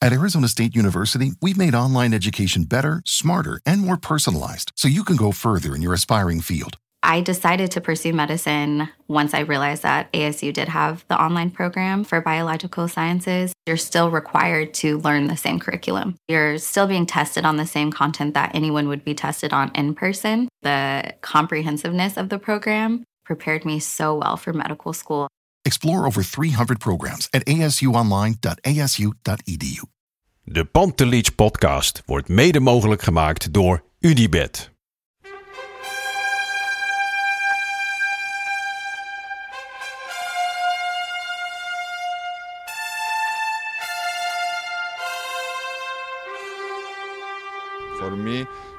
At Arizona State University, we've made online education better, smarter, and more personalized so you can go further in your aspiring field. I decided to pursue medicine once I realized that ASU did have the online program for biological sciences. You're still required to learn the same curriculum. You're still being tested on the same content that anyone would be tested on in person. The comprehensiveness of the program prepared me so well for medical school. Explore over 300 programs at asuonline.asu.edu. De Pantelich podcast wordt mede mogelijk gemaakt door Unibed.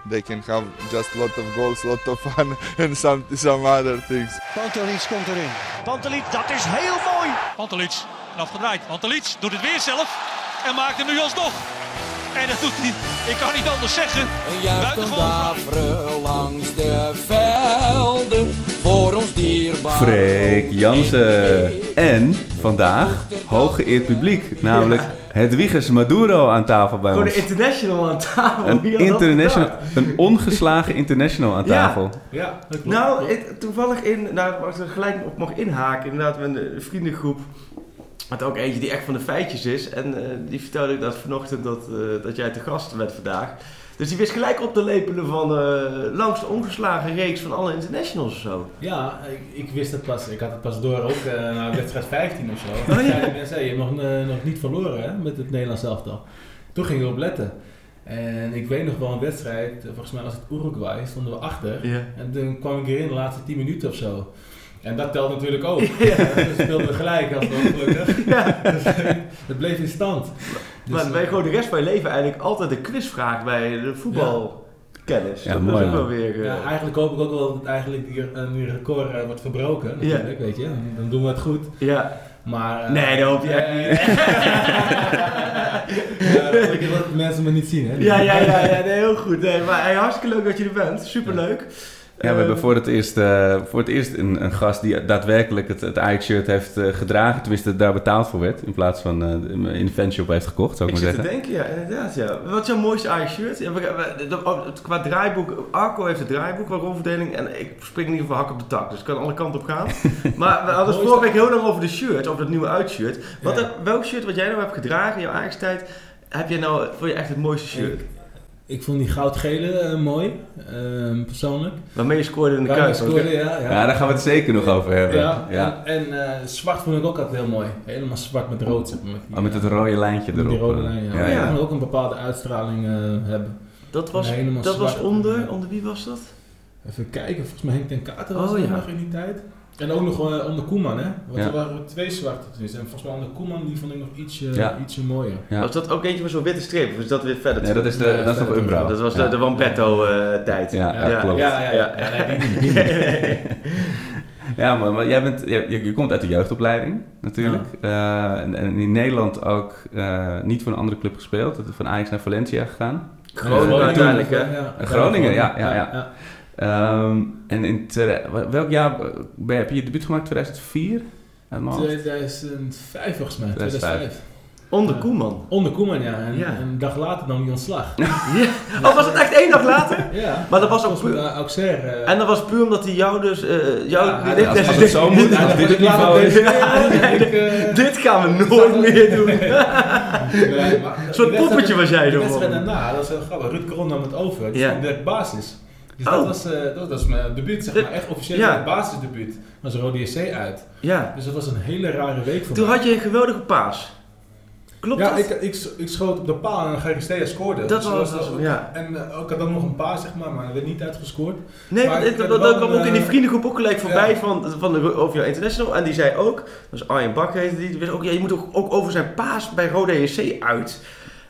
They can have just lot of goals, lot of fun, and some some other things. Pantelic komt erin. Pantelic, dat is heel mooi. Pantelic, afgedraaid. Pantelic doet het weer zelf en maakt hem nu alsnog. En dat doet hij, ik kan niet anders zeggen. Buitengewoon fraai. langs de velden voor ons dierbaar. Freek Jansen. En vandaag hooggeëerd publiek, namelijk Hedwiges Maduro aan tafel bij Gewoon ons. een international aan tafel. Een dat international, een ongeslagen international aan tafel. Ja, nou, ik- toevallig in, nou, waar ik er gelijk op mag inhaken, inderdaad, met een vriendengroep. Had ook eentje die echt van de feitjes is. En eh, die vertelde ik dat vanochtend dat, eh, dat jij te gast bent vandaag. Dus die wist gelijk op te lepelen van eh, langs de ongeslagen reeks van alle internationals of zo. Ja, ik, ik wist het pas. Ik had het pas door ook uh, na wedstrijd 15 of zo. Oh, ja. Zeiden mensen, je hebt nog, nog niet verloren hè, met het Nederlands elftal. Toen ging ik erop letten. En ik weet nog wel een wedstrijd, volgens mij was het Uruguay, stonden we achter. En toen kwam ik erin de laatste 10 minuten of zo. En dat telt natuurlijk ook. Ja. Dus speelden we gelijk als gelukkig. Ja. Dus, het bleef in stand. Dus, maar ben je eh, gewoon de rest van je leven eigenlijk altijd een quizvraag bij de voetbalkennis. Ja, dat mooi, is ook ja. wel weer... eh, Ja, eigenlijk hoop ik ook wel dat eigenlijk die, eh, die record eh, wordt verbroken. Ja. Natuurlijk, weet je. Dan doen we het goed. ja. Maar, eh, Nee, dat hoop je echt eh, niet. ja, dat wil ik dat mensen me niet zien, hè. Ja, ja, ja, ja nee, heel goed. Nee, maar hey, hartstikke leuk dat je er bent. Superleuk. Ja, we hebben Eh, voor het eerst, eh, voor het eerst een, een gast die daadwerkelijk het, het Ajax-shirt heeft eh, gedragen. Tenminste, daar betaald voor werd. In plaats van eh, in de fanshop heeft gekocht, zou ik, Ik maar zit te zeggen. denken, ja, inderdaad, ja. Wat is jouw mooiste Ajax-shirt? Ja, oh, het- qua draaiboek, Arco heeft het draaiboek qua rolverdeling en ik spring in ieder geval hak op de tak, dus ik kan alle kanten op gaan. maar we hadden het vorige week heel lang over de shirt, over het nieuwe uitshirt. Wat Ja. heb- welk shirt wat jij nou hebt gedragen in jouw Ajax-tijd, heb jij nou, vond je echt het mooiste shirt? Ik, vond die goudgele eh, mooi, ehm, persoonlijk. Waarmee je scoorde in de kuip. ja, ja. Ja, daar gaan we het zeker nog over hebben. Ja, Ja. en, en eh, zwart vond ik ook altijd heel mooi. Helemaal zwart met rood, zeg maar. Met, die, Oh, met het eh, rode lijntje met erop. die rode eh. lijn, ja. Ja, Maar ja. ja, ook een bepaalde uitstraling eh, hebben. Dat was, dat was onder, onder wie was dat? Even kijken, volgens mij Henk ten Kater was Oh, er ja. nog in die tijd. En ook nog eh, onder Koeman, hè? Want Ja. er waren twee zwarte tussen. En volgens mij onder Koeman, die vond ik nog ietsje, Ja. ietsje mooier. Ja. Was dat ook eentje met zo'n witte streep? Of is dat weer verder? Nee, dat is, de, Nee, dat is nog verder Umbro. Dat was de, de Wampetto-tijd. Ja, ja, Ja, klopt. Ja, ja, ja. Maar, maar jij bent, je, komt uit de jeugdopleiding natuurlijk. Eh, en, en in Nederland ook eh, niet voor een andere club gespeeld. Van Ajax naar Valencia gegaan. Groningen uiteindelijk, hè? Ja, Eh, Groningen, ja, ja, ja. Ehm, en in welk jaar ben, heb je je debuut gemaakt? 2004? Uit mijn hoofd? 2005 volgens mij, 2005. 2005. Onder Koeman. Onder Koeman, ja. En, Ja. en een dag later nam hij ontslag. Oh, was het echt één dag later? Ja. Maar dat was ook puur- Auxerre. eh, En dat was puur omdat hij jou dus... eh jou, Ja, dit, als- als het zo moet, ja, dit het is. eh, dit gaan we nooit meer doen. Een soort poppetje was jij De zo wedstrijd van. daarna, dat is heel grappig. Ruud Kron nam het over. Ja. stond direct basis. Dus Oh. dat, was, eh, dat, dat was mijn debuut, zeg maar. Echt officieel ja. mijn basisdebuut. was Rode JC uit. Ja. Dus dat was een hele rare week voor Toen mij. had je een geweldige paas. Klopt ja, dat? ik, ik, ik schoot op de paal en Garistea scoorde. Dat Dus was- ook- ja. En eh, ik had ook nog een paas, zeg maar, maar werd niet uitgescoord. Nee, Maar ik heb dat, dat kwam ook in die eh, vriendengroep ook gelijk voorbij ja. van, van de, jouw international. En die zei ook, dus Arjen Bak heette die, die ook, ja, je moet ook, ook over zijn paas bij Rode JC uit.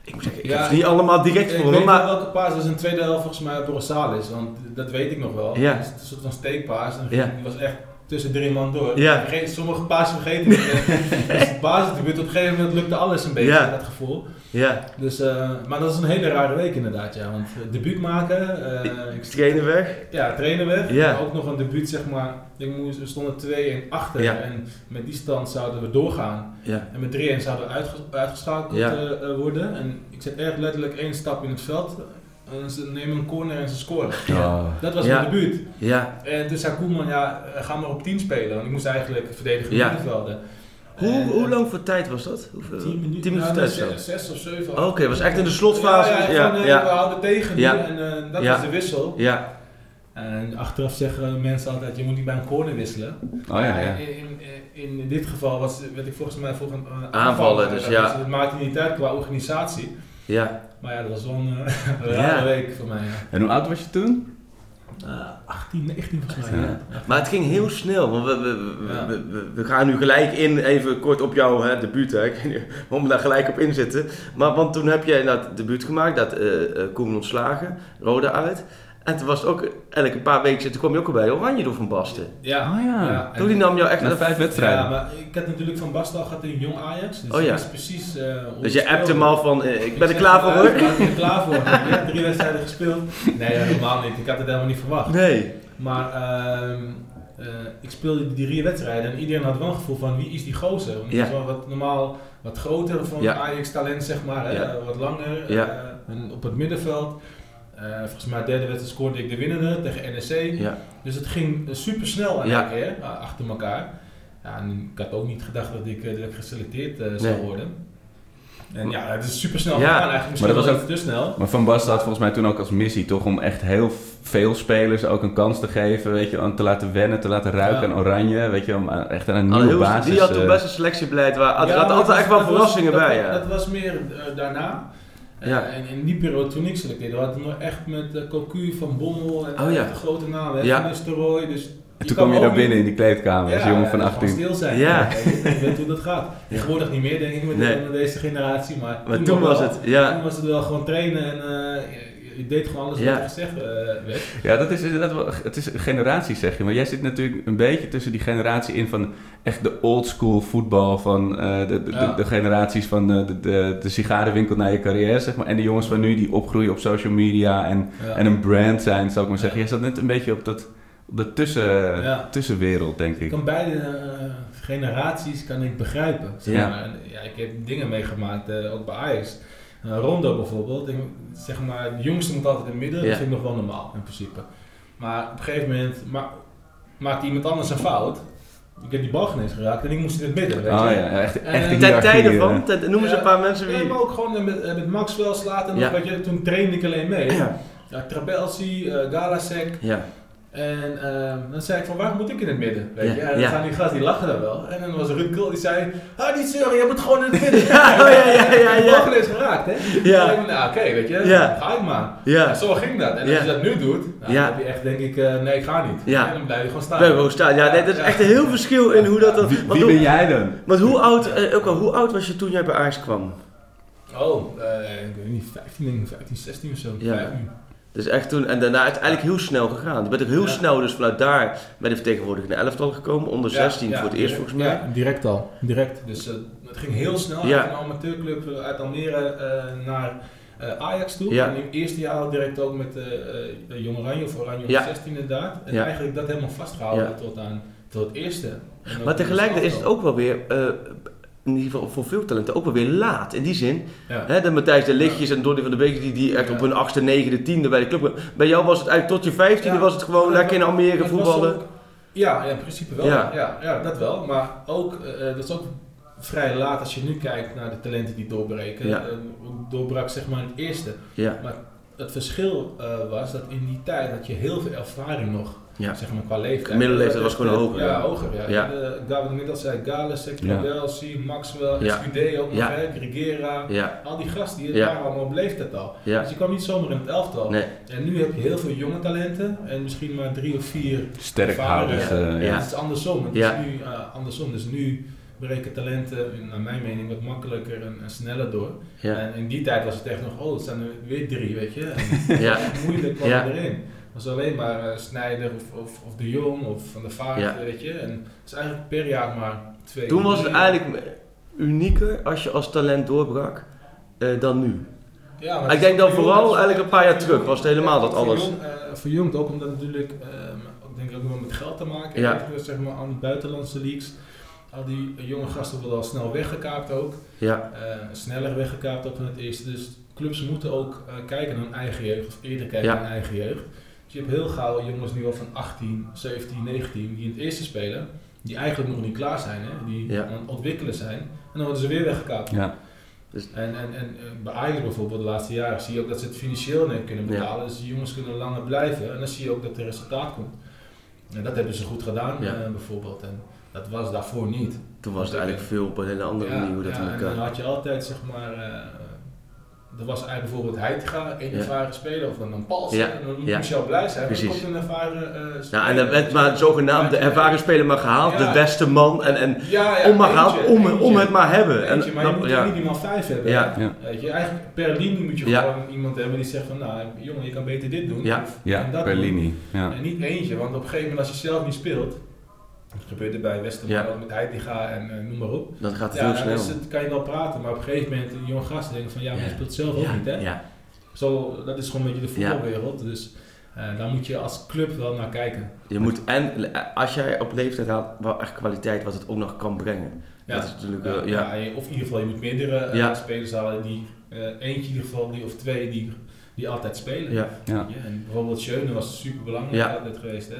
Ik moet zeggen, ik Ja, heb ze niet allemaal direct Ik voor maar... welke paas was in de tweede helft volgens mij door Rosales, want dat weet ik nog wel. Ja. Het is een soort van steekpaas en die was echt tussen drie man door. Ja. Sommige paas vergeten. dus het basisdebuut, op een gegeven moment lukte alles een beetje, dat gevoel. Ja. Dus, eh, maar dat is een hele rare week inderdaad, ja. Want eh, debuut maken, eh, ik Trainen weg. ja, trainen weg. Ja. Maar ook nog een debuut, zeg maar. Ik moest, we stonden 2-1 achter. Ja. En met die stand zouden we doorgaan. Ja. En met 3-1 zouden we uitge- uitgeschakeld Ja. worden. En ik zet echt letterlijk één stap in het veld. En ze nemen een corner en ze scoren. Ja. Dat was Ja. mijn debuut. Ja. En toen zei Koeman, ja, ga maar op 10 spelen. Want ik moest eigenlijk verdedigen Ja. middenvelden. Hoe, hoe eh, lang voor tijd was dat? Hoeveel? 10 minuten. Tien minuten nou, tijd zo. zes, zes of zeven. Oké, het was echt in de slotfase. Ja, ja, Ja, van, eh, ja. we houden tegen nu en eh, dat Ja. was de wissel. Ja. En achteraf zeggen mensen altijd, je moet niet bij een corner wisselen. Oh ja, ja. In, in, in dit geval was, werd ik volgens mij voor een eh, Aanvallen, dus ja. het maakte niet uit qua organisatie. Ja. Maar ja, dat was wel een Ja. rare week voor mij. Ja. En hoe oud was je toen? Eh, 18, 19 volgens mij. Ja. Maar het ging heel snel, want we, we, we, we, gaan nu gelijk in, even kort op jouw hè, debuut. Hè. Ik waarom we daar gelijk op inzitten. Maar want toen heb jij dat debuut gemaakt, dat eh eh, Koeman ontslagen, Roda uit. En toen was het ook, eigenlijk een paar weken toen kwam je ook al bij Oranje door Van Basten. Ja, Oh ja. ja. Toen die nam jou echt... Na vijf wedstrijden. Ja, maar ik had natuurlijk van Bastel gehad in Jong Ajax. Dus Oh ja. dat is precies... eh, hoe dus je appt hem al van, eh, ik ben er klaar voor ja, hoor. Ik ben er klaar voor. Ja, drie wedstrijden gespeeld. Nee, helemaal niet. Ik had het helemaal niet verwacht. Nee. Maar ehm, eh, ik speelde die drie wedstrijden en iedereen had wel een gevoel van wie is die gozer? Want Ja. is wel wat normaal wat groter van Ja. Ajax talent zeg maar, hè? Wat langer Ja. eh, en op het middenveld. Eh, volgens mij derde wedstrijd scoorde ik de winnende tegen NEC. Ja. Dus het ging super snel Ja. eh, achter elkaar. Ja, en ik had ook niet gedacht dat ik, eh, dat ik geselecteerd eh, zou Nee. worden. En ja, het is super snel Ja. gegaan eigenlijk. Misschien Maar dat was iets te snel. Maar Van Basten had volgens mij toen ook als missie toch om echt heel veel spelers ook een kans te geven, weet je, om te laten wennen, te laten ruiken Ja. aan oranje, weet je, om echt aan een Al nieuwe heel- basis. die had toen eh, best een selectiebeleid waar er Ja, maar altijd dat echt wel verrassingen dat bij. was- Ja. Dat was meer eh, daarna. Eh, Ja. en in die periode toen ik selecteerde, we hadden nog echt met uh, Cocu, Van Bommel en Oh ja. de grote namen, Ja. Nistelrooy. Dus en toen kwam je daar binnen in die kleedkamer als jongen van gewoon 18. stil zijn. Ja. Je weet hoe dat gaat. Tegenwoordig niet meer denk ik met, Nee. deze generatie, maar, Maar toen was wel. het, ja. Toen was het wel gewoon trainen en eh, je, deed gewoon alles Ja. wat er gezegd eh, werd. Ja, dat is inderdaad wel, het is een generatie zeg je, maar jij zit natuurlijk een beetje tussen die generatie in van echt de old school voetbal van eh, de, de, Ja. de, de generaties van eh, de, de, de sigarenwinkel naar je carrière zeg maar en de jongens van nu die opgroeien op social media en, Ja. en een brand zijn, zou ik maar zeggen. Jij zat net een beetje op dat op de tussen, tussenwereld, denk Ik ik. kan beide generaties kan ik begrijpen. Zeg Ja. maar. En, ja, ik heb dingen meegemaakt, ook bij Ajax. Eh, Rondo bijvoorbeeld, ik, zeg maar, de jongste moet altijd in het midden, Ja. dat vind ik nog wel normaal in principe. Maar op een gegeven moment ma maakt iemand anders een fout. Ik heb die bal geen eens geraakt en ik moest in het midden. Weet Oh je? ja, echt, En- echt en een Ten hiërarchie, tijde eh. van, ten- noemen ze een paar mensen Ja, wie... maar ook gewoon met, eh, met Maxwell slaat en Ja. nog, weet je, toen trainde ik alleen mee. Ja. Ja, Trabelsi, eh Galasek, Ja. En ehm, dan zei ik van, waar moet ik in het midden? Weet Ja, je? En dan ja. gaan die gasten, die lachen dan wel. En dan was Ruud Krul, die zei, ah niet zeuren, je moet gewoon in het midden. Ja, oh, ja, ja, ja, ja. eens geraakt, hè? Ja. En ik, nou, oké, weet je, Ja. ga ik maar. Ja. En zo ging dat. En als Ja. je dat nu doet, nou, Ja. dan heb je echt, denk ik, eh, nee, ik ga niet. Ja. En dan blijf je gewoon staan. Bij gewoon staan. Ja, nee, dat is Ja. echt een heel verschil in hoe dat dan... Wie, wie hoe- ben jij dan? Want hoe oud, eh, ook al, hoe oud was je toen jij bij Ajax kwam? Oh, eh, ik weet niet, 15, denk ik, 15, 16 of zo. Ja. 15. Dus echt toen, en daarna is het eigenlijk heel snel gegaan. Je bent ook heel Ja. snel dus vanuit daar bij de vertegenwoordigende elftal gekomen. Onder 16 Ja, voor het eerst direct- volgens mij. Ja, direct al. Direct. Dus eh, het ging heel snel Ja. uit een amateurclub eh, uit Almere eh, naar eh, Ajax toe. Ja. En in het eerste jaar direct ook met eh eh, Jong Oranje of Oranje Ja. 16 inderdaad. En Ja. eigenlijk dat helemaal vastgehouden Ja. tot aan tot het eerste. Maar tegelijkertijd is het ook wel weer, eh, in ieder geval voor veel talenten, ook wel weer laat. In die zin, Ja. hè, de Matthijs de Lichtjes en Donny van der Beek, die, die echt Ja. op hun achtste, negende, tiende bij de club. Bij jou was het eigenlijk tot je vijftiende, was het gewoon lekker in Almere Dat voetballen. ook- ja, in principe wel. Ja. Ja. Dat wel. Maar ook, eh, dat is ook vrij laat als je nu kijkt naar de talenten die doorbreken. Ja. Eh, doorbrak zeg maar in het eerste. Ja, Maar het verschil was dat in die tijd had je heel veel ervaring nog. Ja. Zeg maar qua leeftijd. Middelleeftijd was gewoon Eh, hoger, Ja, ja. hoger. Ja. Ja. Ik net al zei, Gales, Ja. Sector Maxwell, Ja. SQD ook nog, Ja. hè, Grigera. Ja, Al die gasten, die Ja. waren allemaal op leeftijd al. ja. Dus je kwam niet zomaar in het elftal. Nee, En nu heb je heel veel jonge talenten en misschien maar drie of vier eh, Ja. ja. Het is andersom. Het Ja. is nu eh, andersom. Dus nu breken talenten, naar mijn mening, wat makkelijker en, en sneller door. ja, En in die tijd was het echt nog, oh, het zijn er weer drie, weet je. En ja. moeilijk kwam Ja. erin. Was alleen maar uh, Snijder of, of, of, De Jong of Van der Vaart, ja. weet je. En het is eigenlijk per jaar maar twee. Toen was het eigenlijk unieker als je als talent doorbrak uh, dan nu. Ja, maar ik denk dan vooral eigenlijk een paar jaar terug was het helemaal dat alles. Uh, verjongd ook omdat natuurlijk, ik denk ook wel met geld te maken ja. heeft, zeg maar aan de buitenlandse leagues al die jonge gasten worden al snel weggekaapt ook. Ja. Sneller weggekaapt ook van het eerste. Dus clubs moeten ook kijken naar hun eigen jeugd, of eerder kijken naar hun eigen jeugd. Dus je hebt heel gauw jongens nu al van 18, 17, 19 die in het eerste spelen, die eigenlijk nog niet klaar zijn, hè? die ja. aan het ontwikkelen zijn. En dan worden ze weer weggekaapt. Ja. Dus en, en, en bij Ajax bijvoorbeeld de laatste jaren zie je ook dat ze het financieel niet kunnen betalen. Dus die jongens kunnen langer blijven en dan zie je ook dat er resultaat komt. En dat hebben ze goed gedaan uh, bijvoorbeeld. En, dat was daarvoor niet. Toen was het eigenlijk veel op een hele andere manier hoe dat ja, elkaar... en dan had je altijd zeg maar... Uh, er was eigenlijk bijvoorbeeld Heitinga, een ervaren speler, of dan een Pals. Ja. En dan moet je al blij zijn, Precies. komt een ervaren uh, Ja, en dan werd maar zogenaamd de ervaren speler maar gehaald, de beste man, en, en om maar gehaald, om, om het maar hebben. Eentje, en, maar je moet ja. minimaal vijf hebben. Ja. Weet je, eigenlijk per linie moet je gewoon iemand hebben die zegt van, nou jongen, je kan beter dit doen. Ja, of, ja per doen. linie. En niet eentje, want op een gegeven moment als je zelf niet speelt, dat gebeurde bij Westerman ja. met Heitinga en uh, noem maar op. Dat gaat ja, heel snel. Dus het kan je wel praten, maar op een gegeven moment die jonge gasten denken van ja, maar je speelt zelf ook niet hè. Ja. Zo, dat is gewoon een beetje de voetbalwereld. Dus uh, daar moet je als club wel naar kijken. Je moet, en als jij op leeftijd haalt, wel echt kwaliteit wat het ook nog kan brengen. Ja, dat is natuurlijk, ja, of in ieder geval je moet meerdere uh, spelers halen die, eentje in ieder geval, die, of twee die, die altijd spelen. Ja. Ja. en bijvoorbeeld Schöne was super belangrijk altijd geweest. Hè?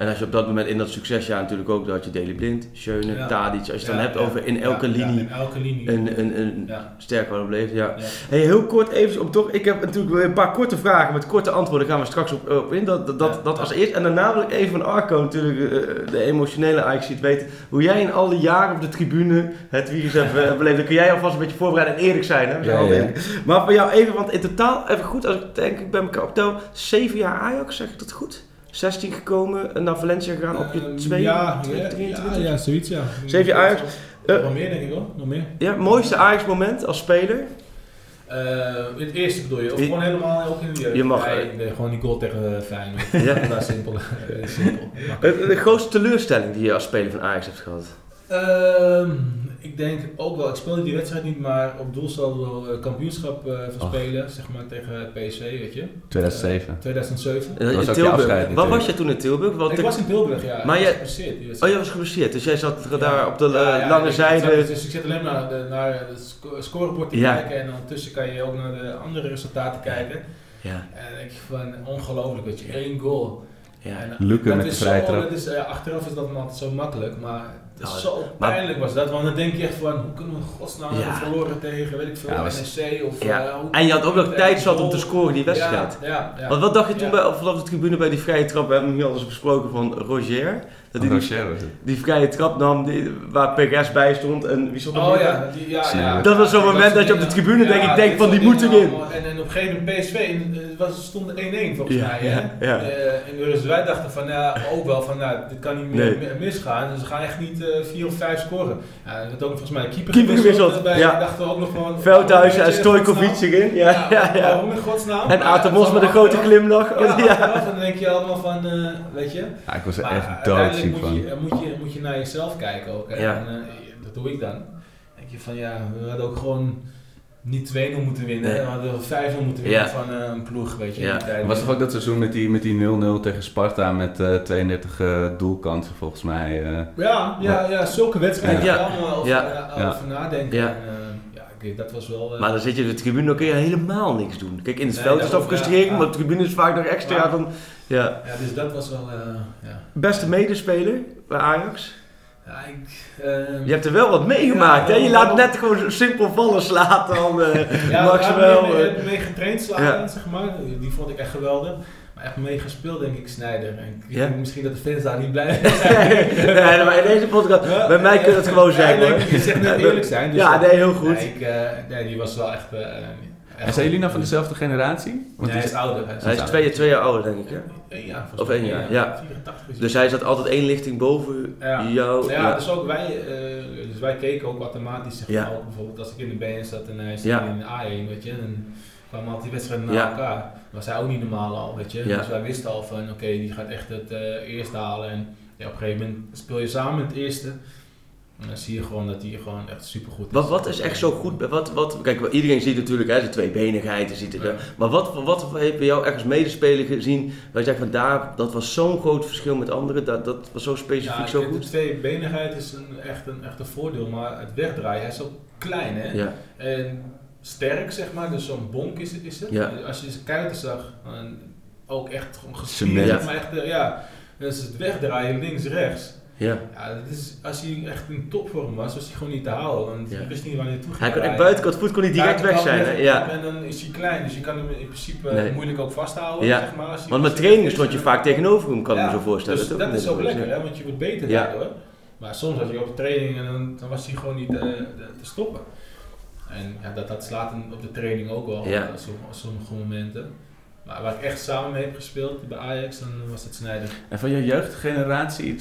En als je op dat moment in dat succesjaar natuurlijk ook, dat je Deli Blind, Schöne, ja. Tadic. Als je het dan hebt over in elke linie, in elke linie een, een, een sterk wat bleef. Ja. Hey, heel kort even op toch. Ik heb natuurlijk weer een paar korte vragen met korte antwoorden. Daar gaan we straks op, op in. Dat, dat, dat, dat als eerst. En daarna wil ik even van Arco natuurlijk, uh, de emotionele Ajax ziet weten. Hoe jij in al die jaren op de tribune het virus hebt beleefd. Dan kun jij alvast een beetje voorbereiden en eerlijk zijn. Hè? Ja, maar voor jou even, want in totaal, even goed, als ik denk ik bij elkaar optel, zeven jaar Ajax, zeg ik dat goed? 16 gekomen en naar Valencia gegaan op je 2, ja, 23? Ja, ja, zoiets ja. 7 jaar Ajax. Uh, nog meer denk ik wel, nog meer. Ja, mooiste Ajax moment als speler? Uh, het eerste bedoel je, of gewoon helemaal ook in de jeugd? Je mag. Nee, nee, gewoon die goal tegen Feyenoord. ja. Dat is simpel. simpel. de grootste teleurstelling die je als speler van Ajax hebt gehad? Uh, ik denk ook wel, ik speelde die wedstrijd niet, maar op doel zal wel uh, kampioenschap uh, van spelen, zeg maar tegen PSC, weet je. 2007. 2007. Dat was in Tilburg. Wat was je toen in Tilburg? Wat ik was in Tilburg, ja. Maar jij... Oh, je was geblesseerd, dus jij zat ja. daar op de ja, lange zijde. Zat, dus ik zit alleen maar naar, de, naar het scorebord te kijken en ondertussen kan je ook naar de andere resultaten kijken. Ja. En je van, ongelooflijk, dat je één goal. Ja, Lukken met de vrije trap. Dat is, achteraf is dat altijd zo makkelijk, maar nou, zo pijnlijk was dat, want dan denk je echt van, hoe kunnen we godsnaam ja. verloren tegen, weet ik veel, ja, NEC of... Ja. Uh, en je had ook nog tijd zat om te scoren die wedstrijd. Ja, ja, Want wat dacht je toen bij, vanaf de tribune bij die vrije trap, we hebben nu al eens besproken van Roger, dat die, die vrije trap nam die, waar PGS bij stond en wie stond er Oh ja, die, ja, ja, Dat was zo'n moment dat je op de tribune denk ik denk van die moet erin. Een gegeven moment PSV uh, was, stond 1-1 volgens mij. Hè? Ja, en dus wij dachten van ja, ook wel van nou, dit kan niet meer misgaan. Dus ze gaan echt niet 4 of 5 scoren. Ja, dat ook volgens mij de keeper, keeper gewisseld. Bij, ja. dachten we ook nog van... Veldhuis en Stojkovic erin. Ja, ja, ja. Waarom in godsnaam? En Atemos met een grote glimlach. Ja, dan denk je allemaal van, weet je. Ja, ik was er echt doodziek van. Moet je, moet je naar jezelf kijken ook. Ja. En, dat doe ik dan. denk je van ja, we hadden ook gewoon niet 2-0 moeten winnen. Nee. We hadden 5-0 moeten winnen van uh, een ploeg, weet je. Ja. Tijd. Was toch ook dat seizoen met die 0-0 met die tegen Sparta met uh, 32 uh, doelkansen volgens mij. Uh, ja, ja, ja, zulke wedstrijden ja. allemaal over, ja. over nadenken. Ja. En, dat was wel... maar dan zit je op de tribune, dan kun je helemaal niks doen. Kijk, in het nee, veld is het frustrerend, maar de tribune is vaak nog extra dan... Ja. ja, dus dat was wel... ja. Beste medespeler bij Ajax? Ja, ik, uh, je hebt er wel wat meegemaakt, ja, hè? Je laat net gewoon simpel vallen slaan dan uh, ja, Maxwell. Ja, mee, mee getraind slaan, ja. zeg maar. Die vond ik echt geweldig. Maar echt mee gespeeld, denk ik, Snijder. En ik ja? denk misschien dat de fans daar niet blij zijn. nee, maar in deze podcast, bij mij kun je het gewoon zeggen. hoor. Je zegt net eerlijk zijn. Dus ja, nee, heel goed. Nee, ik, uh, nee, die was wel echt... En zijn jullie nou van dezelfde generatie? Want hij is ouder. Hij is, hij is twee, twee, jaar ouder, denk ik. Hè? Eén jaar. Of één jaar, ja. 84 dus hij zat altijd één lichting boven ja. jou. Ja, Dus, ook wij, uh, dus wij keken ook automatisch. Zeg maar, ja. bijvoorbeeld als ik in de BN zat en hij zat in de A1, weet je. En, kwamen altijd die wedstrijden na elkaar. Dat was hij ook niet normaal al, weet je. Dus wij wisten al van, oké, die gaat echt het uh, eerste halen. En ja, op een gegeven moment speel je samen het eerste. En dan zie je gewoon dat hij gewoon echt supergoed is. Wat, wat is echt zo goed? Wat, wat, kijk, iedereen ziet natuurlijk hè, de tweebenigheid. Ziet het, Maar wat, wat heeft bij jou ergens medespeler gezien waar je zegt van daar, dat was zo'n groot verschil met anderen, dat, dat was zo specifiek ja, zo goed? De tweebenigheid is een, echt, een, echt een voordeel, maar het wegdraaien, hij is zo klein hè. Ja. En sterk zeg maar, dus zo'n bonk is, is het. Ja. Als je zijn kuiten zag, ook echt gewoon gespierd. Maar echt, ja, dus het wegdraaien links-rechts. Ja. ja is, als hij echt in topvorm was, was hij gewoon niet te halen. Dan wist niet waar hij naartoe ging. Hij kon echt buitenkant voet kon hij direct weg zijn. ja. En dan is hij klein, dus je kan hem in principe moeilijk ook vasthouden. Ja. Zeg maar, want met trainingen stond je vaak tegenover hem, kan ik me zo voorstellen. Dus dat is ook lekker, hè, want je wordt beter daardoor. Maar soms had je op de training en dan, dan was hij gewoon niet uh, te stoppen. En ja, dat, dat slaat op de training ook wel, ja. sommige momenten. Maar waar ik echt samen mee heb gespeeld bij Ajax, dan was het Snijder. En van je jeugdgeneratie,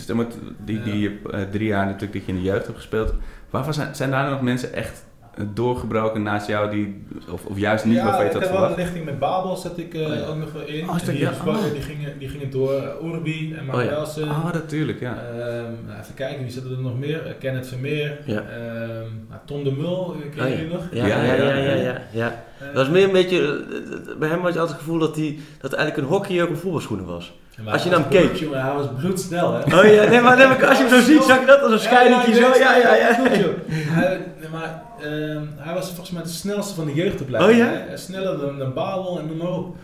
die, die uh, drie jaar natuurlijk dat je in de jeugd hebt gespeeld, waarvan zijn, zijn daar nog mensen echt doorgebroken naast jou, die, of, of juist niet, ja, waarvan je dat verwacht? Ja, ik heb wel een lichting met Babel zat ik uh, oh, ja. ook nog wel in. Oh, die, ja? oh. die, gingen, die gingen door uh, Urbi en Marcelsen. Oh, ja. oh, natuurlijk, ja. Um, nou, even kijken, wie zitten er nog meer? Uh, Kenneth Vermeer, ja. um, nou, Tom de Mul, ken jullie nog? Ja, ja, ja, ja. ja, ja, ja. dat was meer een beetje, bij hem had je altijd het gevoel dat hij dat eigenlijk een hockey ook een voetbalschoenen was. Maar als je naar hem keek. Jongen, hij was bloedsnel, hè? Oh ja, nee, maar, nee, maar als je hem zo ziet, zag je dat als een scheidingje zo. Ja, ja, ja. Hij, maar uh, hij was volgens mij de snelste van de jeugdopleiding. Oh ja? Sneller dan, dan Babel en noem maar op.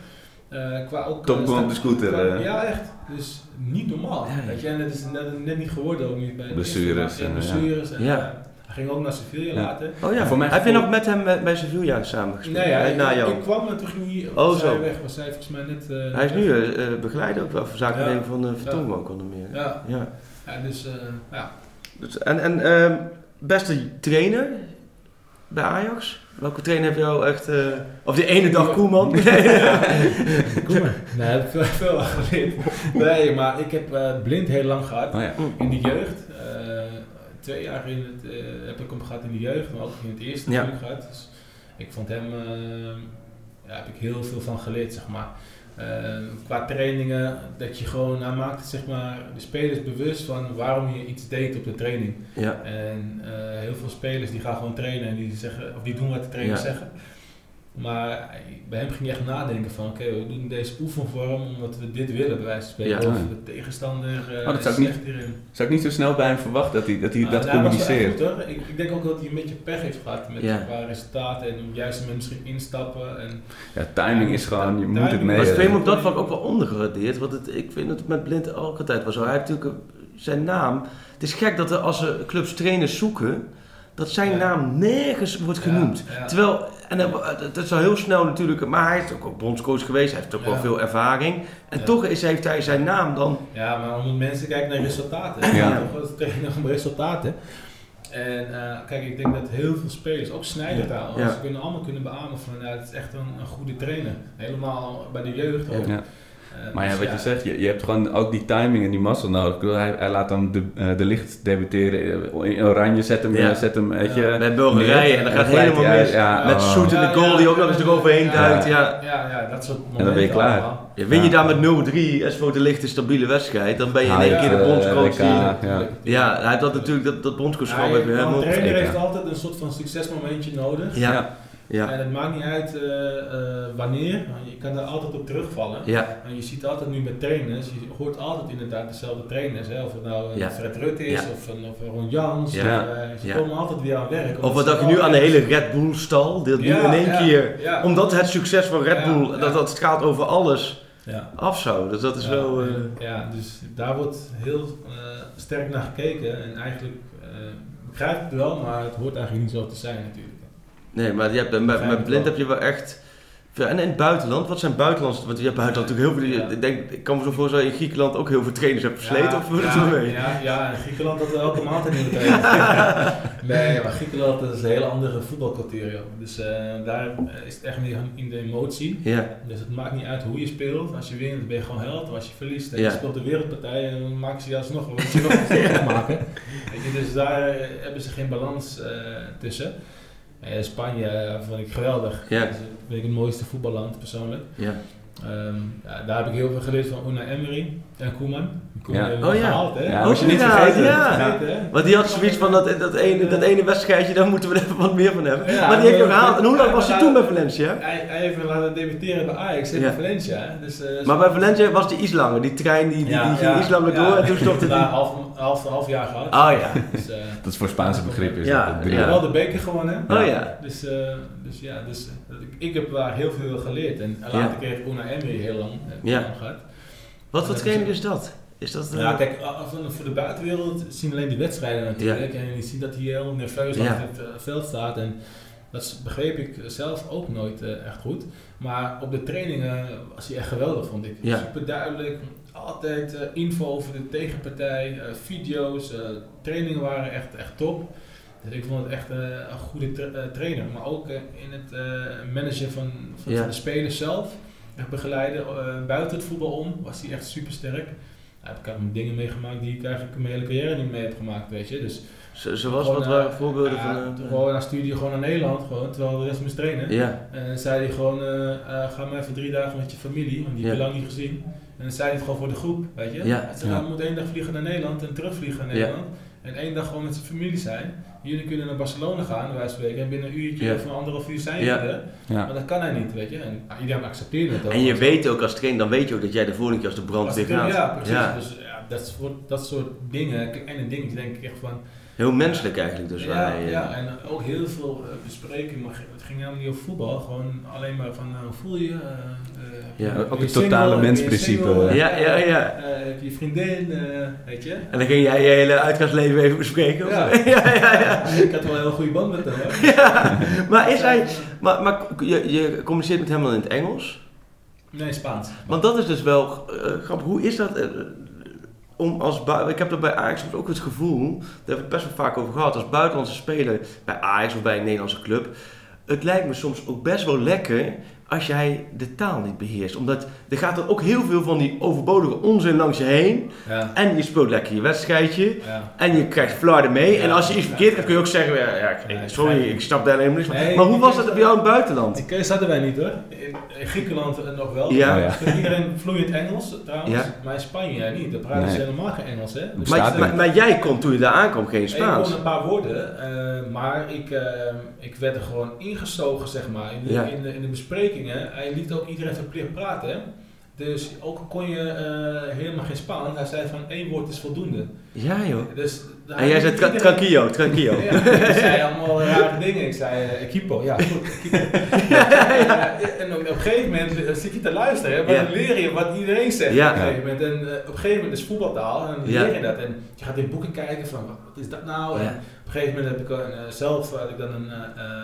Uh, qua ook, Top uh, de scooter. Qua, uh. Ja, echt. Dus niet normaal. Ja, Weet je, en het is net, net, niet geworden ook niet bij blessures. En, blessures. En, ja. Hij ging ook naar Sevilla ja. later. Oh ja, voor mij heb je nog met hem bij Sevilla samen gespeeld? Nee, ja, ik, na jou. ik kwam en toen ging hij oh, zo. weg. Was hij volgens mij net... Uh, hij is nu uh, begeleider ook wel voor zaken ja. van uh, Vertongen ook onder meer. Ja. ja. ja dus ja. Dus, en en uh, beste trainer bij Ajax? Welke trainer heb je jou echt... Uh, of de ene dag Koeman? Koeman? Nee, heb veel, veel geleerd. Nee, maar ik heb uh, blind heel lang gehad oh, ja. in de jeugd. Uh, twee jaar in het, heb ik hem gehad in de jeugd, maar ook in het eerste ja. natuurlijk gehad. Dus ik vond hem... ja, heb ik heel veel van geleerd, zeg maar. Uh, qua trainingen, dat je gewoon, hij maakt zeg maar, de spelers bewust van waarom je iets deed op de training. Ja. En uh, heel veel spelers die gaan gewoon trainen en die, zeggen, of die doen wat de trainers ja. zeggen. Maar bij hem ging je echt nadenken van oké, okay, we doen deze oefenvorm omdat we dit willen bij wijze van spreken. Ja. Of de tegenstander uh, oh, dat zou ik niet, hierin. Zou ik niet zo snel bij hem verwachten dat hij dat, hij nou, dat communiceert. Goed, ik, ik, denk ook dat hij een beetje pech heeft gehad met ja. qua resultaten en juist mensen misschien instappen. En, ja, timing is gewoon, je moet het mee. Maar Speel op dat vlak ook wel ondergewaardeerd, want het, ik vind het met Blind ook altijd was zo. Hij heeft natuurlijk zijn naam. Het is gek dat er als er clubs trainers zoeken, dat zijn ja. naam nergens wordt genoemd. Ja. Terwijl en dat is al heel snel natuurlijk, maar hij is ook, ook bondscoach geweest, hij heeft ook wel veel ervaring. En toch is, heeft hij zijn naam dan. Ja, maar omdat mensen kijken naar resultaten. Ja. Toch trainen om resultaten. En uh, kijk, ik denk dat heel veel spelers, ook Snijder ze kunnen allemaal kunnen beamen van nou, het is echt een, een goede trainer. Helemaal bij de jeugd ook. Ja. Uh, maar ja, dus wat je zegt, je, je hebt gewoon ook die timing en die muscle nodig. Hij, hij laat dan de, uh, de licht debuteren in oranje, zet hem, ja. zet hem weet je... Bij Bulgarije, en dan gaat helemaal mis. Ja, met Soet in de goal die ook nog eens eroverheen duikt. Ja. Ja, ja, dat soort En dan ben je klaar. Ja, win je daar met 0-3 als voor de lichte stabiele wedstrijd, dan ben je in één keer de bondscoach. Ja, ja. hij had dat natuurlijk, dat, dat bondscoachschap heb je helemaal... De trainer heeft altijd een soort van succesmomentje nodig. Ja. Ja. En het maakt niet uit uh, uh, wanneer, je kan er altijd op terugvallen. Ja. En je ziet altijd nu met trainers, je hoort altijd inderdaad dezelfde trainers. Hè? Of het nou een ja. Fred Rutte is of, een, of Ron Jans. Of, uh, ze komen altijd weer aan werk. Of wat dacht je nu aan de hele Red Bull stal? Die nu in één keer, omdat het succes van Red Bull, dat, dat het gaat over alles af zou. Dus dat is wel... ja, dus daar wordt heel sterk naar gekeken. En eigenlijk begrijp ik het wel, maar het hoort eigenlijk niet zo te zijn natuurlijk. Nee, maar je hebt, met, met blind heb je wel echt... En in het buitenland, wat zijn buitenlandse... Want je hebt buitenland natuurlijk heel veel... Ik, denk, ik kan me zo voorstellen dat je in Griekenland ook heel veel trainers hebt versleten. Ja, of ja, mee? Ja, ja, in Griekenland dat we elke maand een nieuwe trainer. nee, maar Griekenland is een hele andere voetbalcultuur. Dus uh, daar is het echt meer in de emotie. Ja. Dus het maakt niet uit hoe je speelt. Als je wint ben je gewoon held. Als je verliest en je speelt de wereldpartij, dan maken ze je alsnog wel. je nog maken. Weet je, dus daar hebben ze geen balans uh, tussen. Spanje vond ik geweldig. Ja. Dat vind ik het mooiste voetballand persoonlijk. Ja. Um, ja, daar heb ik heel veel geleerd van Una Emery en Koeman. Ja. Oh ja. Gehaald, hè? Ja, je niet vergeten. Ja. Want die had zoiets van dat, dat, ene, dat ene wedstrijdje, daar moeten we er wat meer van hebben. maar die heeft je gehaald. En hoe lang was hij toen bij Valencia? Hij, hij heeft laten debuteren bij Ajax in Valencia. Dus, uh, maar bij Valencia was die iets langer. Die trein die, die, die ging iets langer door en toen stopte hij. half, half, half jaar gehad. Oh ja. Dus, uh, dat is voor Spaanse begrip. Is ja. Dat ja. wel de beker gewonnen. Oh ja. Dus, uh, dus ja, dus, ik, ik heb daar heel veel geleerd. En later kreeg Una Emery heel lang, ja. gehad. Wat voor training is dat? Is dat, uh... Ja, kijk, voor de buitenwereld zien alleen die wedstrijden natuurlijk. En je ziet dat hij heel nerveus ja. het uh, veld staat. En dat begreep ik zelf ook nooit uh, echt goed. Maar op de trainingen was hij echt geweldig, vond ik. Ja. Super duidelijk. Altijd info over de tegenpartij, video's, trainingen waren echt, echt top. Dus ik vond het echt een goede tra trainer. Maar ook in het managen van, van, ja. van, de spelers zelf, begeleiden buiten het voetbal om, was hij echt super sterk heb ik heb dingen meegemaakt die ik eigenlijk mijn hele carrière niet mee heb gemaakt, weet je. Dus Zoals wat waren voorbeelden van? Uh, gewoon naar studie gewoon naar Nederland, gewoon, terwijl de rest moest trainen. Ja. En dan zei hij gewoon, uh, ga maar even drie dagen met je familie, want die heb je lang niet gezien. En dan zei hij het gewoon voor de groep, weet je. Ja. Hij zei, ja. moet één dag vliegen naar Nederland en terugvliegen naar Nederland. En één dag gewoon met zijn familie zijn. Jullie kunnen naar Barcelona gaan, wij spreken, en binnen een uurtje of een anderhalf uur zijn jullie Maar dat kan hij niet, weet je. En ah, iedereen accepteert het ook. En je weet ook als trainer, dan weet je ook dat jij de volgende keer als de brand weer gaat. Ja, precies. Dus ja, dat, soort, dat soort dingen, kleine dingen, denk ik echt van Heel menselijk eigenlijk dus. Ja, ja, en ook heel veel uh, bespreken, maar het ging helemaal niet over voetbal, gewoon alleen maar van hoe voel je? Uh, ja, ook het totale mensprincipe. ja, ja, ja. heb je vriendin, weet je? En dan ging jij je hele uitgaansleven even bespreken? Ja. ja, ja, ja. Ik had wel een heel goede band met hem. ja, maar is hij, maar, maar je, je communiceert met hem dan in het Engels? Nee, Spaans. Want dat is dus wel grappig. Hoe is dat? Om als ik heb er bij Ajax ook het gevoel, daar heb ik best wel vaak over gehad, als buitenlandse speler bij Ajax of bij een Nederlandse club, het lijkt me soms ook best wel lekker als jij de taal niet beheerst. Omdat er gaat er ook heel veel van die overbodige onzin langs je heen. Ja. En je speelt lekker je wedstrijdje. Ja. En je krijgt flarden mee. en als je iets verkeerd hebt kun je ook zeggen, ja, sorry, ik snap daar helemaal niks van. maar hoe was dat bij jou in het buitenland? Die keuze hadden wij niet hoor. In, Griekenland nog wel. Ja. Iedereen vloeiend Engels trouwens. Maar in Spanje niet. Daar praten ze helemaal geen Engels. Hè? Maar, maar, jij kon toen je daar aankwam geen Spaans. Ik kon een paar woorden. Uh, maar ik, uh, ik werd er gewoon ingezogen zeg maar. In de, in de, in de bespreking hij liet ook iedereen verplicht praten. Dus ook kon je uh, helemaal geen Spaans. Hij zei van één woord is voldoende. Ja joh. Dus, en jij zei tra tranquillo, tranquillo. Ja, ik zei allemaal rare dingen. Ik zei uh, equipo, ja goed, equipo. ja, ja, en op, een gegeven moment eh, zit je te luisteren, maar dan leer je wat iedereen zegt op een gegeven moment. En uh, op een gegeven moment is voetbaltaal en dan leer je dat. En je gaat in boeken kijken van wat is dat nou? En op een gegeven moment heb ik zelf had ik dan een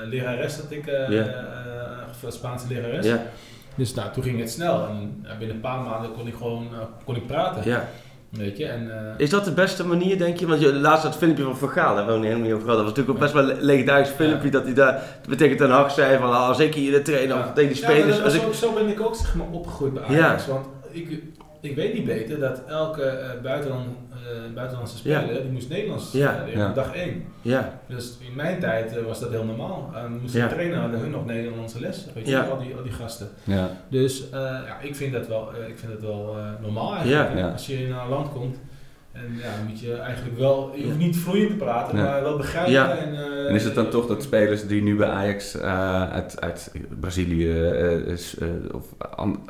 lerares dat ik, Spaanse lerares. Dus nou, toen ging het snel en binnen een paar maanden kon ik gewoon kon ik praten. Ja. Weet je, en, uh, is dat de beste manier, denk je? Want je laatst dat filmpje van Vergaal, daar we helemaal niet over gehad. Dat was natuurlijk ook best wel een legendarisch filmpje dat hij daar, dat betekent Ten Hag zei van als ik hier de trainer of tegen die spelers. Ja, als ik... zo, ben ik ook zeg maar opgegroeid bij Ajax. Want ik, ik weet niet beter dat elke uh, buitenland uh, buitenlandse speler, die moest Nederlands ja. leren, ja. dag één. Ja. Dus in mijn tijd uh, was dat heel normaal. En moesten ja. trainen, hadden hun nog Nederlandse les, weet je, al, die, al die gasten. Ja. Dus uh, ja, ik vind dat wel, ik vind dat wel normaal eigenlijk. Als je naar een land komt, en ja, moet je eigenlijk wel, je hoeft niet vloeiend te praten, maar wel begrijpen. Ja. En, uh, en, is het dan toch dat spelers die nu bij Ajax uh, uit, uit Brazilië uh, of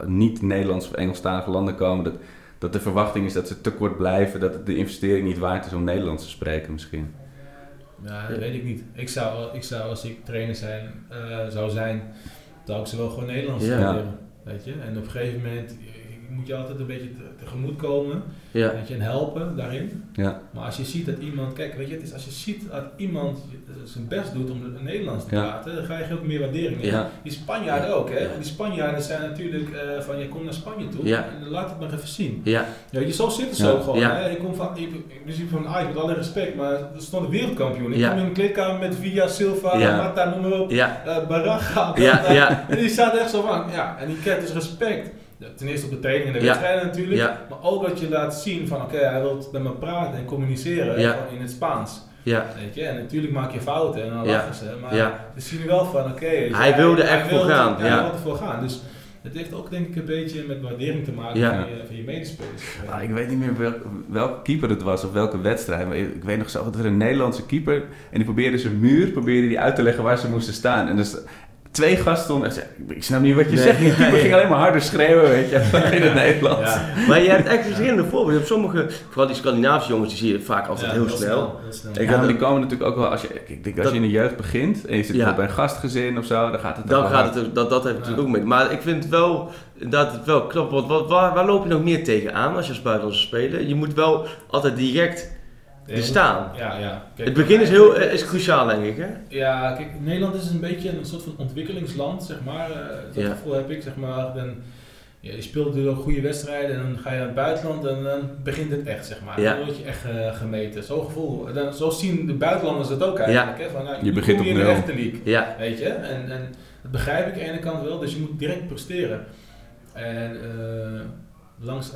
niet Nederlands of Engelstalige landen komen, dat, dat de verwachting is dat ze te kort blijven, dat de investering niet waard is om Nederlands te spreken misschien? Ja, dat weet ik niet. Ik zou, ik zou als ik trainer zijn, zou zijn, zou ik ze wel gewoon Nederlands leren. Weet je? En op een gegeven moment moet je altijd een beetje tegemoet komen. Ja. Weet je, en helpen daarin. Ja. Maar als je ziet dat iemand, kijk, weet je, het is als je ziet dat iemand zijn best doet om het Nederlands te praten, dan ga je ook meer waardering in. Die Spanjaarden ook, hè? Die Spanjaarden zijn natuurlijk uh, van je komt naar Spanje toe en laat het maar even zien. Ja. Ja, je, zo zitten ze ook gewoon. Hè? Ik kom van, in principe van Ajax, met alle respect, maar er stond een wereldkampioen. Ik kom in een kleedkamer met Villa, Silva, Mata, noem maar op. Uh, Baraga. Ja. Ja. En die staat echt zo van, ja, en die kent dus respect ten eerste op de training en de wedstrijden natuurlijk. Maar ook dat je laat zien van oké, hij wil met me praten en communiceren in het Spaans. Ja. Weet je? En natuurlijk maak je fouten en dan lachen ze. Maar ja. we zien wel van, oké. Okay, dus hij wilde echt voor gaan. Ja, hij wilde voor gaan. Dus het heeft ook denk ik een beetje met waardering te maken van, je, van je medespelers. Ah, ik weet niet meer wel, welke keeper het was of welke wedstrijd. Maar ik weet nog zo dat er een Nederlandse keeper... en die probeerde zijn muur probeerde die uit te leggen waar ze moesten staan. En dus twee gasten stonden ik snap niet wat je zegt. Die ging alleen maar harder schreeuwen, weet je, in het Nederlands. Ja. Maar je hebt echt verschillende voorbeelden. Je hebt sommige, vooral die Scandinavische jongens, die zie je vaak altijd ja, heel, heel, snel. snel. Heel snel. Ja, die komen natuurlijk ook wel, als je, ik denk als dat, je in de jeugd begint en je zit ja. bij een gastgezin of zo, dan gaat het Dan gaat het, dat, dat heeft natuurlijk ook mee. Maar ik vind het wel, dat het wel knap, want wat, waar, waar loop je nog meer tegenaan als je als buitenlandse speler? Je moet wel altijd direct bestaan. Ja, ja. Kijk, het begin is, heel, is cruciaal, denk ik. Hè? Ja, kijk, Nederland is een beetje een soort van ontwikkelingsland, zeg maar. Uh, dat ja. gevoel heb ik, zeg maar. Dan, ja, je speelt natuurlijk goede wedstrijden en dan ga je naar het buitenland en dan begint het echt, zeg maar. Ja. Dan word je echt uh, gemeten. Zo'n gevoel. Dan, zo zien de buitenlanders het ook eigenlijk. Ja. Hè? Van, nou, je begint op in de echte league. Ja. Weet je? En, en dat begrijp ik aan de ene kant wel, dus je moet direct presteren. En uh, langs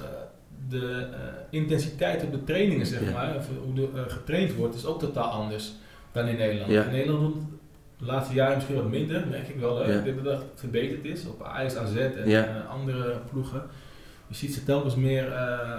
de uh, intensiteit op de trainingen, zeg ja. maar, of hoe er uh, getraind wordt, is ook totaal anders dan in Nederland. Ja. In Nederland doet de laatste jaren misschien wat minder, merk ik wel. Hè? Dat het verbeterd is op AS, AZ en uh, andere ploegen. Je ziet ze telkens meer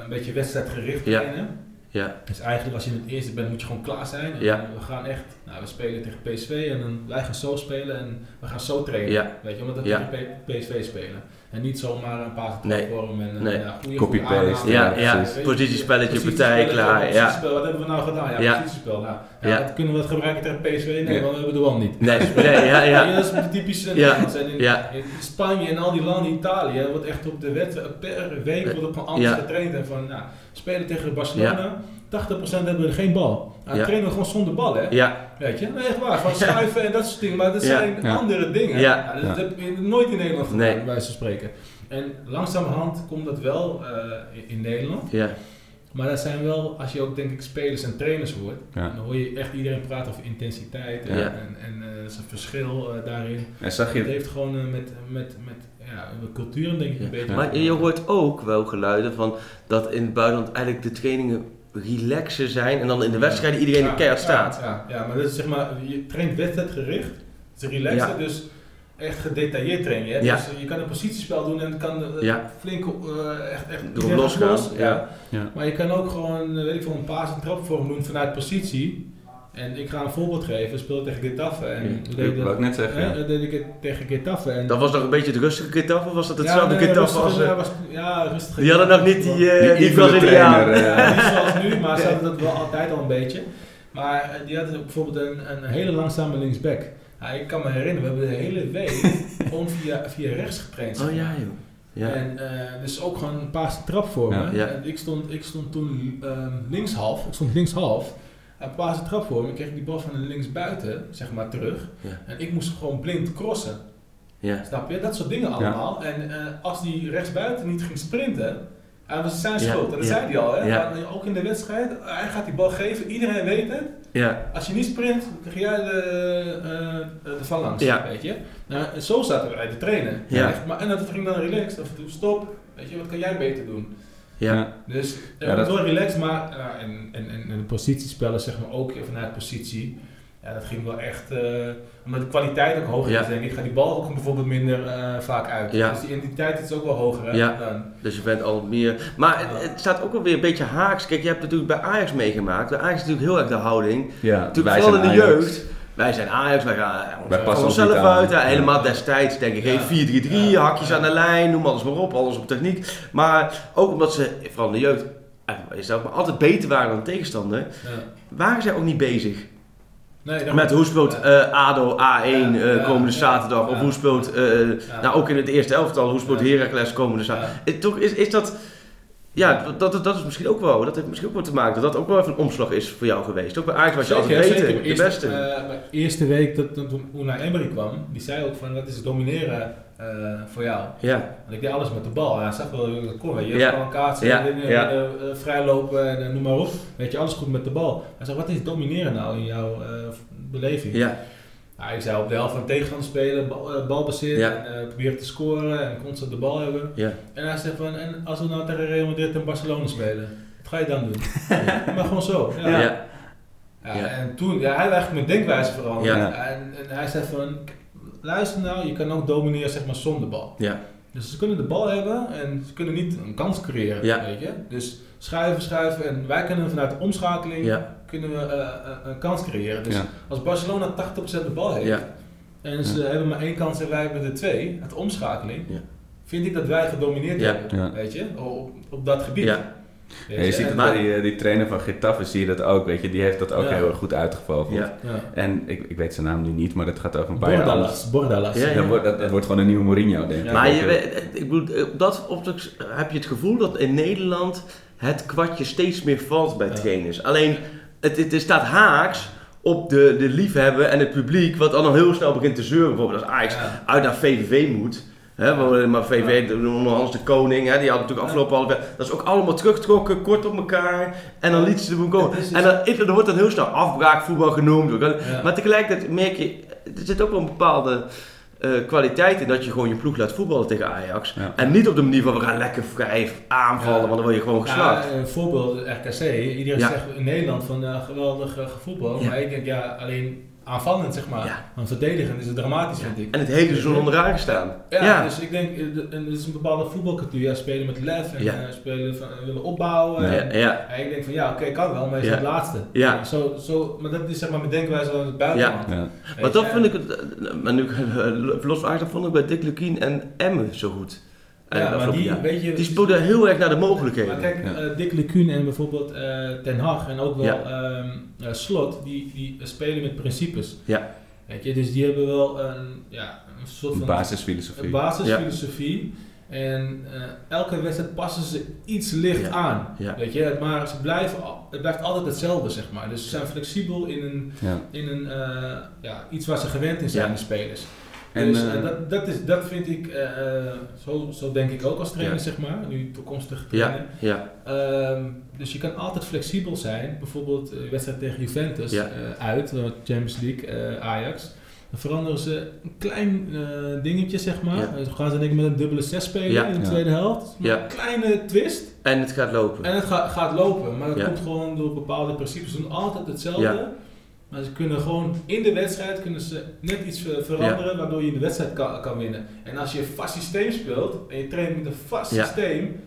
een beetje wedstrijdgericht trainen. Ja. Dus eigenlijk als je in het eerste bent, moet je gewoon klaar zijn. En ja. We gaan echt, nou, we spelen tegen PSV en dan, wij gaan zo spelen en we gaan zo trainen. Ja. Weet je, omdat we tegen PSV spelen. En niet zomaar een paar nee. vorm en nee. ja, goede copy-paste. Ja, ja. positiespelletje, partij klaar. Ja. Wat hebben we nou gedaan? Ja, ja. positiespel. Nou, ja, ja. kunnen we dat gebruiken tegen PSV? Nee, ja. want we hebben de bal niet. Nee, nee ja, ja. dat is de typische ja. in, ja. in Spanje en al die landen, Italië, wordt echt op de wedstrijd per week wordt op gewoon anders ja. getraind. En van, nou, spelen tegen Barcelona. 80% hebben we geen bal. Nou, ja. trainen we gewoon zonder bal, hè? Ja. Weet je? Nee, echt waar. Van schuiven en dat soort dingen. Maar dat ja. zijn ja. andere dingen. Ja. Nou, dat heb je nooit in Nederland gedaan, nee. bij wijze van spreken. En langzamerhand komt dat wel uh, in, in, Nederland. Ja. Maar dat zijn wel, als je ook denk ik spelers en trainers hoort, ja. dan hoor je echt iedereen praten over intensiteit en, ja. en, en uh, zijn verschil uh, daarin. En zag je... Het heeft gewoon met, met, met ja, culturen denk ik een beetje. Maar je hoort ook wel geluiden van dat in het buitenland eigenlijk de trainingen relaxer zijn en dan in de wedstrijden iedereen ja, de keihard staat. Ja, ja, maar dat is zeg maar, je traint wedstrijdgericht, het is relaxer, ja. dus echt gedetailleerd trainen. Hè? Ja. Dus je kan een positiespel doen en het kan uh, ja. flink uh, echt, echt Door losgaan. Los, ja. ja. Maar je kan ook gewoon, weet ik veel, een paas en trapvorm doen vanuit positie. En ik ga een voorbeeld geven, speel tegen Getafe. En ja, dat wil ik net zeggen. Hè, dat deed ik tegen Getafe. En dat was nog een beetje de rustige Getafe, was dat hetzelfde ja, nee, Getafe als... Ja, was, ja, rustig. Die hadden nog niet die, uh, die, die Braziliaan. Ja, niet zoals nu, maar ze hadden dat wel altijd al een beetje. Maar die hadden bijvoorbeeld een, een hele langzame linksback. Ja, ik kan me herinneren, we hebben de hele week gewoon via, via rechts getraind. Oh ja, joh. Ja. En uh, dus ook gewoon een paar trap voor me. En ik, stond, ik stond toen um, linkshalf. Ik stond linkshalf. En paas de trap voor me. kreeg ik die bal van de linksbuiten, zeg maar, terug. Ja. En ik moest gewoon blind crossen. Ja. Snap je? Dat soort dingen allemaal. En uh, als die rechtsbuiten niet ging sprinten. En dat was zijn schuld. En dat zei hij al. Hè? Maar ook in de wedstrijd. Hij gaat die bal geven. Iedereen weet het. Ja. Als je niet sprint, dan ga jij de, uh, de van langs, weet je. Nou, en zo zaten wij te trainen. Ja. Maar, en dat ging dan relaxed, af en toe stop, weet je, wat kan jij beter doen? Ja. Dus ja, dat... wel relaxed, maar uh, en, en, en, en de positiespellen zeg maar ook vanuit positie. Ja, dat ging wel echt, uh, omdat de kwaliteit ook hoger ja. is denk ik, gaat die bal ook bijvoorbeeld minder vaak uit. Ja. Dus die identiteit is ook wel hoger. Hè, ja. dan. Dus je bent al meer, maar het, het, staat ook wel weer een beetje haaks. Kijk, je hebt natuurlijk bij Ajax meegemaakt. Bij Ajax is natuurlijk heel erg de houding. Ja, natuurlijk vooral in de Ajax. jeugd. Wij zijn Ajax, wij gaan wij van onszelf uit. Ja, helemaal destijds denk ik, ja. 4-3-3, ja. hakjes aan de lijn, noem alles maar op, alles op techniek. Maar ook omdat ze, vooral de jeugd, is ook maar altijd beter waren dan de tegenstander, waren zij ook niet bezig. Nee, met hoe speelt uh, ADO A1 uh, komende zaterdag, of hoe speelt, uh, nou ook in het eerste elftal, hoe speelt Heracles komende zaterdag. Toch is, is dat... Ja, dat, dat, dat is misschien ook wel, dat heeft misschien ook wel te maken dat dat ook wel even een omslag is voor jou geweest. Ook bij Ajax was je altijd beter, de eerste, beste. Uh, de eerste week dat, toen Unai Emery kwam, die zei ook van dat is domineren uh, voor jou. Ja. Want ik deed alles met de bal. Hij zag wel dat kon. Je ja. gewoon kaatsen, ja. dingen, ja. uh, vrijlopen en noem maar op. Weet je, alles goed met de bal. Hij zei, wat is domineren nou in jouw beleving? Ja. Nou, ik zei op de helft van de tegenstander spelen, bal, balbezit, ja. en, uh, proberen te scoren en constant de bal hebben. Ja. En hij zei van, en als we nou tegen Real Madrid en Barcelona spelen, wat ga je dan doen? Maar gewoon zo. Ja. En toen, ja, hij heeft eigenlijk mijn denkwijze veranderd. En, en, hij zei van, luister nou, je kan ook domineren zeg maar zonder bal. Ja. Dus ze kunnen de bal hebben en ze kunnen niet een kans creëren, weet je. Dus schuiven, schuiven en wij kunnen vanuit de omschakeling kunnen we uh, een kans creëren. Dus als Barcelona 80% de bal heeft en ze hebben maar één kans en wij hebben de twee, het omschakeling, vind ik dat wij gedomineerd hebben, weet je, op, op dat gebied. Ja, je ziet het bij die, eh, die trainer van Getafe, zie je dat ook, weet je, die heeft dat ook heel erg goed uitgevogeld. Ja. En ik, ik weet zijn naam nu niet, maar dat gaat over een paar Bordalas, jaar. Bordalas. Ja, dat, wordt, dat, wordt gewoon een nieuwe Mourinho, denk ik. Maar je, ik bedoel, op dat opzicht heb je het gevoel dat in Nederland het kwartje steeds meer valt bij trainers. Alleen, het, het, staat haaks op de, de liefhebber en het publiek, wat dan al heel snel begint te zeuren. Bijvoorbeeld als Ajax uit naar VVV moet Hè, maar VV, onder Hans de Koning, hè, die had natuurlijk afgelopen half Dat is ook allemaal teruggetrokken, kort op elkaar. En dan liet ze hem komen. En dan, wordt dan heel snel afbraakvoetbal genoemd. Maar tegelijkertijd merk je, er zit ook wel een bepaalde uh, kwaliteit in dat je gewoon je ploeg laat voetballen tegen Ajax. En niet op de manier van we gaan lekker vrij aanvallen, want dan word je gewoon geslacht. Ja, een voorbeeld, RKC. Iedereen zegt in Nederland van uh, geweldig uh, voetbal. Maar ik denk ja, alleen aanvallend, zeg maar. Ja. Want verdedigend is het dramatisch, vind ik. En het hele seizoen onderaan gestaan. Ja, ja, dus ik denk, er is een bepaalde voetbalcultuur. Ja, spelen met lef en uh, spelen van, willen opbouwen. Ja, en, ja. en ik denk van, ja, oké, kan wel, maar je is het laatste. Ja. Zo, zo, maar dat is zeg maar mijn denkwijze aan het buitenland. Ja. Maar dat vind ik, maar nu, los van vond ik bij Dick Lukien en Emmen zo goed. Ja, maar die, weet je, die spoeden heel erg naar de mogelijkheden. Maar kijk, ja. uh, Dick Lecune en bijvoorbeeld uh, Ten Hag en ook wel ja. um, uh, Slot, die, die spelen met principes. Ja. Weet je, dus die hebben wel een, ja, een soort van... Basisfilosofie. Een basisfilosofie. En elke wedstrijd passen ze iets licht aan. Weet je, maar ze blijven, het blijft altijd hetzelfde, zeg maar. Dus ze zijn flexibel in, een, in een, ja, iets waar ze gewend in zijn, de spelers. En, dus uh, dat, dat, is, dat vind ik, uh, zo, zo denk ik ook als trainer, zeg maar, nu toekomstig trainer. Ja, ja. Um, dus je kan altijd flexibel zijn. Bijvoorbeeld uh, wedstrijd tegen Juventus ja. uit, Champions League, Ajax. Dan veranderen ze een klein dingetje, zeg maar. Ja. Dan gaan ze denk ik met een dubbele 6 spelen in de tweede helft. Ja. Een kleine twist. En het gaat lopen. En het ga, gaat lopen, maar dat komt gewoon door bepaalde principes. Ze doen altijd hetzelfde. Maar ze kunnen gewoon in de wedstrijd kunnen ze net iets veranderen waardoor je de wedstrijd kan, kan winnen. En als je een vast systeem speelt en je traint met een vast systeem.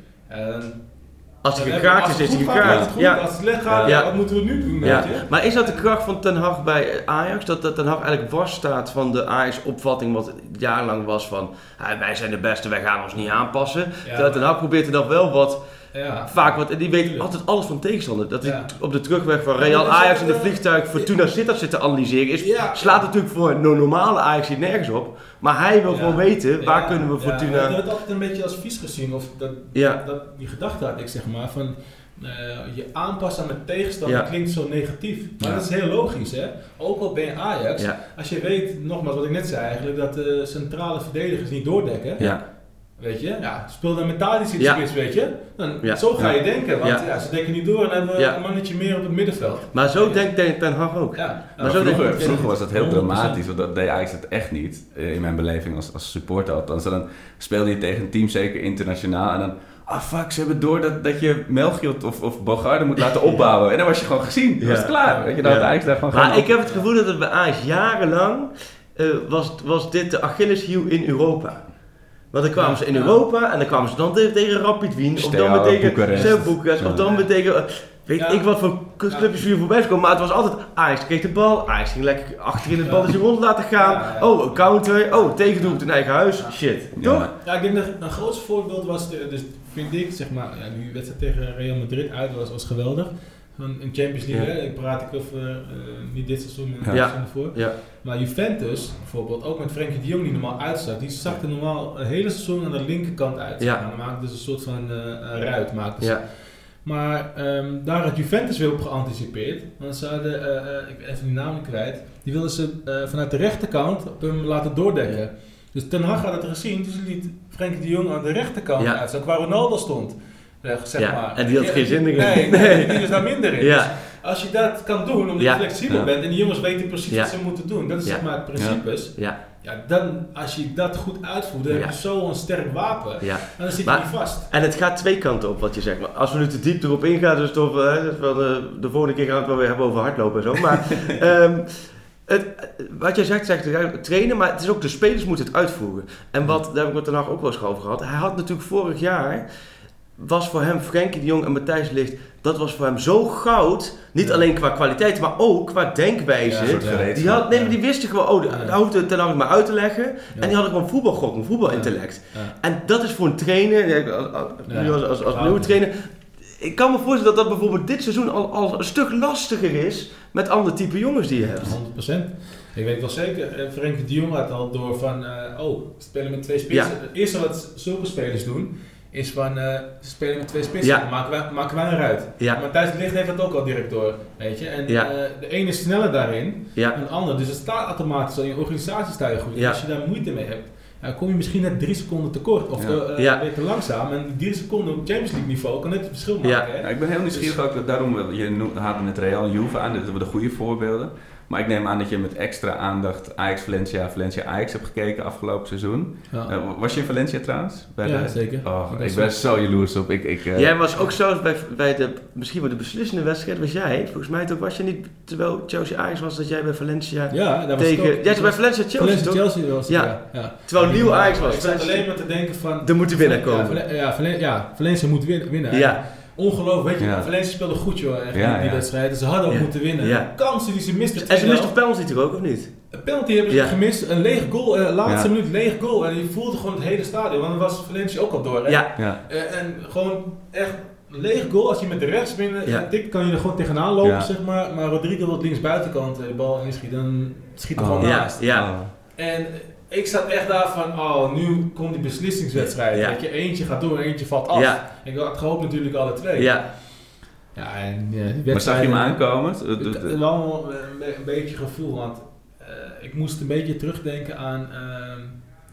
als hij gekraakt is, is hij gekraakt. Ja. Als het slecht gaat, ja. wat moeten we nu doen? Ja. Maar is dat de kracht van Ten Hag bij Ajax? Dat, dat Ten Hag eigenlijk was staat van de Ajax-opvatting, wat jarenlang was van wij zijn de beste, wij gaan ons niet aanpassen. Terwijl Ten Hag probeert er dan wel wat ja. Vaak, want die weet altijd alles van tegenstander. Dat hij op de terugweg van Real Ajax in de vliegtuig Fortuna Sittard zit te analyseren. Is, Slaat natuurlijk voor een normale Ajax nergens op. Maar hij wil gewoon weten, waar kunnen we Fortuna... Ja, ik heb het altijd een beetje als vies gezien. Of dat, dat, die gedachte had ik zeg maar. Van, uh, je aanpassen aan de tegenstander klinkt zo negatief. Maar dat is heel logisch hè. Ook al ben je Ajax. Als je weet, nogmaals wat ik net zei eigenlijk, dat de centrale verdedigers niet doordekken. Ja Weet je, ja, speel dan de spits, weet je. Dan, Zo ga je denken, want ja. ze denken niet door en hebben we een mannetje meer op het middenveld. Maar zo denkt Ten Hag ook. Maar zo vroeger, vroeger was dat heel dramatisch, want dat deed eigenlijk het echt niet. Eh, in mijn beleving als, als supporter althans. Dan speelde je tegen een team, zeker internationaal, en dan... Ah fuck, ze hebben door dat, dat je Melchior of, of Bogarde moet laten opbouwen. En dan was je gewoon gezien. Dat was klaar. Weet je, dan Ajax daar gewoon Maar ik heb het gevoel dat het bij Ajax jarenlang... Uh, was, was dit de Achilleshiel in Europa. Want dan kwamen ze in Europa en dan kwamen ze dan tegen Rapid Wien, of dan weer tegen Boekarest, of dan weer tegen... Weet ik wat voor clubjes hier voorbij komen, maar het was altijd Ajax kreeg de bal, Ajax ging lekker achter in het balletje rond laten gaan. Oh, een counter, oh, tegendoelpunt in eigen huis, shit. Toch? Ja, ik denk dat een grootste voorbeeld was, dus vind ik, zeg maar, ja, die wedstrijd tegen Real Madrid uit was, was geweldig een Champions League, ja. ik praat ik over uh, niet dit seizoen, maar het seizoen ervoor. Ja. Maar Juventus bijvoorbeeld, ook met Frenkie de Jong die normaal uitzag, die zakte normaal een hele seizoen aan de linkerkant uit. Ja. dan maakte dus een soort van uh, ruit. Maakte ja. Maar um, daar had Juventus weer op geanticipeerd. Want ze hadden, uh, ik ben even die naam kwijt, die wilden ze vanuit de rechterkant op hem laten doordekken. Dus Ten Hag had het gezien, dus liet Frenkie de Jong aan de rechterkant ja. waar Ronaldo stond zeg ja, maar. En die had geen zin in. Nee, nee, die is daar minder in. Ja. Dus als je dat kan doen, omdat je flexibel bent en die jongens weten precies wat ze moeten doen, dat is zeg maar het principe. Ja. Ja, dan, als je dat goed uitvoert, dan heb je zo'n sterk wapen. Ja. En dan zit je niet vast. En het gaat twee kanten op wat je zegt. Maar als we nu te diep erop ingaan, dus toch, wel, de, de volgende keer gaan we het wel weer hebben over hardlopen en zo. Maar um, het, wat jij zegt, zegt trainen, maar het is ook de spelers moeten het uitvoeren. En wat, daar heb ik het daarna ook wel eens over gehad. Hij had natuurlijk vorig jaar, was voor hem Frenkie de Jong en Matthijs Licht, dat was voor hem zo goud. Niet alleen qua kwaliteit, maar ook qua denkwijze. Ja, die, had, nee, maar die wisten gewoon, oh, daar hoefde het ten maar uit te leggen. En die hadden gewoon voetbalgok, een voetbalintellect. En dat is voor een trainer, als, als, als, nieuwe trainer, ik kan me voorstellen dat dat bijvoorbeeld dit seizoen al, al een stuk lastiger is met andere type jongens die je hebt. 100%. Ik weet wel zeker, eh, Frenkie de Jong had al door van, uh, oh, spelen met twee spitsen. Het eerste wat zulke spelers doen, is van, uh, spelen met twee spitsen, ja. maken, wij, maken wij eruit. Ja. Maar Thijs Licht heeft dat ook al direct door, weet je. En de ene is sneller daarin dan de ander. Dus het staat automatisch al, in je organisatie sta je goed. Als je daar moeite mee hebt, dan kom je misschien net drie seconden tekort of te, uh, te langzaam. En drie seconden op Champions League niveau kan net het verschil maken. Ja. ik ben heel nieuwsgierig dus, ook, daarom, je haalde het Real en Juve aan, dit zijn de goede voorbeelden. Maar ik neem aan dat je met extra aandacht Ajax Valencia, Valencia Ajax hebt gekeken afgelopen seizoen. Ja. Uh, was je in Valencia trouwens? Bij ja, zeker. Oh, ik, ben zo jaloers op. Ik, ik, uh... Jij was ook zo bij, bij de, misschien wel de beslissende wedstrijd, was jij, volgens mij ook, was je niet, terwijl Chelsea Ajax was, dat jij bij Valencia ja, dat tegen... Was jij was bij Valencia Chelsea Valencia Chelsea was ja. ja. Terwijl nieuw Ajax was. Ik zat alleen maar te denken van... Er moet winnen komen. Ja, ja, Valencia moet winnen. Ja. Ongelooflijk, weet je, ja. Valencia speelde goed joh, echt, ja, die wedstrijd. Ze hadden ook moeten winnen. Kansen die ze misten. En ze misten penalty toch ook, of niet? Een penalty hebben ze gemist, een leeg goal, uh, laatste minuut leeg goal. En je voelde gewoon het hele stadion, want dan was Valencia ook al door. Hè? Ja. Uh, en gewoon echt leeg goal, als je met de rechts binnen ja. tikt, kan je er gewoon tegenaan lopen, zeg maar. Maar Rodrigo wat links buitenkant de bal inschiet, dan schiet er gewoon naast. Ja. En ik zat echt daar van, oh, nu komt die beslissingswedstrijd. Ja. Dat je eentje gaat door en eentje valt af. Ja. Ik had gehoopt natuurlijk alle twee. Ja. Ja, en ja, die Maar zag je hem aankomen? Wel een, een, beetje gevoel, want uh, ik moest een beetje terugdenken aan uh,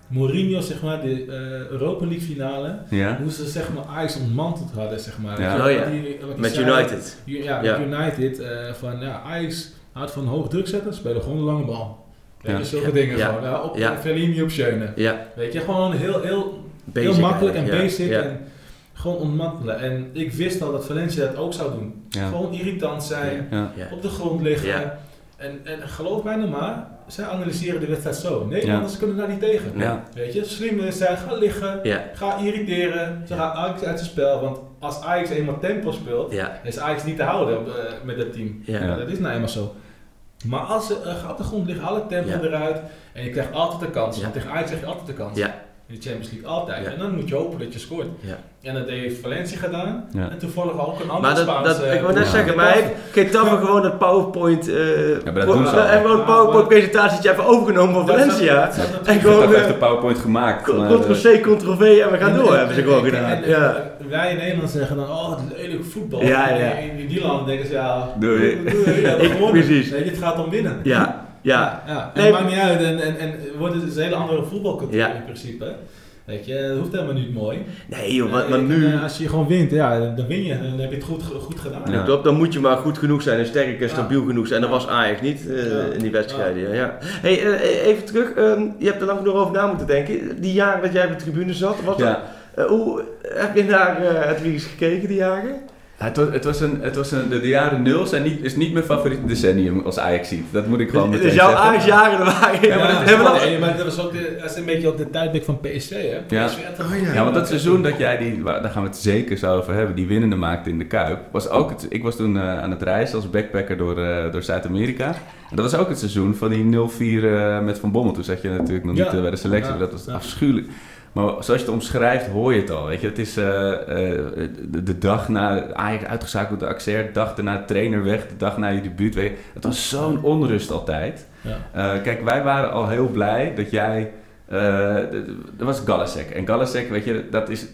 Mourinho, zeg maar, de uh, Europa League finale. Ja. Hoe ze zeg maar Ajax ontmanteld hadden, zeg maar. Ja. Oh, ja. Die, met United. Ja, met United. van ja, Ajax houdt van hoog druk zetten, spelen gewoon een lange bal. Weet je, zulke dingen gewoon. Ja, op ja. Op Schöne. Ja. Weet je, gewoon heel, heel, heel makkelijk en basic. En gewoon ontmantelen. En ik wist al dat Valencia dat ook zou doen. Gewoon irritant zijn, op de grond liggen. En, en geloof mij nou maar, zij analyseren de wedstrijd zo. Nederlanders kunnen daar niet tegen. Weet je, slim is zij, ga liggen, ga irriteren. Ze gaan Ajax uit zijn spel. Want als Ajax eenmaal tempo speelt, is Ajax niet te houden uh, met dat team. Dat is nou eenmaal zo. Maar als ze uh, op de grond liggen, alle tempo eruit. En je krijgt altijd de kans. Want tegen Ajax zeg je altijd de kans. Ja. In de Champions League altijd. En dan moet je hopen dat je scoort. En dat heeft Valencia gedaan. En toevallig ook een dat, dat, Ik wou net zeggen, maar heeft Getafe gewoon het PowerPoint... Uh, ja, maar dat doen ze En gewoon een PowerPoint presentatie even overgenomen van Valencia. en gewoon... heeft de PowerPoint gemaakt. Ctrl-C, Ctrl-V en we gaan door, hebben ze gewoon gedaan. Ja. Wij in Nederland zeggen dan, oh, het is lelijk voetbal. Ja, ja. In die landen denken ze, ja... Doei. Precies. Nee, dit gaat om winnen. Ja. Ja. ja, En het maakt niet uit. En, en, en wordt het een hele andere voetbalcultuur in principe. Weet je, dat hoeft helemaal niet mooi. Nee joh, maar, maar nu... Eh, als je gewoon wint, ja, dan win je. Dan heb je het goed, goed gedaan. Ja. dan moet je maar goed genoeg zijn en sterk en stabiel genoeg zijn. Dat was Ajax niet uh, in die wedstrijden. Ja. Hey, uh, even terug. Um, je hebt er lang nog over na moeten denken. Die jaren dat jij op de tribune zat, was dat, hoe heb je naar het Wies gekeken die jaren? Het was, het was, een, het was een, de, jaren nul zijn niet, is niet mijn favoriete decennium als Ajax ziet. Dat moet ik gewoon meteen zeggen. Dus jouw Ajax-jaren waren... Ja, maar, maar dat was ook de, dat is een beetje op de tijdbek van PSV, hè? Ja. Oh, ja. ja, want dat seizoen dat jij die... Daar gaan we het zeker zo over hebben. Die winnende maakte in de Kuip. Was ook het, ik was toen uh, aan het reizen als backpacker door, uh, door Zuid-Amerika. En dat was ook het seizoen van die 0-4 uh, met Van Bommel. Toen zat je natuurlijk nog niet bij de selectie. Dat was afschuwelijk. Maar zoals je het omschrijft, hoor je het al. Weet je? Het is uh, de, de, dag na Ajax uitgezakeld de Axer, de dag daarna trainer weg, de dag na je debuut. Weet je? Het was zo'n onrust altijd. Ja. Uh, kijk, wij waren al heel blij dat jij... dat was Galasek. En Galasek, weet je, dat is,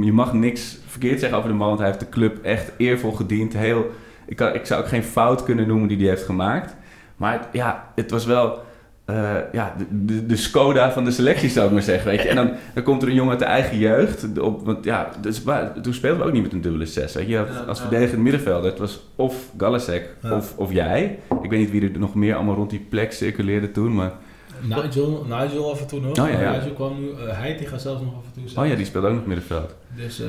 je mag niks verkeerd zeggen over de man, want hij heeft de club echt eervol gediend. Heel, ik, kan, ik zou ook geen fout kunnen noemen die hij heeft gemaakt. Maar ja, het was wel uh, ja, de, de, Skoda van de selectie, zou ik maar zeggen. Weet je? En dan, dan komt er een jongen uit de eigen jeugd. Op, want ja, dus, toen speelden we ook niet met een dubbele zes. Weet je? Als verdedigend middenvelder. Het was of Galasek of, of jij. Ik weet niet wie er nog meer allemaal rond die plek circuleerde toen. Maar Nigel, Nigel af en toe nog. Oh, ja, ja. Nigel kwam nu. Uh, Heidi gaat zelfs nog af en toe. Oh ja, die speelt ook nog middenveld. Dus uh,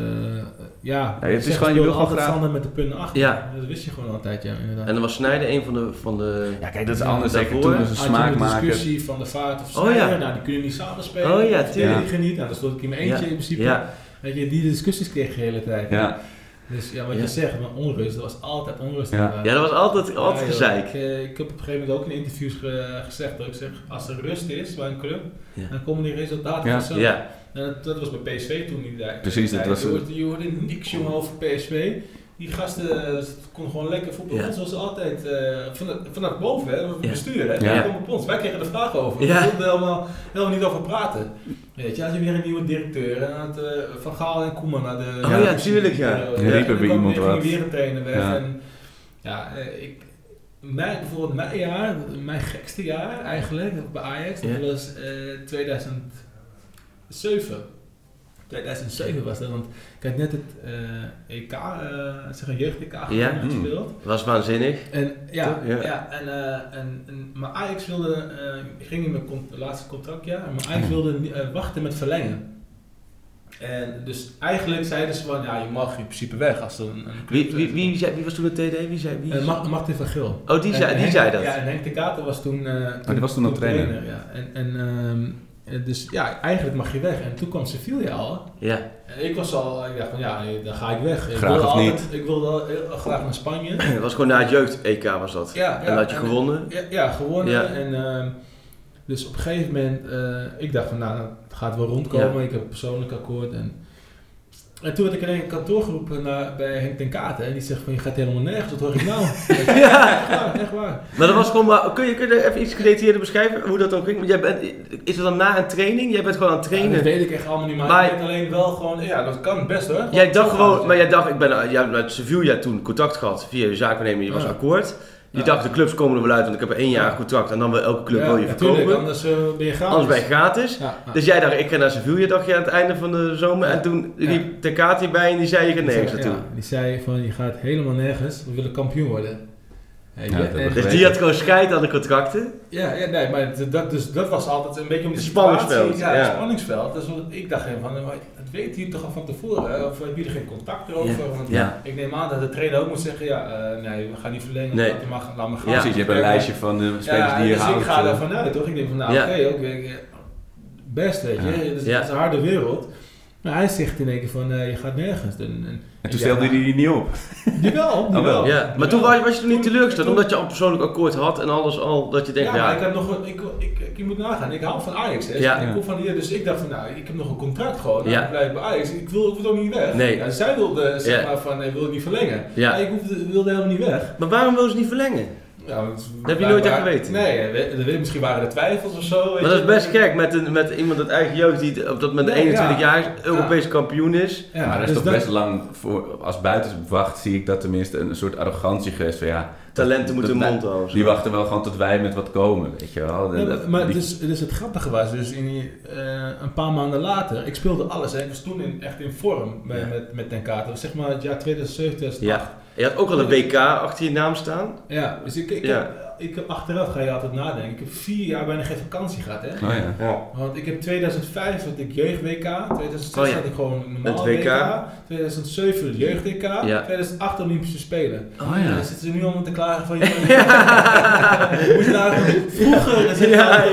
ja, ja, het is gewoon, je wil altijd graag... Sander met de punten achter. Ja. Dat wist je gewoon altijd, ja, inderdaad. En dan was Snijden een van de... Van de ja, kijk, dat is anders. Zeker toen was een smaakmaker. discussie van de vaart of Snijder. Oh, ja. Nou, die kunnen niet samen spelen. Oh ja, tuurlijk. Die geniet. Nou, dan stond ik in mijn eentje in principe. Ja. Weet je, die discussies kreeg je de hele tijd. Ja. Dus ja, wat je zegt, maar onrust, dat was altijd onrust. Ja, ja dat was altijd, altijd ja, gezeik. Ik, uh, ik, heb op een gegeven moment ook in interviews ge, gezegd dat ik zeg, als er rust is bij een club, dan komen die resultaten ja. vanzelf. Ja. En dat, dat, was bij PSV toen niet. Precies, dat was... Je hoorde, je hoorde niks jongen over PSV. Die gasten konden gewoon lekker voetballen ja. zoals altijd. Uh, vanuit, vanuit boven, hè, het bestuur. Hè, ja. op ons. Wij kregen er vragen over. Ja. We wilden helemaal, helemaal niet over praten. Weet je, had je weer een nieuwe directeur. En had, uh, Van Gaal en Koeman naar de... Oh ja, tuurlijk ja. ja. ja. riepen bij iemand wat. weer een trainer weg. Ja, en, ja ik, mijn, bijvoorbeeld mijn jaar, mijn gekste jaar eigenlijk bij Ajax, dat was 2007. 2007 was dat, want ik had net het uh, EK, uh, zeg een jeugd-EK ja. gespeeld. Mm. Was waanzinnig. En, ja, ja. ja en, uh, en, en, maar Ajax wilde, ik ging in mijn con laatste contractjaar, maar Ajax wilde wachten met verlengen. En dus eigenlijk zeiden ze van, ja, je mag in principe weg als er een, een wie, wie, wie, wie, was toen de TD? Wie zei wie? Uh, Martin van Gil. Oh, die, zei, en die Henk, zei dat? Ja, en Henk de Kater was toen... Uh, oh, die was toen nog trainer. trainer. ja. En, en um, dus ja, eigenlijk mag je weg. En toen kwam Sevilla al. Ja. En ik was al, ik dacht van ja, dan ga ik weg. Ik graag wilde of altijd, niet? Ik wilde heel graag naar Spanje. Het was gewoon na het jeugd-EK was dat. Ja, ja en dat had je en, gewonnen? Ja, ja gewonnen. Ja. En uh, dus op een gegeven moment, uh, ik dacht van nou, het gaat wel rondkomen. Ik heb een persoonlijk akkoord. En, en toen werd ik in een kantoor geroepen naar, bij Henk ten Katen. En die zegt van je gaat helemaal nergens, wat hoor ik nou? ja. Echt waar, echt waar. Maar dat was gewoon, maar, kun, je, kun je even iets gedetailleerder beschrijven hoe dat ook ging? Want jij bent, is het dan na een training? Jij bent gewoon aan het trainen? Ja, dat weet ik echt allemaal niet, maar, Maar- ik weet alleen wel gewoon, ja dat kan best hoor. Jij dacht gewoon, maar jij dacht, ik ben, jij hebt met Sevilla toen contact gehad via je zaakwaarnemer, je was akkoord. Je Ja. dacht, de clubs komen er wel uit, want ik heb een één jaar Ja. contract en dan wil elke club Ja, wil je verkopen. anders uh, ben je gratis. Anders ben je gratis. Ja, ja. Dus jij dacht, ik ga naar Sevilla, dacht je aan het einde van de zomer. Ja. En toen Ja. liep Tekati bij en die zei, je gaat Die nergens naartoe. ja, die zei van, je gaat helemaal nergens, we willen kampioen worden. Ja, En- Dus die had gewoon scheid aan de contracten. Ja, ja, nee, maar dat, dus, dat was altijd een beetje om de situatie. spanningsveld, Ja, ja. spanningsveld. Dus wat ik dacht even van, maar dat weet hij toch al van tevoren? hè? Of hebben jullie geen contact erover? Ja. Want Ja. ik neem aan dat de trainer ook moet zeggen, ja, eh, nee, we gaan niet verlengen, Nee. laat, maar, laat maar gaan. Ja. Precies, je hebt een lijstje van de spelers ja, die je dus houdt. ik ga eh. daarvan uit, toch? Ik denk van, nou Ja. oké, oké, eh, best, weet je. Ja. Het is, het is een harde wereld. Maar hij zegt in één keer van, eh, je gaat nergens. En, en, En ik toen stelde hij nou, die niet op. Jawel, wel. jawel. Ja, maar toen was, was je toen niet teleurgesteld, omdat je al een persoonlijk akkoord had en alles al, dat je denkt, ja, ja, maar ik had nog een, ik, ik, ik, je moet nagaan, ik hou van Ajax. Hè. Ja. Ik kom van hier, dus ik dacht van, nou, ik heb nog een contract gewoon. Nou, Ja. ik blijf bij Ajax. Ik wil, ik wil ook niet weg. Nee. Ja, zij wilde, zeg Ja. maar, van, ik wil het niet verlengen. Ja. Maar ik hoefde, wilde helemaal niet weg. maar waarom wil ze niet verlengen? Ja, want- Dat heb je nooit echt geweten? Nee, we- misschien waren er twijfels of zo. weet Maar dat je. is best gek met, een, met iemand uit eigen jeugd die op dat moment Nee, 21 ja. jaar is, Europees kampioen is. Ja, maar dat is dus toch dat- best lang, voor, als buitenwacht zie ik dat tenminste een soort arrogantie geweest van ja... Talenten dat- moeten hun dat- mond houden. Die wachten wel gewoon tot wij met wat komen, weet je wel. Ja, Dat- maar maar die- dus, dus het grappige was, dus in, die, eh, een paar maanden later, ik speelde alles. Hè. Ik was toen in, echt in vorm bij, Ja. met, met Ten. Dat zeg maar het jaar 2007, 2008. Je had ook al een WK achter je naam staan. Ja, dus ik, ik, Ja. Heb, ik heb achteraf ga je altijd nadenken. Ik heb vier jaar bijna geen vakantie gehad, hè? Oh ja. Ja. Want ik heb 2005 had ik jeugd WK, 2006 Oh ja. had ik gewoon normaal Het WK. WK, 2007 jeugd WK, Ja. 2008 Olympische Spelen. Oh En ja. dan zitten ze nu allemaal te klagen van... je moet je nou, vroeger, dat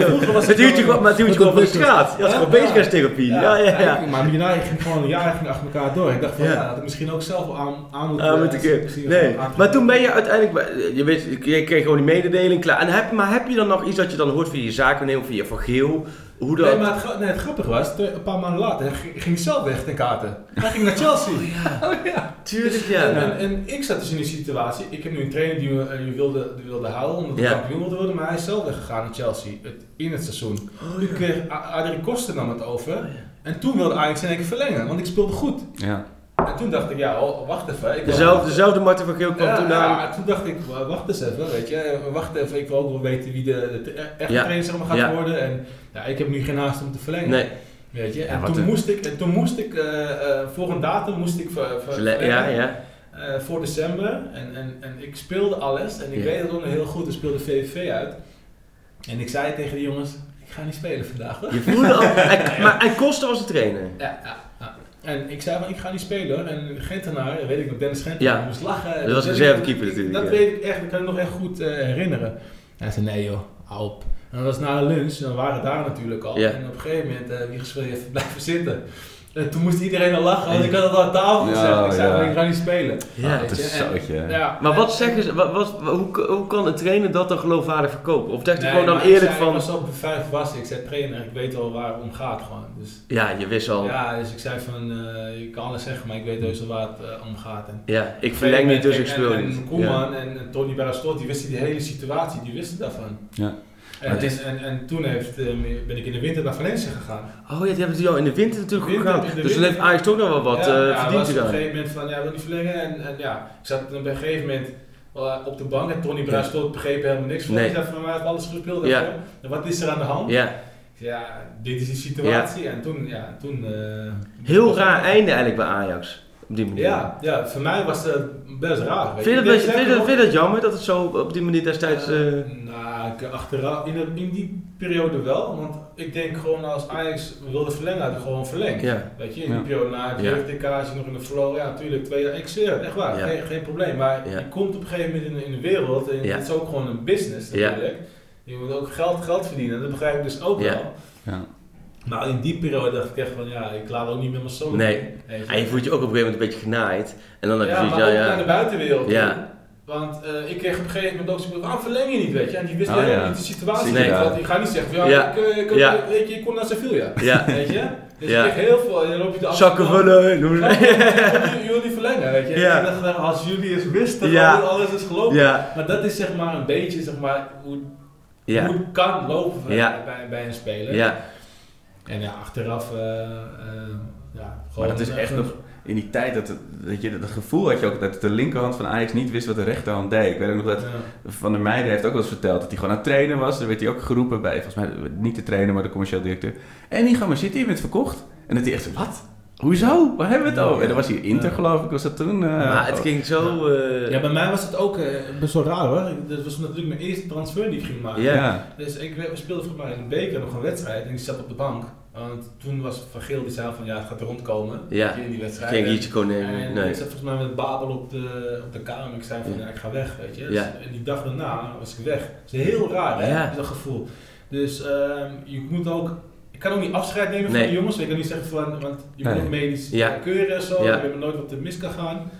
vroeger was Het duwtje gewoon- maar het duwtje dat kwam van de straat. Had Ja, gewoon ja. bezigheidstherapie. Ja, ja, ja. Maar hierna ging gewoon een jaar ging achter elkaar door. Ik dacht van, Ja. dat ik misschien ook zelf wel aan, aan moet... Ah, eh, Nee, maar toen ben je uiteindelijk, bij- je, weet, je kreeg gewoon die mededeling klaar. En heb, maar heb je dan nog iets dat je dan hoort via je zakennemer of via Van Geel? Hoe dat... Nee, maar het, nee, het grappige was, twee- een paar maanden later ging, zelf weg ten kaarten. Hij ging naar Chelsea. Oh ja. Tuurlijk, ja. En, en, en ik zat dus in die situatie. Ik heb nu een trainer die me die wilde, die wilde houden omdat hij Ja. kampioen wilde worden, maar hij is zelf weggegaan naar Chelsea het, in het seizoen. toen kreeg A- Adrie Koster nam het over. En toen wilde Ajax in één keer verlengen, want ik speelde goed. Ja. En toen dacht ik, ja, oh, wacht even. Ik Dezelfde, dezelfde Martin van Geel kwam ja, toen ja, aan. maar toen dacht ik, wa- wacht eens even, weet je. Wacht even, ik wil ook wel weten wie de, de, echte Ja. trainer zeg maar, gaat Ja. worden. En ja, ik heb nu geen haast om te verlengen. Nee. Weet je, Ja, en toen, een- moest ik, en toen moest ik, eh, voor een datum moest ik ver, ver- Verle- Ja, verlengen, ja. eh, voor december. En, en, en ik speelde alles en ik Ja. weet het ook nog heel goed, ik speelde VVV uit. En ik zei tegen die jongens, ik ga niet spelen vandaag hoor. Je voelde al, hij, maar hij kostte als een trainer. Ja, ja, ja. En ik zei van, ik ga niet spelen. En Gentenaar, weet ik nog, Dennis Gentenaar, Ja. moest lachen. Dat was reservekeeper natuurlijk, Dat ja. weet ik echt, dat kan ik nog echt goed eh, herinneren. Hij zei, nee joh, hou op. En dat was na de lunch, en we waren daar natuurlijk al. Ja. En op een gegeven moment, eh wie je even blijven zitten? En toen moest iedereen al lachen, want ik had het al aan tafel gezegd. Ja, ik zei ja. van, ik ga niet spelen. Ja, dat je, is en- zoutje. Ja, Maar en- wat zeggen ze, wat, wat, hoe, hoe kan een trainer dat dan geloofwaardig verkopen? Of dacht hij Nee, gewoon dan eerlijk zei, van, Ik was op de vijf was, ik zei trainer, ik weet al waar het om gaat gewoon. Dus, ja, je wist al, ja, ja, dus ik zei van, eh, je kan alles zeggen, maar ik weet heus al waar het eh, om gaat. En, ik verleng niet, dus ik en- speel en, niet. En Koeman en, en Tony Barastot, die wisten die hele situatie, die wisten daarvan. Ja. En, het is- en, en, en toen heeft, eh, ben ik in de winter naar Valencia gegaan. Oh ja, die hebben het jou in de winter natuurlijk goed gedaan. de Dus dan winter- heeft Ajax toch nog wel wat ja, ja, verdiend te op een gegeven moment van, ja, wil niet verlengen. En, en ja, ik zat op een gegeven moment eh, op de bank en Tony Barastot begreep helemaal niks van. Nee. Zei van, heeft alles gespeeld. Ja. En wat is er aan de hand? Ja, Ik Ja, dit is de situatie. En toen, ja, toen... heel raar einde eigenlijk bij Ajax. Op die manier. Ja, ja, voor mij was het best raar. Vind je, Ik dat, jammer dat het zo op die manier destijds... eh, ik, achteraf, in, de- in die periode wel, want ik denk gewoon als Ajax wilde verlengen, had gewoon verlengd. ja, Weet je, in die Ja. periode na het Ja. jeugd-TK, als nog in de flow, ja natuurlijk, twee jaar, ik zweer het, echt waar, Ja. geen, geen probleem. Maar Ja. je komt op een gegeven moment in, in de wereld, en Ja. het is ook gewoon een business Ja. natuurlijk. Je moet ook geld, geld verdienen, dat begrijp ik dus ook Ja. wel. Ja. Maar in die periode dacht ik echt van, ja, ik laat ook niet met mijn zoon. Nee. En je voelt je ook op een gegeven moment een beetje genaaid. En dan heb je Ja, zoiets, maar ja, ook naar de ja. buitenwereld. Ja. Want eh, ik kreeg op een gegeven moment ook zoiets van, waarom verleng je niet, weet je? En die wist Oh, helemaal ja. niet de situatie. Nee. Nee. Want ik ga niet zeggen, van, ja, Ja. Ik, eh, ik, Ja. weet je, ik kom naar Sevilla. Ja. Weet je? Dus Ja. ik kreeg heel veel, en dan loop je de Zakken vullen, noem het. je wil niet verlengen, weet je? Ja. Ik dacht, als jullie eens wisten Ja. hoe alles is gelopen. Ja, Maar dat is zeg maar een beetje zeg maar, hoe, ja, hoe het kan lopen bij, Ja. bij, bij een speler. ja. En ja, achteraf, eh, eh, ja, gewoon... Maar dat is eh, echt nog in die tijd dat, dat je dat gevoel had je ook dat de linkerhand van Ajax niet wist wat de rechterhand deed. Ik weet ook nog dat Ja. Van der Meijden heeft ook wel eens verteld dat hij gewoon aan het trainen was. Dan werd hij ook geroepen bij, volgens mij niet de trainer, maar de commercieel directeur. En die gaan maar zitten, je bent verkocht. En dat hij echt zo, wat? Hoezo? Waar hebben we het over? En dan was hij Inter Ja. geloof ik, was dat toen? eh, Maar het ging zo... eh, Ja, bij mij was het ook eh, best wel raar hoor. Dat was natuurlijk mijn eerste transfer die ik ging maken. Ja. Dus ik speelde volgens mij in de beker nog een wedstrijd en ik zat op de bank. Want toen was Van Geel die zei van ja, het gaat er rondkomen Ja. in die wedstrijd. Geen nemen, En nee. ik zat volgens mij met Babel op de, op de kamer. Ik zei van ja, ik ga weg, weet je. Dus- en die dag daarna was ik weg. Dat is heel raar hè, dat gevoel. Dus ehm, je moet ook... Ik kan ook niet afscheid nemen Nee. van de jongens. Ik kan niet zeggen van, want je moet ook medisch Ja. keuren en zo. Ja. Je weet nooit wat er mis kan gaan.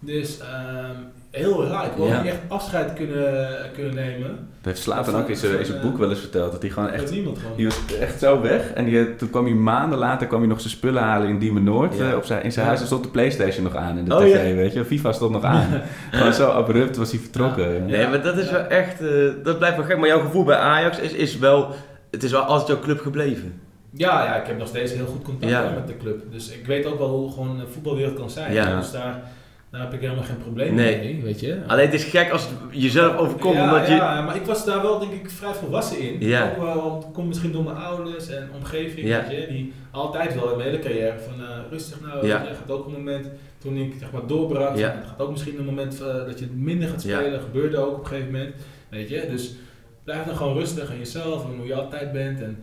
Dus ehm, heel raar. Ik wil Ja. niet echt afscheid kunnen, kunnen nemen. Dat heeft Slatan ook in zijn, boek wel eens verteld. Dat hij gewoon Echt echt... niemand gewoon. Die was echt zo weg. En die, toen kwam hij maanden later kwam hij nog zijn spullen halen in Diemen Noord. Ja. eh, op zijn, in zijn Ja. huis. Stond de Playstation nog aan in de Oh, tv, ja. weet je. FIFA stond nog aan. Gewoon zo abrupt was hij vertrokken. Nee, maar dat is wel echt... eh, dat blijft wel gek. Maar jouw gevoel bij Ajax is, is wel... Het is wel altijd jouw club gebleven. Ja, ja, ik heb nog steeds heel goed contact met de club. Dus ik weet ook wel hoe gewoon de voetbalwereld kan zijn. Ja. Dus daar, daar heb ik helemaal geen probleem Nee. mee, weet je. Alleen het is gek als het jezelf overkomt, ja, omdat je... ja, maar ik was daar wel denk ik vrij volwassen in. Ja. Ook wel, want het komt misschien door mijn ouders en omgeving, Ja. weet je. Die altijd wel in mijn hele carrière van eh, rustig nou, Ja. je gaat ook een moment toen ik zeg maar doorbrak. Ja. Het gaat ook misschien een moment eh, dat je minder gaat Ja. spelen. Gebeurde ook op een gegeven moment, weet je. Dus blijf dan gewoon rustig aan jezelf en hoe je altijd bent. En,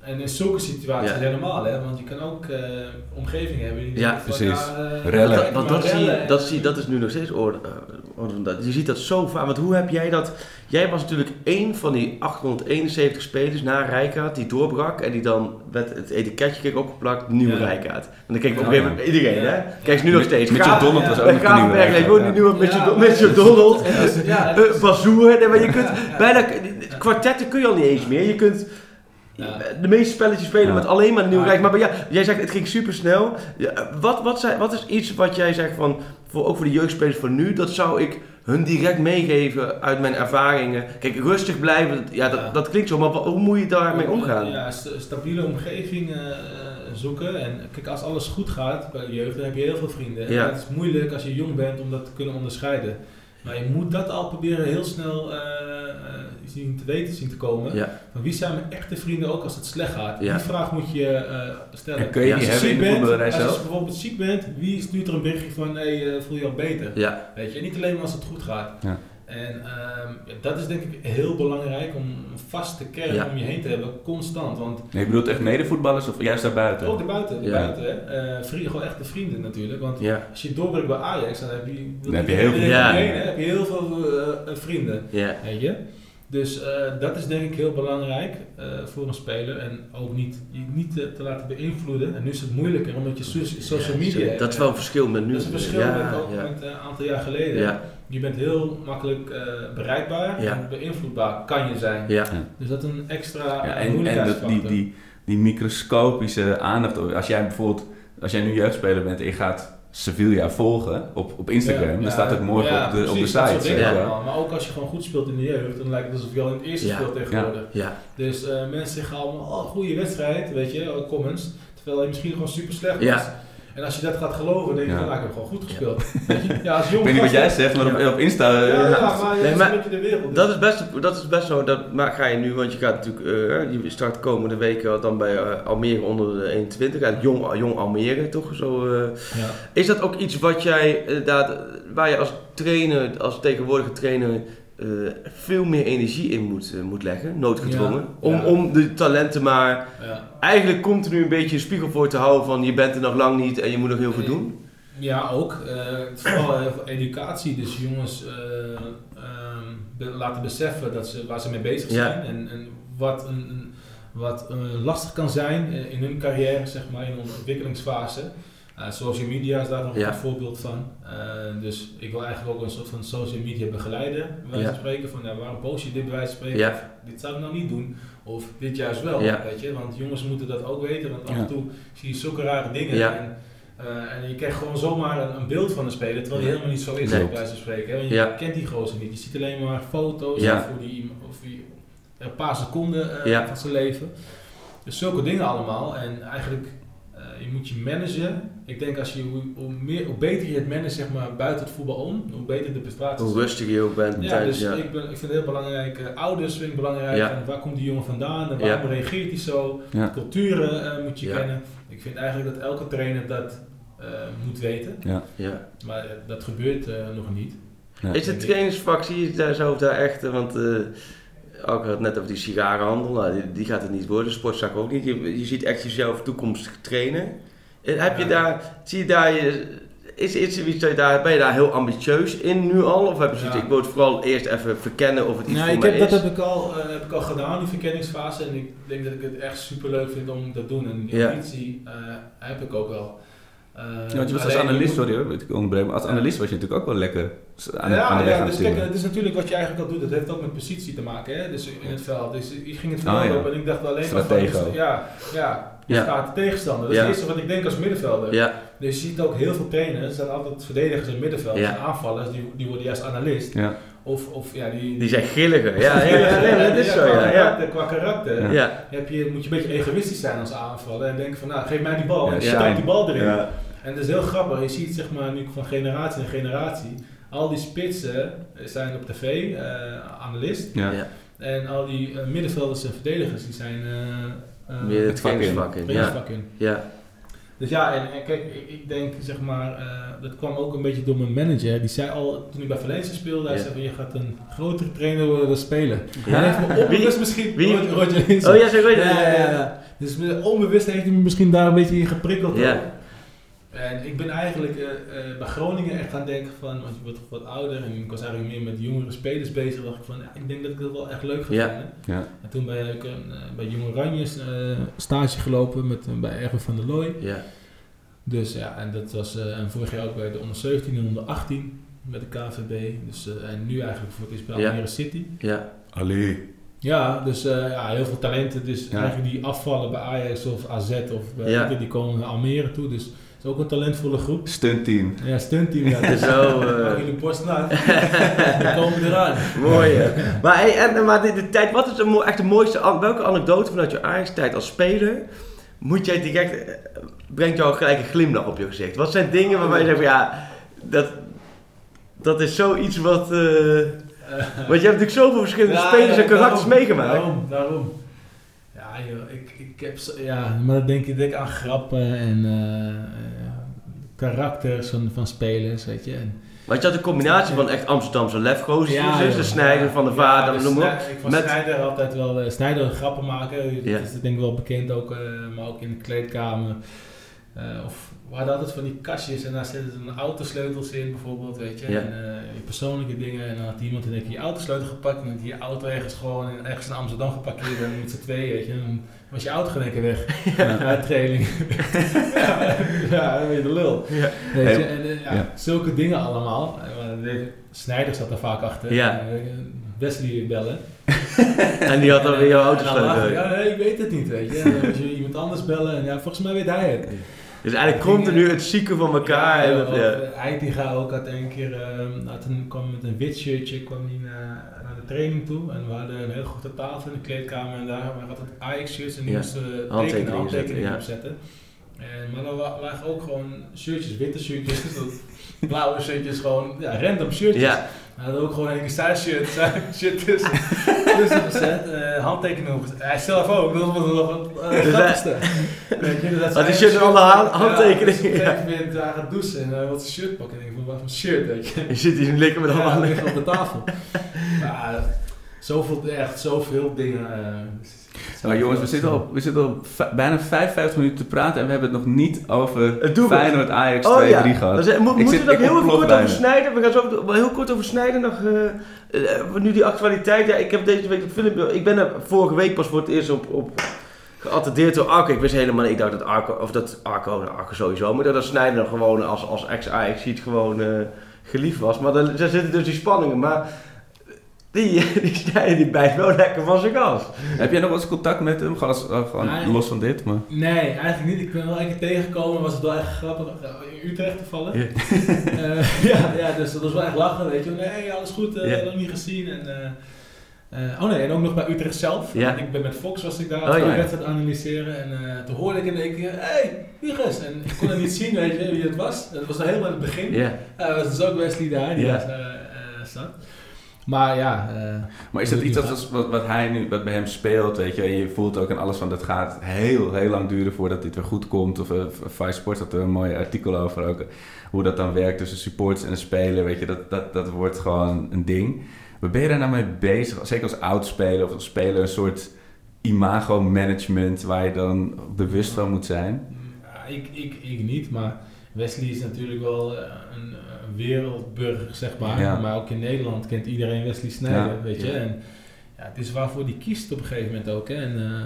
en in zulke situaties Ja. helemaal, hè. Want je kan ook eh omgeving hebben die Ja, precies. eh, Rellen. kijk Want dat, zie, dat, zie, dat is nu nog steeds orde, eh, dat. Je ziet dat zo vaak. Want hoe heb jij dat... Jij was natuurlijk één van die 871 spelers na Rijkaard die doorbrak. En die dan met het etiketje kreeg opgeplakt, nieuwe Ja. Rijkaard. En dan keek op een gegeven moment iedereen, Ja. hè? Kijk, is nu nog steeds. Mitchell Graaf- Donald was ook de nieuwe Rijkaard, ik woon ja. nu nieuwe maar- Mitchell Donald. Dat dat Bazoer, maar je kunt bijna, kwartetten kun je al niet eens meer. Je kunt Ja. de meeste spelletjes spelen Ja. met alleen maar de nieuwe Ja. rijk. Maar ja, jij zegt het ging super snel. wat, wat, zijn, wat is iets wat jij zegt van, voor, ook voor de jeugdspelers van nu, dat zou ik hun direct meegeven uit mijn ervaringen. Kijk, rustig blijven, ja, dat, Ja. dat klinkt zo, maar hoe moet je daarmee omgaan? Ja, st- stabiele omgeving eh, zoeken. En kijk, als alles goed gaat bij de jeugd, dan heb je heel veel vrienden. Ja. En het is moeilijk als je jong bent om dat te kunnen onderscheiden. Maar je moet dat al proberen heel snel eh, eh, zien te weten zien te komen. Ja. Van wie zijn mijn echte vrienden ook als het slecht gaat? Ja. Die vraag moet je eh, stellen. En kun je Als je hebben in ziek de bent, als je bijvoorbeeld ziek bent, wie stuurt er een berichtje van hey, eh, voel je al beter? Ja, Weet je, niet alleen maar als het goed gaat. Ja. En um, dat is denk ik heel belangrijk om een vaste kern om je heen te hebben, constant. Want nee, je bedoelt echt medevoetballers of juist daarbuiten? Ook daarbuiten, daarbuiten hè. Uh, vrienden, gewoon echte vrienden natuurlijk. Want als je doorbreekt bij Ajax, dan heb je, dan heb je heel veel, ja. heb je heel veel uh, vrienden. Weet je? Dus uh, dat is denk ik heel belangrijk uh, voor een speler. En ook niet, je niet te, te, laten beïnvloeden. En nu is het moeilijker omdat je social media ja, Dat is wel een verschil met nu. Dat is een verschil met, ook met een aantal jaar geleden. Je bent heel makkelijk uh, bereikbaar en beïnvloedbaar kan je zijn. Dus dat is een extra ja, en, en dat, die, die, die microscopische aandacht. Als jij bijvoorbeeld, als jij nu jeugdspeler bent en je gaat Sevilla volgen op, op Instagram, dan staat het morgen op, de, op de site. Ja. Maar ook als je gewoon goed speelt in de jeugd, dan lijkt het alsof je al in het eerste speelt tegenwoordig. Dus uh, mensen zeggen allemaal, oh, goede wedstrijd, weet je, comments. Terwijl je misschien gewoon super slecht was. En als je dat gaat geloven, denk je, ja. nou, ik heb gewoon goed gespeeld. ja, als jong ik weet niet wat jij zegt, maar op, op Insta... Ja, ja, ja maar, nee, maar de wereld. Dat is best, dat is best zo, dat maar ga je nu, want je gaat natuurlijk, uh, je start komende weken dan bij uh, Almere onder de 21, ja, jong, jong Almere toch? Zo, uh, ja. Is dat ook iets wat jij, inderdaad, waar je als trainer, als tegenwoordige trainer uh, veel meer energie in moet, uh, moet leggen, noodgedwongen. om, om de talenten maar ja. eigenlijk continu een beetje een spiegel voor te houden van je bent er nog lang niet en je moet nog heel veel doen. Ja, ook. Uh, vooral educatie. Dus jongens um, laten beseffen dat ze, waar ze mee bezig zijn en, en wat, een, wat lastig kan zijn in hun carrière, zeg maar, in een ontwikkelingsfase. Uh, social media is daar nog een voorbeeld van. Uh, dus ik wil eigenlijk ook een soort van social media begeleiden, van spreken. Van ja, waarom post je dit bij wijze van spreken? Ja. dit zou ik nou niet doen. Of dit juist wel, weet je. Want jongens moeten dat ook weten, want af en toe zie je zulke rare dingen. En, uh, en je krijgt gewoon zomaar een, een, beeld van een speler, terwijl die helemaal niet zo is, bij wijze van spreken. Want je kent die gozer niet. Je ziet alleen maar foto's voor die, of die, een paar seconden van zijn leven. Dus zulke dingen allemaal. En eigenlijk je moet je managen. Ik denk als je hoe, meer, hoe beter je het managt zeg maar, buiten het voetbal om, hoe beter de prestaties Hoe rustiger je ook bent. Ja, dus Ik, ben, ik vind het heel belangrijk. Uh, ouders vind ik belangrijk. Ja. waar komt die jongen vandaan en waarom reageert hij zo? Culturen uh, moet je kennen. Ik vind eigenlijk dat elke trainer dat uh, moet weten. Ja. Ja. Maar dat gebeurt nog niet. Is de trainingsfractie daar zo daar echt, want ook had net over die sigarenhandel, nou, die, die, gaat het niet worden, sportzak ook niet. Je, je ziet echt jezelf toekomstig trainen. Heb je daar, zie je daar, je, is, is er daar, ben je daar heel ambitieus in nu al? Of heb je zoiets, ik moet vooral eerst even verkennen of het iets nee, voor ik heb, Dat heb ik, al, uh, heb ik al gedaan, die verkenningsfase. En ik denk dat ik het echt super leuk vind om te doen. En die ambitie uh, heb ik ook wel. Uh, ja, want je was als analist, sorry hoor, ik onderbreken, als analist was je natuurlijk ook wel lekker aan, ja, aan de weg ja, dus kijk, het is natuurlijk wat je eigenlijk al doet, dat heeft ook met positie te maken, hè? dus in het veld. Dus ik ging het veld oh, ja. op en ik dacht alleen maar van, dus, ja, ja, je ja. staat de tegenstander. Dat is het eerste wat ik denk als middenvelder. Ja. Dus je ziet ook heel veel trainers, er zijn altijd verdedigers in middenveld, ja. aanvallers, die, die worden juist analist. Ja. Of, of ja, die, die zijn grilliger. Ja, ja, ja, dat is zo. Ja, ja. Qua karakter ja. Heb je, moet je een beetje egoïstisch zijn als aanvaller en denken van nou geef mij die bal en stap die bal erin. En dat is heel grappig, je ziet zeg maar nu van generatie naar generatie, al die spitsen zijn op tv, uh, analist. Ja. En al die uh, middenvelders en verdedigers die zijn uh, meer het vak in. Vak in. Ja. ja. Dus ja, en, en, kijk, ik, ik denk zeg maar, dat kwam ook een beetje door mijn manager. Die zei al, toen ik bij Valencia speelde, hij zei van je gaat een grotere trainer worden dan spelen. Ja. En heeft me onbewust misschien, Wie? Roger Oh ja, zo weet je. Ja, ja, ja, Dus onbewust heeft hij me misschien daar een beetje in geprikkeld. Ja. En ik ben eigenlijk uh, uh, bij Groningen echt gaan denken van, want je wordt toch wat ouder en ik was eigenlijk meer met jongere spelers bezig, dacht ik van, ja, ik denk dat ik dat wel echt leuk ga vinden. Ja. En toen ben ik uh, bij Jong Oranje stage gelopen met, bij Erwin van der Looy. Ja. Dus ja, en dat was en vorig jaar ook bij de onder 17 en onder 18 met de KVB. Dus, en nu eigenlijk voor het eerst bij Almere City. Ja. Ali. Ja, dus ja, heel veel talenten. Dus eigenlijk die afvallen bij Ajax of AZ of bij, die komen naar Almere toe. Dus is ook een talentvolle groep. Stuntteam. Ja, stuntteam. Ja. Zo. Uh... jullie borst na. Dan komen eraan. Mooi. hè. Maar, hey, en, maar de, de, tijd, wat is de, echt de mooiste, welke anekdote vanuit je Ajax-tijd als speler moet jij direct, eh, brengt jou gelijk een glimlach op je gezicht? Wat zijn dingen waarbij je zegt van ja, dat, dat is zoiets wat... Uh, want je hebt natuurlijk zoveel verschillende spelers en karakters meegemaakt. Daarom, daarom. Ja joh, ik, ik heb, ja, maar dan denk ik denk aan grappen en uh, karakters van, van spelers, weet je. En Maar je had een combinatie van echt Amsterdamse ja, dus de snijder van de vader, ja, noem maar Ik vond met... Snijder altijd wel, uh, Snijder grappen maken, dat is denk ik wel bekend ook, uh, maar ook in de kleedkamer. Uh, of we hadden altijd van die kastjes en daar zitten een autosleutels in bijvoorbeeld, weet je. En uh, persoonlijke dingen. En dan had iemand in je autosleutel gepakt en had je auto ergens gewoon in, ergens in Amsterdam geparkeerd en met z'n twee, weet je. En dan was je auto geen weg. Ja. Uit training. ja, ja, dan ben je de lul. Ja. Weet je, en uh, ja, zulke dingen allemaal. Snijder zat er vaak achter. Ja. Wesley bellen. en die had dan weer jouw autosleutel. Ja, nee, ik weet het niet, weet je. Dan moet je iemand anders bellen en ja, volgens mij weet hij het. Dus eigenlijk continu het zieken van elkaar. Ja, en ja. Heitinga ook had een keer, had een, kwam met een wit shirtje kwam hij naar, naar, de training toe. En we hadden een hele grote tafel in de kleedkamer en daar waren altijd Ajax-shirts en die ja. moesten tekenen, handtekeningen opzetten. En, maar dan lagen ook gewoon shirtjes, witte shirtjes, blauwe shirtjes, gewoon ja, random shirtjes. Ja. Hij had ook gewoon een shirt, shit tussen, tussen gezet, uh, handtekeningen Hij zelf ook, dat was nog het uh, grappigste. Weet je, dat is shirt alle handtekeningen. Ja, op een gegeven moment gaat douchen en uh, wat zijn shirt pakken en ik van wat een shirt, weet je. Je zit hier lekker met allemaal ja, op de tafel. maar, zoveel, echt zoveel dingen. Maar jongens, we zitten al, we zitten al bijna 55 minuten te praten en we hebben het nog niet over Feyenoord Ajax 2-3 oh, ja. gehad. Dus, mo moeten we nog heel kort over snijden? We gaan zo heel kort over snijden nog. Uh, nu die actualiteit. Ja, ik heb deze week het filmpje. Ik ben er vorige week pas voor het eerst op, op geattendeerd door Arco. Ik wist helemaal niet, ik dacht dat Arco, of dat Arco, nou Arco sowieso, maar dat Snijder gewoon als, als ex-Ajax ziet gewoon uh, geliefd was. Maar daar zitten dus die spanningen. Maar die, die snijden die bijt wel lekker van zijn gas. Heb jij nog wel eens contact met hem? Gewoon, als, uh, gewoon los van dit? Maar... Nee, eigenlijk niet. Ik ben wel een keer tegengekomen. Was het wel echt grappig. In Utrecht toevallig. Yeah. uh, ja, ja, dus dat was wel echt lachen. Weet je. Nee, alles goed. Uh, yeah. Nog niet gezien. En, uh, oh nee, en ook nog bij Utrecht zelf. Yeah. Ik ben met Fox was ik daar oh, ja. wedstrijd analyseren. En toen hoorde ik in één keer, hé, hey, is En ik kon het niet zien, weet je, wie het was. Dat was helemaal in het begin. Ja. Was dus ook Wesley daar, die yeah. zat. Maar ja. Uh, maar is dat iets dat, wat, wat, hij nu, wat bij hem speelt, weet je? En je voelt ook aan alles van dat gaat heel, heel lang duren voordat dit weer goed komt. Of uh, Vice Sport had er een mooi artikel over ook. Hoe dat dan werkt tussen supporters en spelen, weet je? Dat, dat, dat wordt gewoon een ding. Ben je daar nou mee bezig? Zeker als oud-speler of als speler, een soort imago-management waar je dan bewust van moet zijn? Ja, ik, ik, ik niet, maar Wesley is natuurlijk wel eh, een wereldburger, zeg maar. Maar ook in Nederland kent iedereen Wesley Sneijder, weet je. En ja, het is waarvoor hij kiest op een gegeven moment ook. Hè. En uh,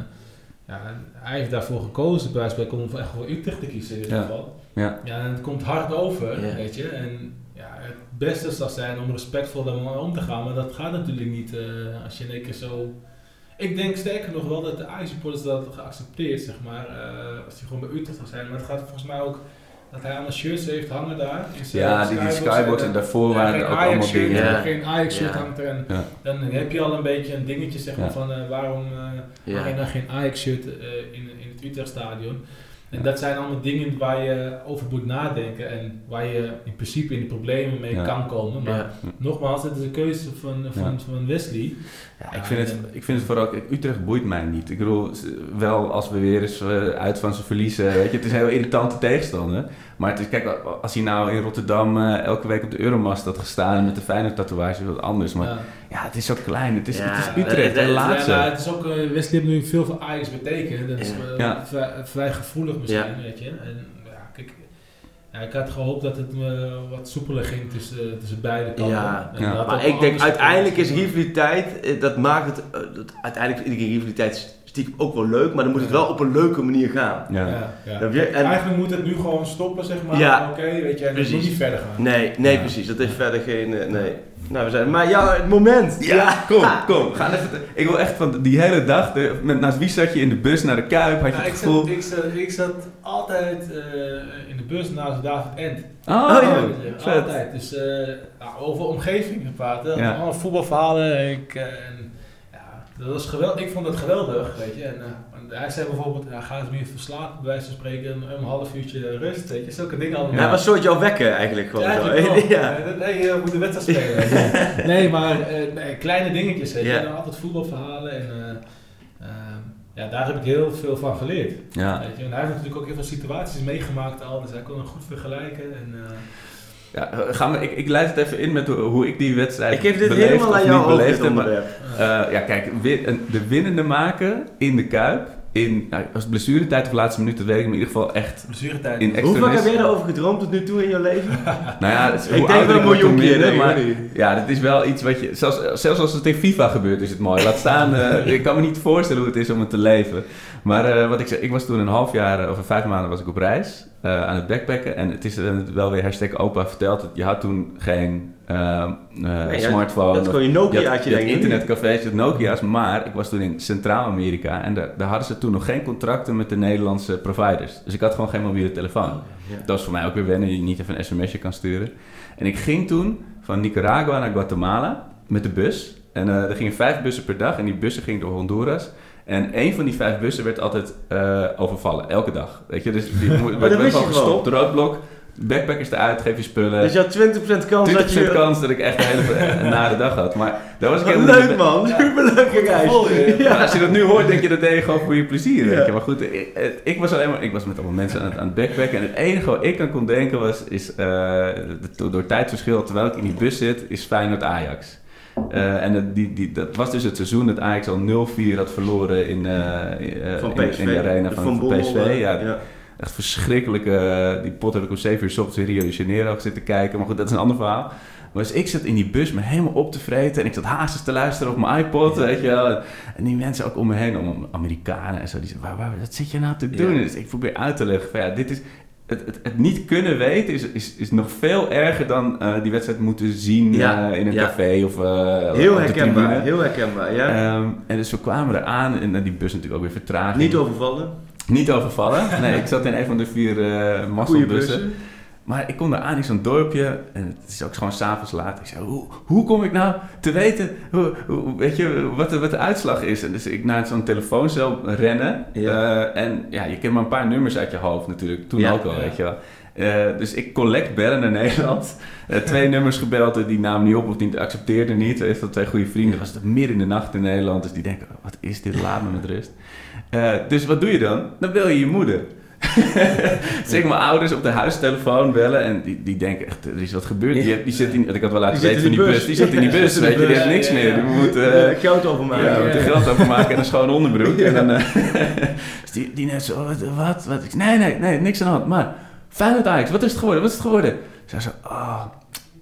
ja, hij heeft daarvoor gekozen, bij wijze om echt voor Utrecht te kiezen in ieder geval. Ja. ja, en het komt hard over, weet je. En ja, het beste zou zijn om respectvol daarmee om te gaan, maar dat gaat natuurlijk niet uh, als je in één keer zo... Ik denk sterker nog wel dat de Ajax-supporters dat geaccepteerd, zeg maar, uh, als die gewoon bij Utrecht zou zijn. Maar het gaat volgens mij ook dat hij allemaal shirts heeft hangen daar. ja, die, die skybox en, daarvoor waren er ook allemaal dingen. Ja. Geen Ajax-shirt hangt er. En dan heb je al een beetje een dingetje zeg maar, van uh, waarom uh, ja. dan geen Ajax-shirt uh, in, in het Utrecht-stadion. En dat zijn allemaal dingen waar je over moet nadenken en waar je in principe in de problemen mee kan komen. Maar nogmaals, het is een keuze van, van, van Wesley. Ja, ik, vind het, ik vind het vooral, Utrecht boeit mij niet. Ik bedoel, wel als we weer eens uit van ze verliezen, weet je, het is een heel irritante tegenstander. Maar het is, kijk, als hij nou in Rotterdam uh, elke week op de Euromast had gestaan met de fijne tatoeage, wat anders. Maar ja. ja. het is zo klein. Het is, ja, het is Utrecht, de laatste. Ja, het is ook, uh, Wesley heeft nu veel voor Ajax betekend. Dat is uh, vrij, vrij, gevoelig misschien, weet je. En, ja, ik had gehoopt dat het uh, wat soepeler ging tussen, tussen beide kanten. Ja, ja. maar ik denk uiteindelijk is rivaliteit, dat maakt het, dat uiteindelijk iedere rivaliteit stiekem ook wel leuk, maar dan moet het wel op een leuke manier gaan. Ja. ja, ja. En, Eigenlijk moet het nu gewoon stoppen, zeg maar. Ja, Oké, weet je, en het moet niet verder gaan. Nee, nee, precies. Dat is verder geen. Eh, nee. Nou, we zijn, maar ja, het moment. Ja, kom, kom. Ga even, ik wil echt van die hele dag, de, met, naast wie zat je in de bus naar de Kuip? Had je het gevoel? Ik zat, ik, zat, ik zat altijd uh, bus naast David End. Oh, oh ja. Altijd. Dus uh, nou, over omgeving gepraat. Ja. Allemaal voetbalverhalen. Ik, uh, dat was geweldig. Ik vond het geweldig, weet je. En, uh, hij zei bijvoorbeeld, ja, ga eens meer verslapen, bij wijze van spreken, een, een half uurtje rust, weet je. Zulke dingen allemaal. Ja, maar een soort jou wekken eigenlijk gewoon. Ja, eigenlijk ja. Nee, je moet de wedstrijd spelen. nee, maar nee, kleine dingetjes, weet je. Ja. En altijd voetbalverhalen en... Ja, daar heb ik heel veel van geleerd. Ja. Weet je? En hij heeft natuurlijk ook heel veel situaties meegemaakt al, dus hij kon het goed vergelijken. En, Ja, gaan we, ik, ik leid het even in met hoe ik die wedstrijd Ik geef dit helemaal aan jou over. Uh, ja, kijk, de winnende maken in de Kuip in, nou, als blessuretijd of laatste minuut, dat weet ik in ieder geval echt. Blessuretijd. In Hoe vaak heb jij erover gedroomd tot nu toe in je leven? nou ja, is, ik denk wel een miljoen keer. maar ja, dat is wel iets wat je, zelfs, zelfs als het in FIFA gebeurt, is het mooi. Laat staan, uh, ik kan me niet voorstellen hoe het is om het te leven. Maar uh, wat ik zeg, ik was toen een half jaar, of vijf maanden was ik op reis. Uh, aan het backpacken. En het is wel weer hashtag opa verteld. Je had toen geen uh, nee, smartphone. Dat kon je. Internetcafés, Nokia's. Maar ik was toen in Centraal-Amerika. En daar, daar, hadden ze toen nog geen contracten met de Nederlandse providers. Dus ik had gewoon geen mobiele telefoon. Oh, ja. Dat was voor mij ook weer wennen. Je niet even een sms'je kan sturen. En ik ging toen van Nicaragua naar Guatemala met de bus. En uh, er gingen vijf bussen per dag. En die bussen gingen door Honduras. En een van die vijf bussen werd altijd uh, overvallen, elke dag. Weet je, dus die werd gewoon gestopt, roodblok, backpackers eruit, geef je spullen. Dus je had 20% kans 20% dat je... kans dat ik echt een hele nare dag had. Maar dat was ik Leuk man, superleuke reis. Ja. Als je dat nu hoort, denk je dat deed je gewoon voor je plezier. Weet je. Maar goed, ik, ik, was alleen maar, ik was met allemaal mensen aan het, aan het backpacken. En het enige wat ik aan kon denken was, is uh, door tijdverschil, terwijl ik in die bus zit, is Feyenoord-Ajax. Uh, en die, die, dat was dus het seizoen dat Ajax al 0-4 had verloren in, uh, in, in, de arena van, van PSV. Ja, ja, Echt verschrikkelijk. die pot heb ik om 7 uur s ochtends in Rio de Janeiro zitten kijken. Maar goed, dat is een ander verhaal. Maar dus ik zat in die bus me helemaal op te vreten. En ik zat haastens te luisteren op mijn iPod, weet je wel. En die mensen ook om me heen, om Amerikanen en zo. Die zeiden, waar, waar, wat zit je nou te doen? Dus ik probeer uit te leggen van ja, dit is het, het, het, niet kunnen weten is, is, is nog veel erger dan uh, die wedstrijd moeten zien ja, uh, in een ja. café of uh, Heel herkenbaar, heel herkenbaar, ja. Um, en dus we kwamen eraan en die bus natuurlijk ook weer vertraagd. Niet overvallen? Niet overvallen, nee. ik zat in een van de vier uh, massabussen. Maar ik kom daar aan in zo'n dorpje en het is ook gewoon s'avonds laat. Ik zei, hoe, hoe kom ik nou te weten hoe, hoe, weet je, wat, de, wat de uitslag is? En dus ik naar zo'n telefooncel rennen. Ja. Uh, en ja, je kent maar een paar nummers uit je hoofd natuurlijk. Toen ook al, ja. weet je wel. Uh, dus ik collect bellen naar Nederland. Uh, twee nummers gebeld, die namen niet op of die accepteerden niet. Heeft dat twee goede vrienden. was het midden in de nacht in Nederland. Dus die denken, wat is dit, laat me met rust. dus wat doe je dan? Dan bel je je moeder. zeg mijn ouders op de huistelefoon bellen en die, die denken echt, er is wat gebeurd. Die, die zit in, ik had wel laten weten van die bus. Die zit in die bus, weet je, die heeft niks meer. Die moet uh, geld overmaken. Ja, ja. geld overmaken en een schone onderbroek. En dan, uh, dus die, die net zo, wat, wat, wat? Nee, nee, nee, niks aan de hand. Maar, Feyenoord Ajax, wat is het geworden? Wat is het geworden? Zij zo, oh,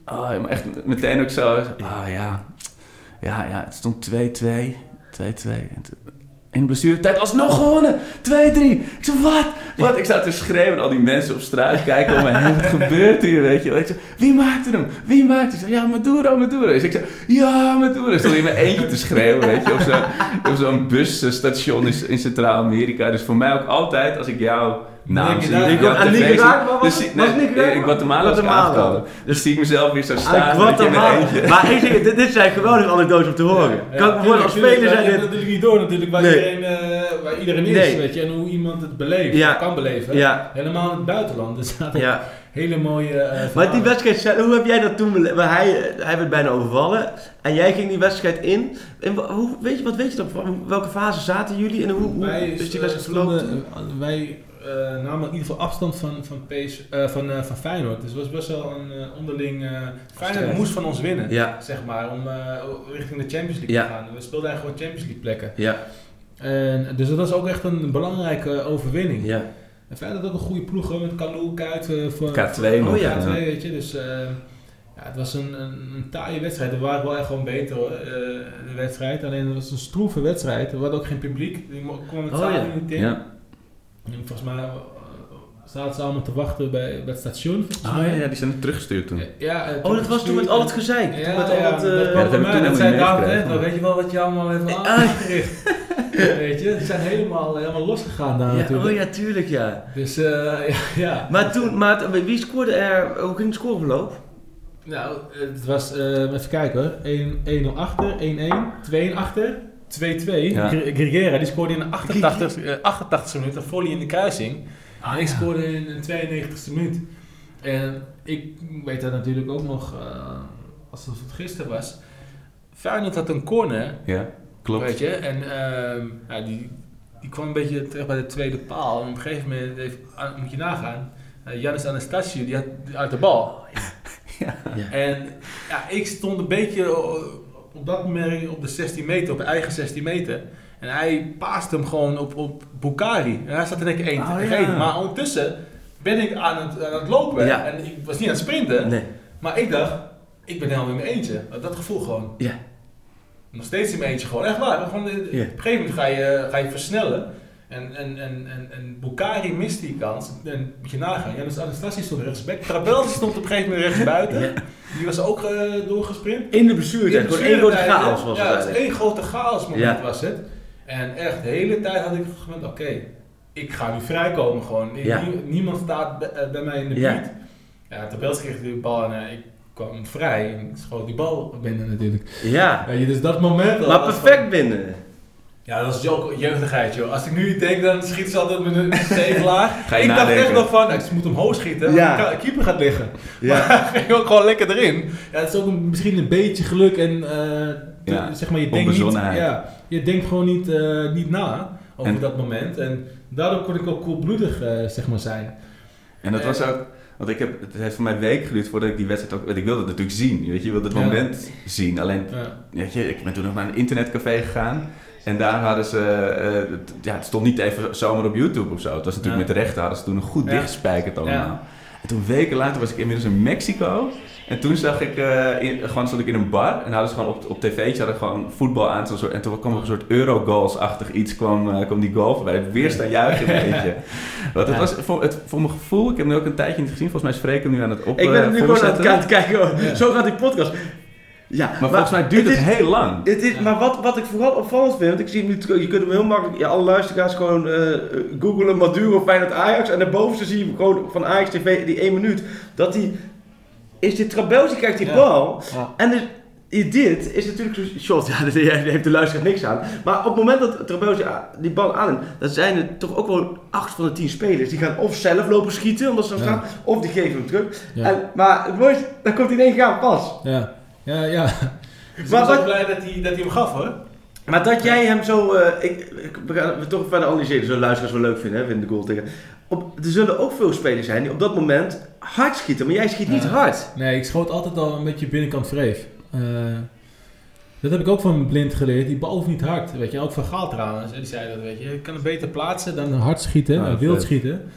oh, maar echt meteen ook zo, oh ja, ja, ja, het stond 2-2, 2-2. In de blessuretijd alsnog gewonnen. 2-3. Ik zei, wat? Wat? Ik sta te schreeuwen. Al die mensen op straat kijken om me heen. Wat gebeurt hier, weet je? Ik wie maakte hem? Wie maakte hem? Ja, Maduro, Maduro. Ik zei, ja, Maduro. Stond in mijn eentje te schreeuwen, weet je. Op zo'n busstation in Centraal-Amerika. Dus voor mij ook altijd, als ik jou zie. Ik kom aan Nicaragua, was, dus, was nee, in Guatemala was aangekomen. Dus zie ik mezelf weer zo staan Guatemala. Maar ik dit, dit zijn geweldige anekdotes om te horen. Ja, kan ik ja, als speler zijn dit... natuurlijk niet door natuurlijk waar, nee. iedereen, uh, waar iedereen is, nee. weet je. En hoe iemand het beleeft, ja. kan beleven. Helemaal in het buitenland. Dus ja. hele mooie uh, Maar die wedstrijd, hoe heb jij dat toen beleefd? Hij, hij werd bijna overvallen en jij ging die wedstrijd in. En hoe, weet je, wat weet je dan? Welke fase zaten jullie en hoe, hoe wij, is die wedstrijd verlopen? Wij uh, namen in ieder geval afstand van, van, PS, uh, van, uh, van Feyenoord. Dus het was best wel een onderling... Feyenoord moest van ons winnen, ja. zeg maar, om richting de Champions League ja. te gaan. We speelden eigenlijk gewoon Champions League plekken. Ja. En, dus dat was ook echt een belangrijke overwinning. Ja. En verder ook een goede ploeg met Kalou, Kuit. voor, K2 nog. Oh ja, K2, weet je. Dus ja, het was een, een, een taaie wedstrijd. We waren wel echt gewoon beter hoor, de wedstrijd. Alleen het was een stroeve wedstrijd. Er was ook geen publiek. Die kwam het oh, ja. niet in. Ja. En volgens mij uh, zaten ze allemaal te wachten bij, bij het station. Ah ja, ja, die zijn teruggestuurd toen. Ja, uh, oh, dat was toen met al het gezeik. Ja, met al ja, het, uh, dat, ja, dat heb ik toen helemaal niet Weet je wel wat je allemaal heeft aangericht? Weet je, die zijn helemaal, helemaal losgegaan daar ja, natuurlijk. Oh ja, tuurlijk ja. Dus uh, ja, ja. Maar toen, maar wie scoorde er, hoe ging het scoreverloop? Nou, het was, uh, even kijken hoor, 1-0 achter, 1-1, 2 achter. 2-2. Ja. Guerrera die scoorde in de 88, uh, 88 minuut een volley in de kruising. Ah, en ik scoorde in de 92e minuut. En ik weet dat natuurlijk ook nog, uh, als het gisteren was. Feyenoord had een corner. Ja, klopt. Weet je, en uh, ja, die, die kwam een beetje terecht bij de tweede paal. En op een gegeven moment heeft, moet je nagaan. Uh, Janis Anastasio, die had uit de bal. Ja. En ja, ik stond een beetje op dat moment op de 16 meter, op de eigen 16 meter. En hij paast hem gewoon op, op Bukari. En hij staat er denk ik 1 oh, ja. Maar ondertussen ben ik aan het, aan het lopen. Ja. En ik was niet aan het sprinten. Nee. Maar ik dacht, ik ben helemaal in mijn eentje. Dat gevoel gewoon. Ja. Nog steeds in mijn eentje gewoon. Echt waar. Gewoon, Op een gegeven moment ga je, ga je versnellen. En, en, en, en, en Bukari mist die kans. En moet je nagaan. Ja, dus Anastasia stond rechtsback. Trabelsi stond op een gegeven moment rechts buiten. Die was ook uh, doorgesprint. In de blessuretijd. Gewoon één grote chaos was het Ja, het één grote chaos moment was het. En echt de hele tijd had ik gedacht, oké, ik ga nu vrijkomen gewoon. niemand staat bij, uh, bij, mij in de buurt. Ja, Trabelsi kreeg de bal en uh, ik kwam vrij. En ik schoot die bal binnen natuurlijk. Ja. ja dus dat moment... Maar perfect binnen. Ja, dat is ook jeugdigheid, joh. Als ik nu denk, dan schiet ze altijd met een tegelaar. ik dacht echt nog van, ik moet omhoog schieten, ja. de keeper gaat liggen. Ja. Maar ging ook gewoon lekker erin. Ja, het is ook misschien een beetje geluk en uh, ja. zeg maar, je denkt, niet, ja, je denkt gewoon niet, uh, niet na over dat moment. En daardoor kon ik ook koelbloedig uh, zeg maar, zijn. En dat was ook... Want ik heb, het heeft voor mij een week geduurd voordat ik die wedstrijd ook... Want ik wilde het natuurlijk zien, weet je. Je wilde het moment zien. Alleen, weet je, ik ben toen nog naar een internetcafé gegaan. En daar hadden ze, uh, ja, het stond niet even zomaar op YouTube of zo. Het was natuurlijk met rechten, hadden ze toen een goed ja. dichtgespijkerd allemaal. En toen weken later was ik inmiddels in Mexico. En toen zag ik, uh, in, gewoon stond ik in een bar en hadden ze gewoon op, op tv'tje hadden gewoon voetbal aan. Soort, en toen kwam er een soort Eurogoals-achtig iets, kwam, uh, kwam die goal voorbij. Het weerstaan juichen een beetje. Want het was voor, het, voor mijn gevoel, ik heb hem ook een tijdje niet gezien. Volgens mij spreken we nu aan het op. Ik ben nu gewoon aan het kijken, zo gaat die podcast. Ja, maar, volgens mij duurt het, heel lang. Het is, maar wat, wat ik vooral opvallend vind, want ik zie nu, je kunt hem heel makkelijk, ja, alle luisteraars gewoon uh, googelen Maduro Feyenoord Ajax en daarboven zie je gewoon van Ajax TV die 1 minuut, dat die, is dit Trabelsi krijgt die bal en dus, dit is natuurlijk zo'n shot, ja, daar heeft de luisteraar niks aan. Maar op het moment dat Trabelsi die bal aanneemt, dan zijn er toch ook wel 8 van de 10 spelers. Die gaan of zelf lopen schieten, omdat ze dan staan, of die geven hem terug. En, maar het mooiste, dan komt hij in één gaan pas. Ja. Ja, ja. Ik ben wel blij dat hij, dat hij hem gaf hoor. Maar dat jij hem zo, uh, ik, ik, we gaan toch verder analyseren, zullen luisteraars wel leuk vinden, hè, vinden de goal tegen. Op, er zullen ook veel spelers zijn die op dat moment hard schieten, maar jij schiet niet hard. Nee, ik schoot altijd al een beetje binnenkant vreef. Uh, dat heb ik ook van blind geleerd. Die bal hoeft niet hard. Weet je, ook van Gaal trouwens. Die zei dat, weet je. Je kan het beter plaatsen dan hard schieten, ja, wild schieten.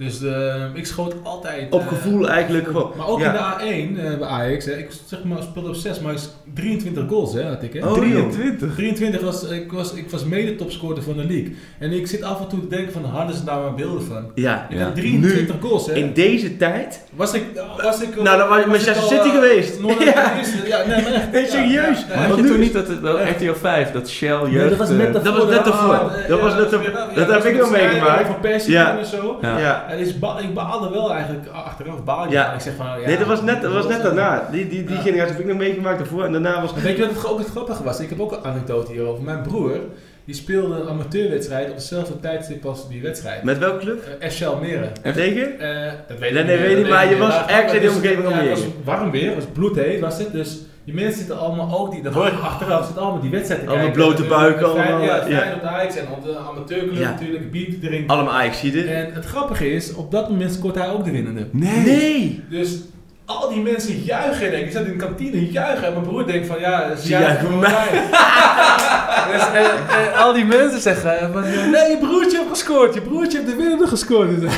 Dus uh, ik schoot altijd... Op gevoel eigenlijk gewoon. Maar ook in de A1 uh, bij Ajax, hè, ik zeg maar speelde op 6, maar 23 goals hè, had ik. Hè? Oh, 23? 23 was, ik was, ik was mede topscorer van de league. En ik zit af en toe te denken van, hadden ze daar maar beelden van? Ja. Ik ja. 23 nu, goals hè. In deze tijd? Was ik... Was ik nou, dan was je Manchester City uh, geweest. ja. ja, nee, maar echt. Nee, serieus. Ja, had je toen niet dat het wel RTL 5, dat Shell jeugd... Nee, dat was net daarvoor. Dat was net daarvoor. Dat net Dat heb ik nog meegemaakt. Van Persie en zo. Ja. En is baalde wel eigenlijk achteraf baal je. Ja. Ik zeg van, ja, nee, dat was net, dat was net daarna. Die, die, die generatie heb ik nog meegemaakt daarvoor en daarna was... Weet je wat het, ook het grappige was? Ik heb ook een anekdote hierover. Mijn broer, die speelde een amateurwedstrijd op dezelfde tijdstip als die wedstrijd. Met welke club? Uh, FC Almere. En tegen? Uh, dat weet nee, nee, weet niet, maar je was ergens in de omgeving om Het was warm weer, het was bloedheet was het, dus... Die mensen zitten allemaal ook, die, dat hoor achteraf, zitten allemaal die wedstrijden Allemaal blote buiken, allemaal. Ja, ja. op de Ajax en op de amateurclub ja. natuurlijk, bier drinken. Allemaal Ajax En het grappige is, op dat moment scoort hij ook de winnende. Nee! nee. Dus al die mensen juichen. Denk. Ik zat in de kantine juichen. En mijn broer denkt van ja, ze juichen voor mij. dus, en, en, al die mensen zeggen van nee, je broertje heeft gescoord. Je broertje heeft de winnende gescoord. Dus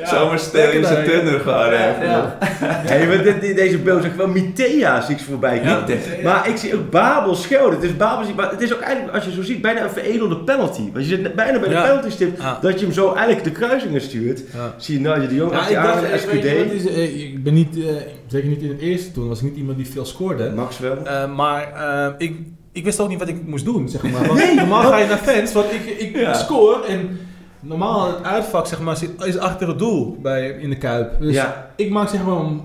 ja, Zomaar stel je zijn gewoon even. Ja. Hey, maar dit, deze beeld zegt wel Mitea zie ik voorbij. Ja, maar ik zie ook Babel Schelde. Het is Babel, maar het is ook eigenlijk, als je zo ziet, bijna een veredelde penalty. Want je zit bijna bij de penalty stip, dat je hem zo eigenlijk de kruisingen stuurt. Zie je nou, je de jongen ja, aan de SQD. Eh, ik ben niet, uh, zeker niet in het eerste toen, was ik niet iemand die veel scoorde. Max wel. Uh, maar uh, ik, ik wist ook niet wat ik moest doen, zeg maar. Want nee, normaal ga je naar fans, want ik, ik ja. score en normaal het uitvak zeg maar, is achter het doel bij, in de Kuip. Dus ja. ik maak zeg maar een,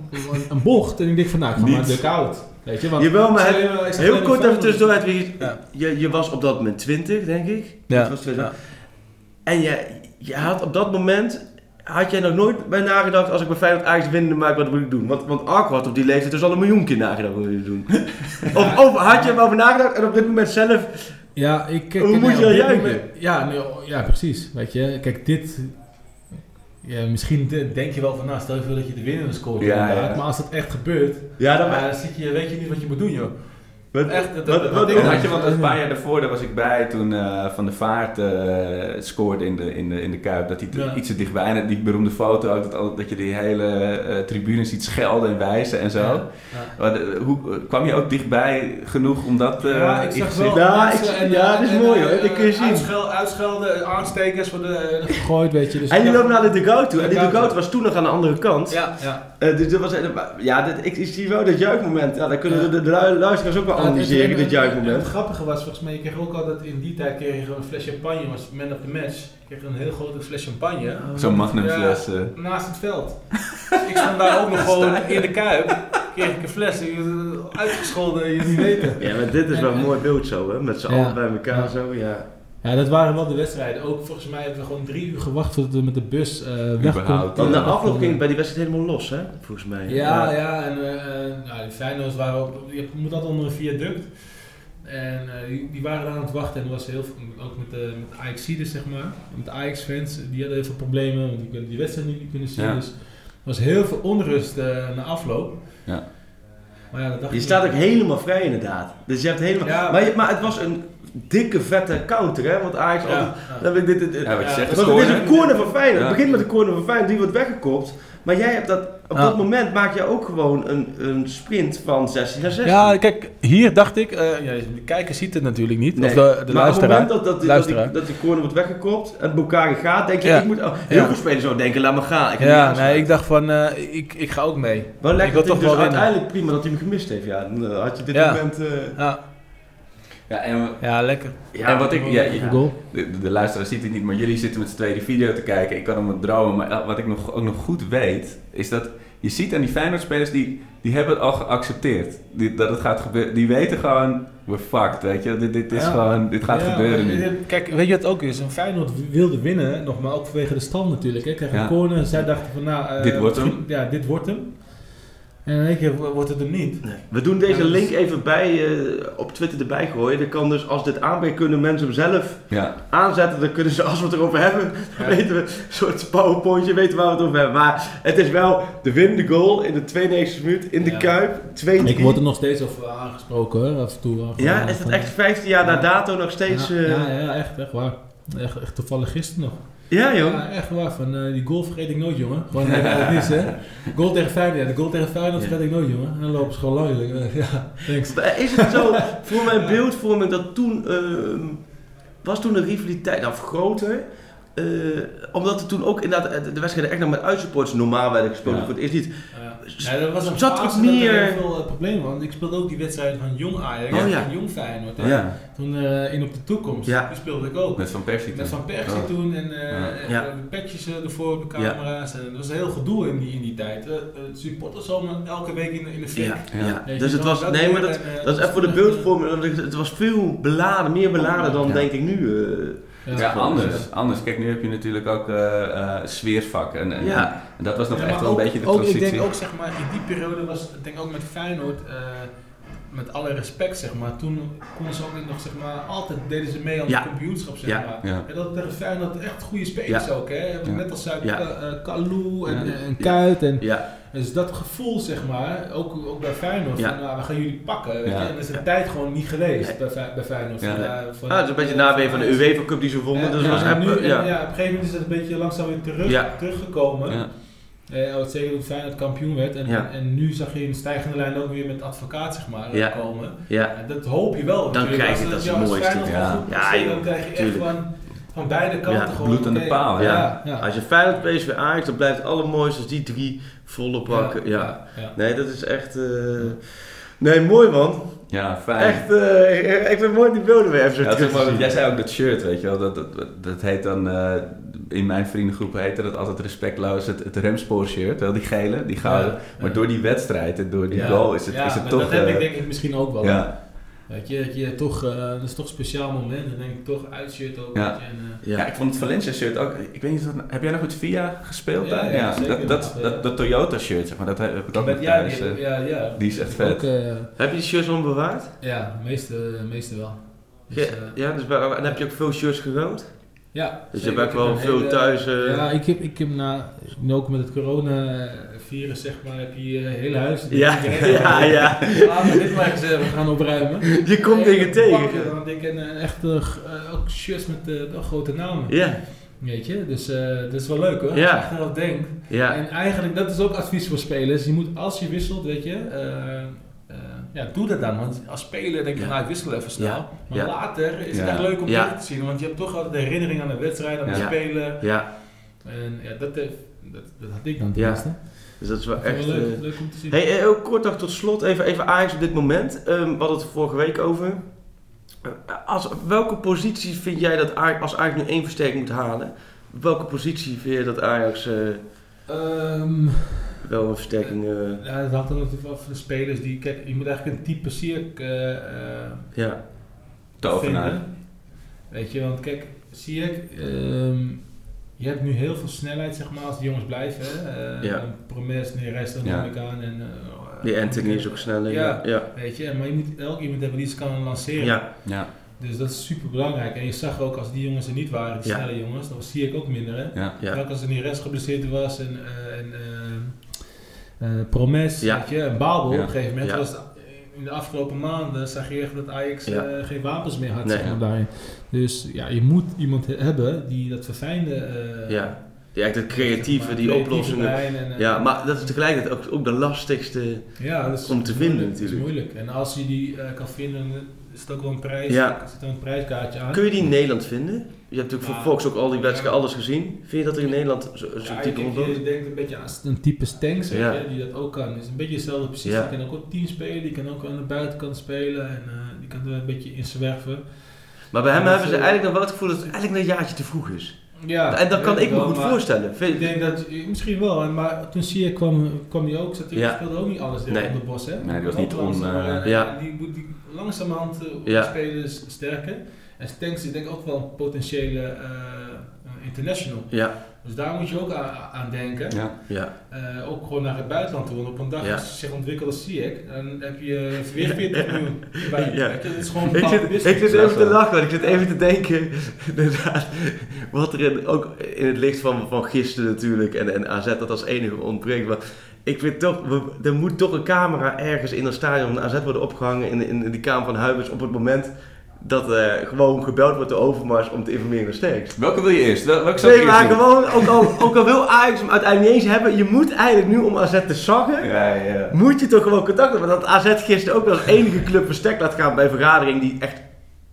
een, bocht en ik denk van nou, ik ga maar de koud. Weet je, want Jawel, maar het, heel kort even tussendoor. Het, ja. je, je was op dat moment 20, denk ik. Ja. Was ja. En je, je had op dat moment had jij nog nooit bij nagedacht, als ik bij Feyenoord Ajax winnen maak, wat moet ik doen? Want, want Arco had op die leeftijd dus al een miljoen keer nagedacht wat je doen. of, of, had je erover nagedacht en op dit moment zelf... Ja, ik... Hoe moet je juichen? ja, nee, ja, precies. Weet je, kijk, dit... ja, misschien denk je wel van, nou, stel je voor dat je de winnende scoort. Ja, ja. Maar als dat echt gebeurt, ja, dan, zit je, weet je niet wat je moet doen, joh. Wat, echt, dat, wat, wat, wat had je, want een paar jaar daarvoor, daar was ik bij toen uh, Van de Vaart uh, scoorde in de, in, de, in de Kuip. Dat hij ja. iets te dichtbij, en die beroemde foto ook, dat, dat je die hele uh, tribune ziet schelden en wijzen en zo. Ja. Maar, hoe, kwam je ook dichtbij genoeg om dat Ja, ik zag wel ja, ik, en, ja, dat is mooi hoor, dat kun je zien. Uitschel, uitschelden, aanstekers voor de, gegooid, weet je. Dus en die loopt naar de dugout toe. En die dugout was toen nog aan de andere kant. Ja, ja. dus dat was, ja, dat, ik, ik zie wel dat juichmoment. Ja, daar kunnen de, de luisteraars ook wel analyseren, dit. Het grappige was, volgens mij, je kreeg ook altijd in die tijd kreeg je een fles champagne, was man of the match. Je kreeg een heel grote fles champagne. Oh. Zo'n magnumfles. Ja, naast het veld. ik stond daar ook nog gewoon in de kuip. Kreeg ik een fles, uitgescholden, je niet weten. Ja, maar dit is wel een mooi beeld zo, hè? Met z'n allen bij elkaar zo, ja. Ja, dat waren wel de wedstrijden. Ook volgens mij hebben we gewoon drie uur gewacht voordat we met de bus uh. Want de afloop ging bij die wedstrijd helemaal los, hè? Volgens mij. Ja, ja. ja en uh, nou, die Feyenoord waren ook... Je moet altijd onder een viaduct. En uh, die, die, waren aan het wachten en er was heel veel, ook met de, met de Ajaxiders zeg maar, met de Ajax-fans, die hadden heel veel problemen, want die kunnen die wedstrijd niet kunnen zien. Ja. Dus er was heel veel onrust uh, na afloop. Ja. Maar ja, dat dacht je staat ook helemaal vrij inderdaad. Dus je hebt helemaal... Ja, maar, je, maar het was een dikke vette counter, hè? Want Ajax ja, altijd... Ja. dit, dit, dit, ja, wat je zegt, het is een corner van Feyenoord. Het begint met een corner van Feyenoord, die wordt weggekopt. Maar jij hebt dat, op dat moment maak je ook gewoon een, een sprint van 16 naar 16. Ja, kijk, hier dacht ik, uh, ja, de kijker ziet het natuurlijk niet, nee. of de, de maar luisteraar. op het moment dat, dat, dat, die, dat die corner wordt weggekopt en Bukari gaat, denk je, ja. ik moet, oh, heel veel spelers zo denken, laat me gaan. Ik ja, nee, ik dacht van, uh, ik, ik ga ook mee. Wel lekker, ik wil toch dus wel uiteindelijk prima dat hij hem gemist heeft, ja. Dan uh, had je dit moment... ja. Ja, en, ja, lekker. Ja, en wat ik, ja, ja de, de, luisteraar ziet het niet, maar jullie zitten met z'n tweede video te kijken. Ik kan hem dromen, maar wat ik nog, ook nog goed weet, is dat je ziet aan die Feyenoord-spelers, die, die hebben het al geaccepteerd. Die, dat het gaat gebeuren. Die weten gewoon, we're fucked, weet je. Dit, dit, is ja. gewoon, dit gaat ja, gebeuren nu. Kijk, weet je wat ook is? Een Feyenoord wilde winnen, nog maar ook vanwege de stand natuurlijk. Hè. Een ja. corner, zij dachten van, nou... Uh, dit wordt hem. Ja, dit wordt hem. En in één keer wordt het er niet. Nee. We doen deze dus- link even bij uh, op Twitter erbij gooien. Dan kan dus als dit aanbreekt, kunnen mensen hem zelf ja. aanzetten. Dan kunnen ze, als we het erover hebben, ja. weten we, een soort powerpointje, weten waar we het over hebben. Maar het is wel de winnende goal in de 92e minuut in de ja. Kuip. 2 Ik word er nog steeds over aangesproken hoor, af en toe. Ja, is het echt 15 jaar na dato nog steeds... Ja, uh, ja, ja, echt, echt waar. Echt, echt toevallig gisteren nog. Ja, joh. Ja, echt waar. Van, uh, die goal vergeet ik nooit, jongen. Gewoon even mis, hè. Goal tegen Feyenoord. Ja, de goal tegen Feyenoord vergeet ik nooit, jongen. En dan lopen ze gewoon lang. Ja, thanks. Is het zo, voor mijn beeldvorming, dat toen... Uh, was toen de rivaliteit, of groter... Uh, omdat er toen ook inderdaad de wedstrijden echt nog met uitsupporters normaal werden gespeeld. Ja. Voor het eerst niet. Ja. ja, dat was een zat er meer... heel veel uh, problemen. Want ik speelde ook die wedstrijden van Jong Ajax oh, ja. en Jong Feyenoord. Ja. Toen uh, in op de toekomst, ja. die speelde ik ook. Met Van Persie Met Van Persie oh. toen en, uh, ja. en petjes ervoor op de camera's. En dat was een heel gedoe in die, in die tijd. Uh, supporters allemaal elke week in, in de fik. Ja. Ja. Dus het was, dat nee maar dat, en, dat is echt voor de beeldvorming. Het was veel beladen, meer beladen dan denk ik nu. Ja, ja anders, anders. Kijk, nu heb je natuurlijk ook uh, uh, sfeervak. En, en, ja. en, dat was nog echt wel een beetje de transitie. Ik denk ook, zeg maar, in die periode was, ik denk ook met Feyenoord, uh, met alle respect, zeg maar, toen konden ze ook nog, zeg maar, altijd deden ze mee aan ja. het kampioenschap, zeg maar. Ja. En dat tegen Feyenoord echt goede spelers ook, hè. Net als Zuid, ja. Kalou en, en Kuit en... Dus dat gevoel, zeg maar, ook, ook bij Feyenoord, ja. van nou, we gaan jullie pakken. Weet ja. je? En dat is de tijd gewoon niet geweest bij, bij Feyenoord. Ja. Van, uh, van, ah, het is een beetje na van de UEFA Cup die ze vonden. Dus was ja, nu, en, ja. op een gegeven moment is het een beetje langzaam weer terug, teruggekomen. Ja. Uh, zeker toen Feyenoord kampioen werd. En, en, en, nu zag je in stijgende lijn ook weer met advocaat zeg maar, ja. komen. Ja. En dat hoop je wel. Dan krijg je dat, dat het mooiste. Ja. Ja, dan krijg je echt van van beide kanten ja, gewoon. Bloed aan de paal, ja. ja. Als je Feyenoord PSV Ajax, dan blijft het allermooiste als die drie volle pakken. Ja. Nee, dat is echt... Uh... Nee, mooi man. Ja, fijn. Echt, uh, ik vind mooi die beelden weer even ja, maar, Jij zei ook dat shirt, weet je wel. Dat, dat, dat heet dan... In mijn vriendengroep heette dat altijd respectloos het, het remspoor shirt. Wel die gele, die gouden. Ja, maar door die wedstrijd en door die goal is het, is het toch... dat heb ik denk ik misschien ook wel. Ja. Weet je, dat je toch, uh, dat is toch een speciaal moment. Dan denk ik toch uitshirt ook. Ja. En, uh, ja. ik vond het Valencia shirt ook. Ik weet niet, heb jij nog met VIA gespeeld daar? Ja, ja, dat, dat, dat, dat, Toyota shirt, zeg maar, dat heb ik ook met thuis. Die, ja, ja. die is echt vet. Ook, uh, heb je die shirts onbewaard? Ja, meeste, meeste wel. Dus, ja, ja, dus en heb je ook veel shirts gerood? Ja, dus je hebt wel veel thuis. Ja, ik heb, ik heb na, ook met het coronavirus, zeg maar, heb je je hele huis. Ja, ja, ja. Laten we dit maar eens we gaan opruimen. Je komt dingen tegen. Dan denk ik een echte ook shirts met uh, grote namen. Ja. Weet je, dus uh, dat is wel leuk hoor. Ja. Als je echt denkt. Ja. En eigenlijk, dat is ook advies voor spelers. Je moet, als je wisselt, weet je, uh, ja, doe dat dan. Want als speler denk je, ja. nou ik wissel even snel. Ja. Maar later is het echt leuk om terug te zien. Want je hebt toch altijd de herinnering aan de wedstrijd, aan de spelen. Ja. En ja, dat, dat, dat had ik dan tenminste. Dus dat is wel echt... leuk, leuk, om te zien. Hey, heel kort nog tot slot, even, even Ajax op dit moment. Um, we hadden het vorige week over. Als, welke positie vind jij dat Ajax, als Ajax nu één versterking moet halen, welke positie vind je dat Ajax uh, um, wel een versterking... Uh, ja, dat hangt natuurlijk af van de spelers die... Kijk, je moet eigenlijk een type Sierk uh, ja. vinden. Weet je, want kijk, Sierk... Um, je hebt nu heel veel snelheid, zeg maar, als die jongens blijven. Hè? Uh, ja. Promes, Neres, dan ja. ik aan. En, die Anthony is ook sneller. Ja, ja, weet je. Maar je moet elk iemand hebben die ze kan lanceren. Ja. ja. Dus dat is super belangrijk. En je zag ook als die jongens er niet waren, die snelle jongens, dan zie ik ook minder. Hè? Ja. Ja. Ook als er rest geblesseerd was en, uh, en uh, Promes, ja. weet je, en Babel op een gegeven moment. Was in de afgelopen maanden zag je echt dat Ajax uh, geen wapens meer had. Nee. Dus ja, je moet iemand hebben die dat verfijnde. ja die eigenlijk het creatieve, die oplossingen. En, ja, maar dat is tegelijkertijd ook, ook de lastigste ja, dat is om te vinden natuurlijk. Dat is moeilijk. En als je die uh, kan vinden, is het ook wel een prijs. Ja. Er zit een prijskaartje aan. Kun je die in Nederland vinden? Je hebt natuurlijk voor Fox ook al die wedstrijden alles gezien. Vind je dat er in Nederland zo'n zo ja, type rondloopt? Je denkt een beetje aan een type Stanks, ja. die dat ook kan. Het is een beetje hetzelfde precies. Die kan ook op team spelen, die kan ook aan de buitenkant spelen en uh, die kan er een beetje in zwerven. Maar bij hem hebben ze eigenlijk nog wel het gevoel dat het eigenlijk een jaartje te vroeg is. Ja, en dat kan ik me goed voorstellen. Ik denk dat, misschien wel, maar toen zie je kwam, kwam hij ook, zat hij ja. speelde ook niet alles in nee. de bos. Hè? Nee, die was niet on... Uh, ja. Die moet die langzamerhand uh, ja. spelen sterker. En Stenks is denk ik ook wel een potentiële uh, international. Ja. Dus daar moet je ook aan, denken. Ja. Ja. Uh, ook gewoon naar het buitenland toe. Want op een dag als je zich ontwikkelt als ik, dan heb je weer 40 miljoen bij. Ja. Het is gewoon ik zit, ik zit even te lachen, ik zit even te denken, inderdaad, wat er in, ook in het licht van, van gisteren natuurlijk en, en AZ dat als enige ontbreekt. Maar ik vind toch, er moet toch een camera ergens in een stadion van AZ worden opgehangen in, in, in die kamer van Huibers op het moment dat uh, gewoon gebeld wordt door Overmars om te informeren naar Sterks. Welke wil je eerst? Wel, welke nee, maar gewoon, ook al, ook al wil Ajax hem uiteindelijk niet eens hebben, je moet eigenlijk nu om AZ te ja, ja. moet je toch gewoon contact hebben. Want dat AZ gisteren ook wel als enige club verstek laat gaan bij vergadering die echt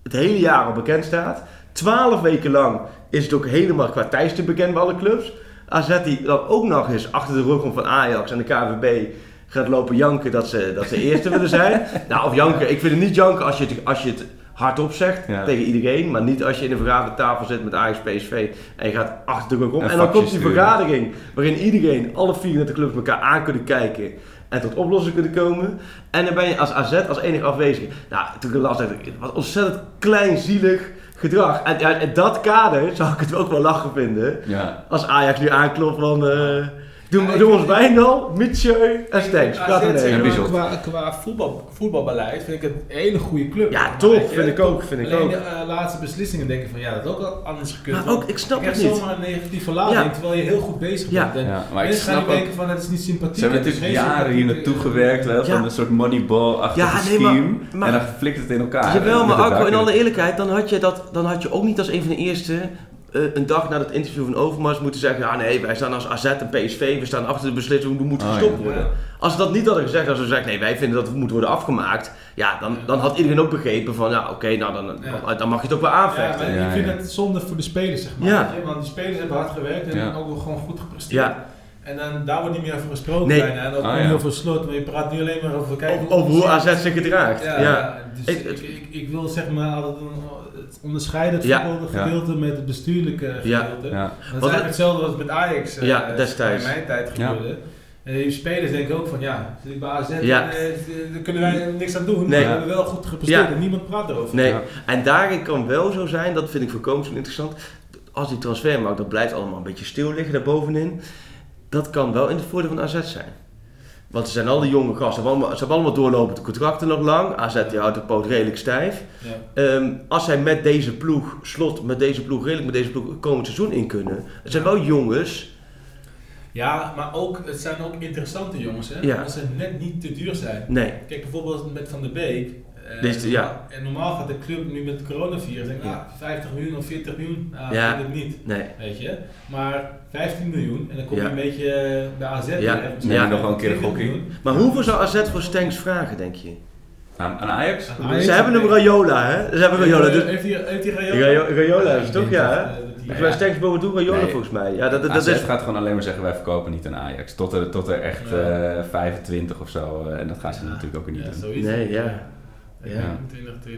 het hele jaar al bekend staat. Twaalf weken lang is het ook helemaal qua tijdstip bekend bij alle clubs. AZ die dan ook nog eens achter de rug om van Ajax en de KVB gaat lopen janken dat ze, dat ze eerste willen zijn. Nou, of janken, ik vind het niet janken als je het, als je het hardop zegt tegen iedereen. Maar niet als je in een vergadertafel zit met Ajax PSV en je gaat achter de rug om. En, dan komt die vergadering waarin iedereen, alle 34 clubs elkaar aan kunnen kijken en tot oplossingen kunnen komen. En dan ben je als AZ als enig afwezig. Nou, toen ik las dat wat ontzettend kleinzielig gedrag. En in dat kader zou ik het ook wel lachen vinden. Ja. Als Ajax nu aanklopt van... Uh, Doe, doe ons Wijndal, Mitchell en Stenks. Qua, qua voetbal, voetbalbeleid vind ik het een hele goede club. Ja, top. Vind ik ook. Vind ik Alleen ook. de uh, laatste beslissingen denken van ja, dat ook al anders gekund. Maar ook, ik snap het niet. zomaar een negatieve lading terwijl je heel goed bezig bent. En ja, maar ik snap denken van het is niet sympathiek. Ze hebben natuurlijk jaren hier naartoe gewerkt, wel, van een soort moneyball-achtige ja, nee, scheme. Maar, en dan flikt het in elkaar. Jawel, maar Arco, in alle eerlijkheid, dan had, je dat, dan had je ook niet als een van de eerste een dag na het interview van Overmars moeten zeggen: ja, nee, wij staan als AZ en PSV, we staan achter de beslissing, we moeten oh, gestopt worden. Ja. Als ze dat niet hadden gezegd, als ze zeggen: nee, wij vinden dat het moet worden afgemaakt, ja, dan, dan had iedereen ook begrepen van: ja, oké, okay, nou dan, dan, dan, mag je het ook wel aanvechten. Ja, ik vind het zonde voor de spelers, zeg maar. Ja. Want die spelers hebben hard gewerkt en ook wel gewoon goed gepresteerd. Ja. En dan, daar wordt niet meer over gesproken nee. bijna. En ook oh, niet over slot, maar je praat nu alleen maar over kijken. Over hoe AZ zich gedraagt. Ja, ja. Dus ik, ik, ik, wil zeg maar altijd het onderscheiden het ja. gedeelte met het bestuurlijke gedeelte. Ja. Ja. Dat is eigenlijk hetzelfde als met Ajax uh, ja, destijds. in mijn tijd gebeurde. En die spelers denken ook van ja, zit ik bij AZ, ja. Eh, daar kunnen wij niks aan doen. Nee. We hebben wel goed gepresteerd en niemand praat erover. Nee. En daarin kan wel zo zijn, dat vind ik voor Komens interessant, als die transfermarkt, dat blijft allemaal een beetje stil liggen daarbovenin. Dat kan wel in het voordeel van AZ zijn. Want ze zijn al die jonge gasten, ze hebben allemaal, allemaal doorlopende contracten nog lang. AZ die houdt de poot redelijk stijf. Ja. Ehm, als zij met deze ploeg, slot met deze ploeg, redelijk met deze ploeg komend seizoen in kunnen. Het zijn wel jongens. Ja, maar ook, het zijn ook interessante jongens, hè? Ja. Als ze net niet te duur zijn. Nee. Kijk bijvoorbeeld met Van der Beek. Dus, ja. En normaal gaat de club nu met het coronavirus denken, ja. 50 miljoen of 40 miljoen, nou, ja. dat het niet. Nee. Weet je? Maar 15 miljoen en dan kom je een beetje eh, bij AZ. Ja, ja nog een keer een gokkie. Maar hoeveel zou AZ voor Stenks vragen, denk je? Aan, aan Ajax? Ze hebben hem Rayola, hè? Ze hebben Rayola. Dus... Heeft hij, heeft hij Rayola? Rayola is toch, ja, hè? Bij Stenks boven toe Rayola nee. volgens mij. Ja, dat, dat, AZ is... gaat gewoon alleen maar zeggen, wij verkopen niet aan Ajax. Tot er, tot er echt ja. uh, 25 of zo. En dat gaan ze natuurlijk ook niet doen. Nee, ja. Ja.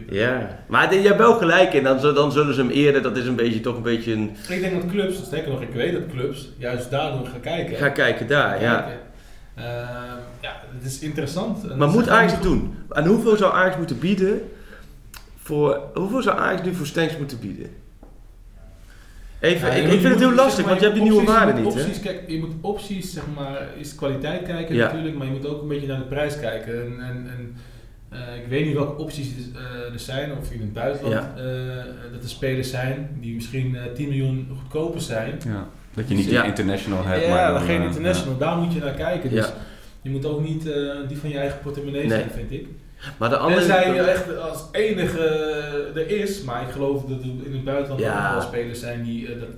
ja, maar je hebt wel gelijk in, dan, dan zullen ze hem eerder, dat is een beetje toch een beetje een... Ik denk dat clubs, sterker nog, ik weet dat clubs juist daardoor gaan kijken. Gaan kijken daar, ja. Uh, ja, het is interessant. Maar moet Ajax het doen? En hoeveel zou Ajax moeten bieden voor, hoeveel zou Ajax nu voor Stenks moeten bieden? Even, ja, ik, ik vind het heel lastig, zeg maar, want je hebt die nieuwe waarde niet. Opties, hè? Kijk, je moet opties, zeg maar, is kwaliteit kijken ja. natuurlijk, maar je moet ook een beetje naar de prijs kijken. En, en, en uh, ik weet niet welke opties uh, er zijn, of in het buitenland ja. uh, dat er spelers zijn die misschien 10 miljoen goedkoper zijn. Ja. Dat je niet ja. international hebt. Ja, maar dan, geen international, daar moet je naar kijken. Dus je moet ook niet die van je eigen portemonnee nee. zijn, vind ik. Maar de andere... Tenzij je echt als enige er is, maar ik geloof dat er in het buitenland ook wel spelers zijn die dat,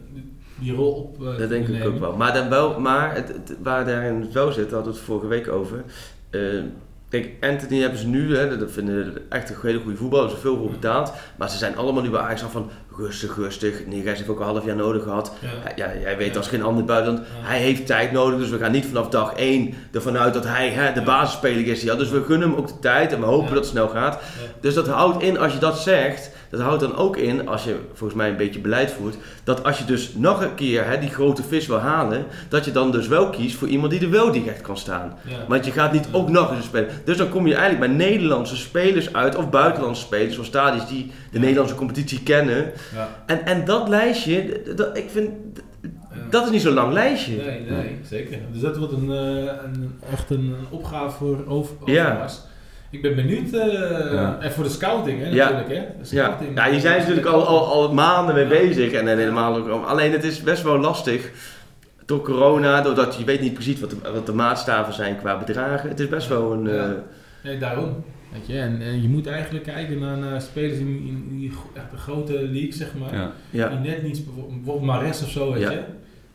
die rol op. Uh, dat denk ik ook wel. Maar, dan wel, maar het, het, waar daarin wel zit, hadden we het vorige week over. Kijk, Anthony hebben ze nu, hè, dat vinden echt een hele goede voetballer, ze veel voor betaald. Maar ze zijn allemaal nu bij Ajax van rustig, rustig. Neergijs heeft ook een half jaar nodig gehad. Ja. ja jij weet als geen ander buitenland, hij heeft tijd nodig. Dus we gaan niet vanaf dag 1 ervan uit dat hij hè, de basisspeler is. Ja, dus we gunnen hem ook de tijd en we hopen dat het snel gaat. Dus dat houdt in, als je dat zegt, dat houdt dan ook in, als je volgens mij een beetje beleid voert, dat als je dus nog een keer hè, die grote vis wil halen, dat je dan dus wel kiest voor iemand die er wel direct kan staan. Want je gaat niet ook nog eens spelen. Dus dan kom je eigenlijk bij Nederlandse spelers uit, of buitenlandse spelers, of stadions die de Nederlandse competitie kennen. Ja. En, en dat lijstje, dat, ik vind, dat is niet zo'n lang lijstje. Nee, nee, zeker. Dus dat wordt een, een echt een opgave voor over, ja. Ik ben benieuwd, uh, ja. en voor de scouting hè, natuurlijk. Hè? Scouting, ja. ja, je zijn natuurlijk al, al, al maanden mee bezig en, en helemaal ook, alleen het is best wel lastig door corona, doordat je weet niet precies wat de, wat de maatstaven zijn qua bedragen. Het is best wel een... Uh, nee, daarom. Weet je, en, en, je moet eigenlijk kijken naar, naar spelers in, in, die echt de grote league, zeg maar. Ja. Die net niet, bijvoorbeeld Mares of zo, weet je.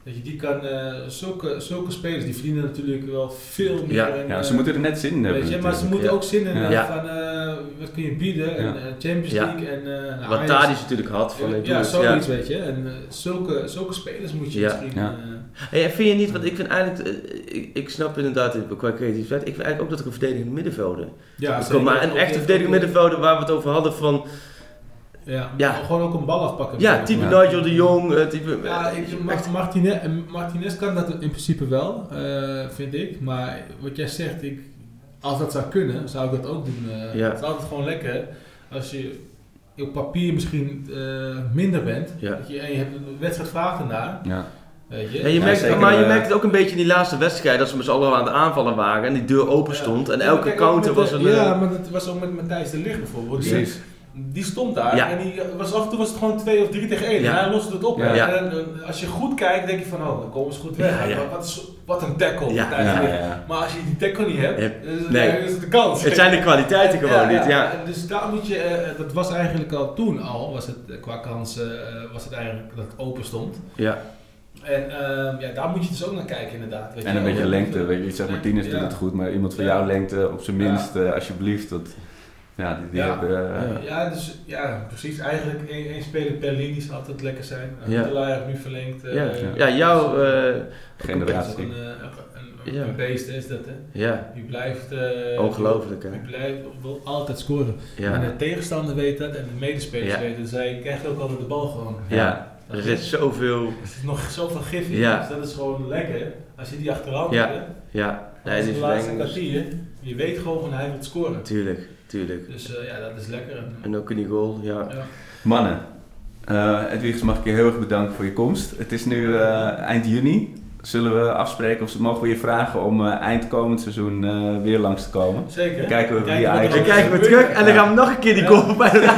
Dat je die kan, uh, zulke, zulke spelers die verdienen natuurlijk wel veel meer. Ja, en, ja ze uh, moeten er net zin in hebben. Je, maar ze moeten ook zin in ja. van uh, wat kun je bieden. En, Champions League en nou, Wat Tadic natuurlijk had. Van ja, zoiets weet je. En zulke, zulke spelers moet je misschien... Ja. Hey, vind je niet, want ik vind eigenlijk, ik, ik snap inderdaad qua creativiteit, ik vind eigenlijk ook dat ik een verdedigende middenvelder. Ja, maar een echte verdedigende middenvelder waar we het over hadden van ja, ja. Gewoon ook een bal afpakken. Ja, type ja. Nigel de Jong. Uh, type, ja, ik, echt... Martinez, Martinez kan dat in principe wel, uh, vind ik. Maar wat jij zegt, ik, als dat zou kunnen, zou ik dat ook doen. Uh, ja. Het is altijd gewoon lekker als je op papier misschien minder bent. Ja. Dat je, en je hebt een wedstrijd vraagt ernaar. Ja. Ja, je merkt, maar je merkt het ook een beetje in die laatste wedstrijd dat ze met z'n allen aan het aanvallen waren en die deur open stond en elke counter was een. Ja, maar dat was ook met Matthijs de Ligt bijvoorbeeld. Precies die stond daar en die was, af en toe was het gewoon 2 of 3 tegen 1 en hij loste het op. En, en, als je goed kijkt, denk je van oh, dan komen ze goed weg. Wat, is, wat, een tackle. Maar als je die tackle niet hebt, is, nee. is het de kans. Het zijn de kwaliteiten gewoon niet. Ja. Dus daar moet je, uh, dat was eigenlijk al toen al, was het uh, qua kansen, uh, was het eigenlijk dat het open stond. Ja. En uh, ja, daar moet je dus ook naar kijken inderdaad. Weet en een beetje lengte, weet je, zeg Martinez doet het goed, maar iemand van jouw lengte op zijn minst, alsjeblieft. Dat, ja, die, die ja. hebben... Uh, ja, dus, ja, precies. Eigenlijk één, één speler per linie zal altijd lekker zijn. Ja. De nu verlengd. Uh, ja. ja, jouw generatie. Een, een, een, beest is dat, hè? Ja. Die blijft... Ongelooflijk, hè? Die blijft, wil altijd scoren. Ja. En de tegenstander weet dat en de medespelers weten dat. Zij krijgen ook altijd de bal gewoon. Ja. Er zit zoveel... Er zit nog zoveel gif in, ja. dus dat is gewoon lekker. Als je die achteraan ja. hebt, ja. Nee, die de laatste kwartier, je weet gewoon van hij moet scoren. Tuurlijk. Tuurlijk. Dus uh, ja, dat is lekker. En ook in die goal, ja. ja. Mannen, uh, Edwigs mag ik je heel erg bedanken voor je komst. Het is nu uh, eind juni. Zullen we afspreken of mogen we je vragen om uh, eind komend seizoen uh, weer langs te komen? Zeker. Dan kijken we wie Ajax... Dan kijken we terug en dan gaan we nog een keer die goal bij de weer.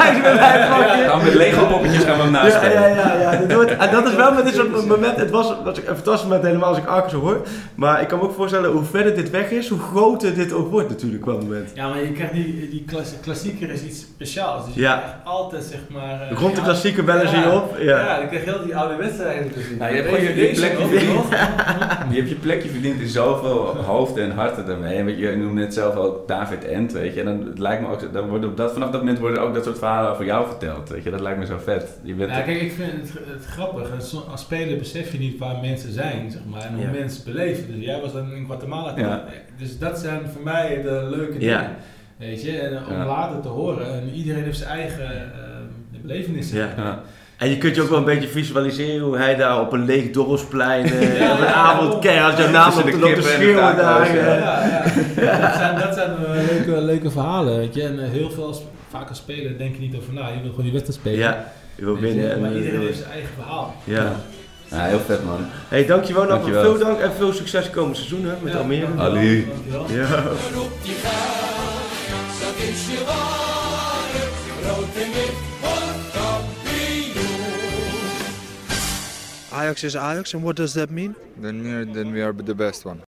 Gaan we met Lego poppetjes gaan we hem naast ja, ja, ja, ja. Dat wordt, en dat is wel met dit soort moment, het was, was een fantastisch moment helemaal als ik Arco zo hoor. Maar ik kan me ook voorstellen hoe verder dit weg is, hoe groter dit ook wordt natuurlijk wel moment. Ja, maar je krijgt die, die klassieker is iets speciaals. Dus je ja. krijgt altijd zeg maar... Uh, Rond de klassieker bellen ze je op. Ja. ja, dan krijg je heel die oude wedstrijden te zien. Nou, je hebt gewoon je, je plekje verdiend. je hebt je plekje verdiend in zoveel hoofden en harten daarmee. En je noemde net zelf ook David Ent, weet je. En dan het lijkt me ook, dan worden op dat, vanaf dat moment worden ook dat soort verhalen over jou verteld, weet je. Dat lijkt me zo vet. Je bent ja, kijk, ik vind het, het grappig. Als speler besef je niet waar mensen zijn, zeg maar. En hoe ja. mensen beleven. Dus jij was dan in Guatemala. Ja. Dus dat zijn voor mij de leuke dingen. Weet je, en om later te horen. En iedereen heeft zijn eigen uh, belevenissen. Ja. En je kunt je ook wel een beetje visualiseren hoe hij daar op een leeg dorpsplein ja, op een avond keihard jouw naam op de, de schreeuwen daar. Ja, ja, ja. dat zijn, dat zijn uh, leuke, leuke verhalen, weet je. En uh, heel veel, vaak als speler denk je niet over na. Je wil gewoon die wedstrijd spelen. Ja, je wil winnen. Je, maar iedereen heeft zijn eigen verhaal. Ja. Ja, heel vet man. Hey, dankjewel, dankjewel. Veel dank en veel succes komend seizoen hè, met Almere. Ali. Ja. Ajax is Ajax, and what does that mean? Then we are, then we are the best one.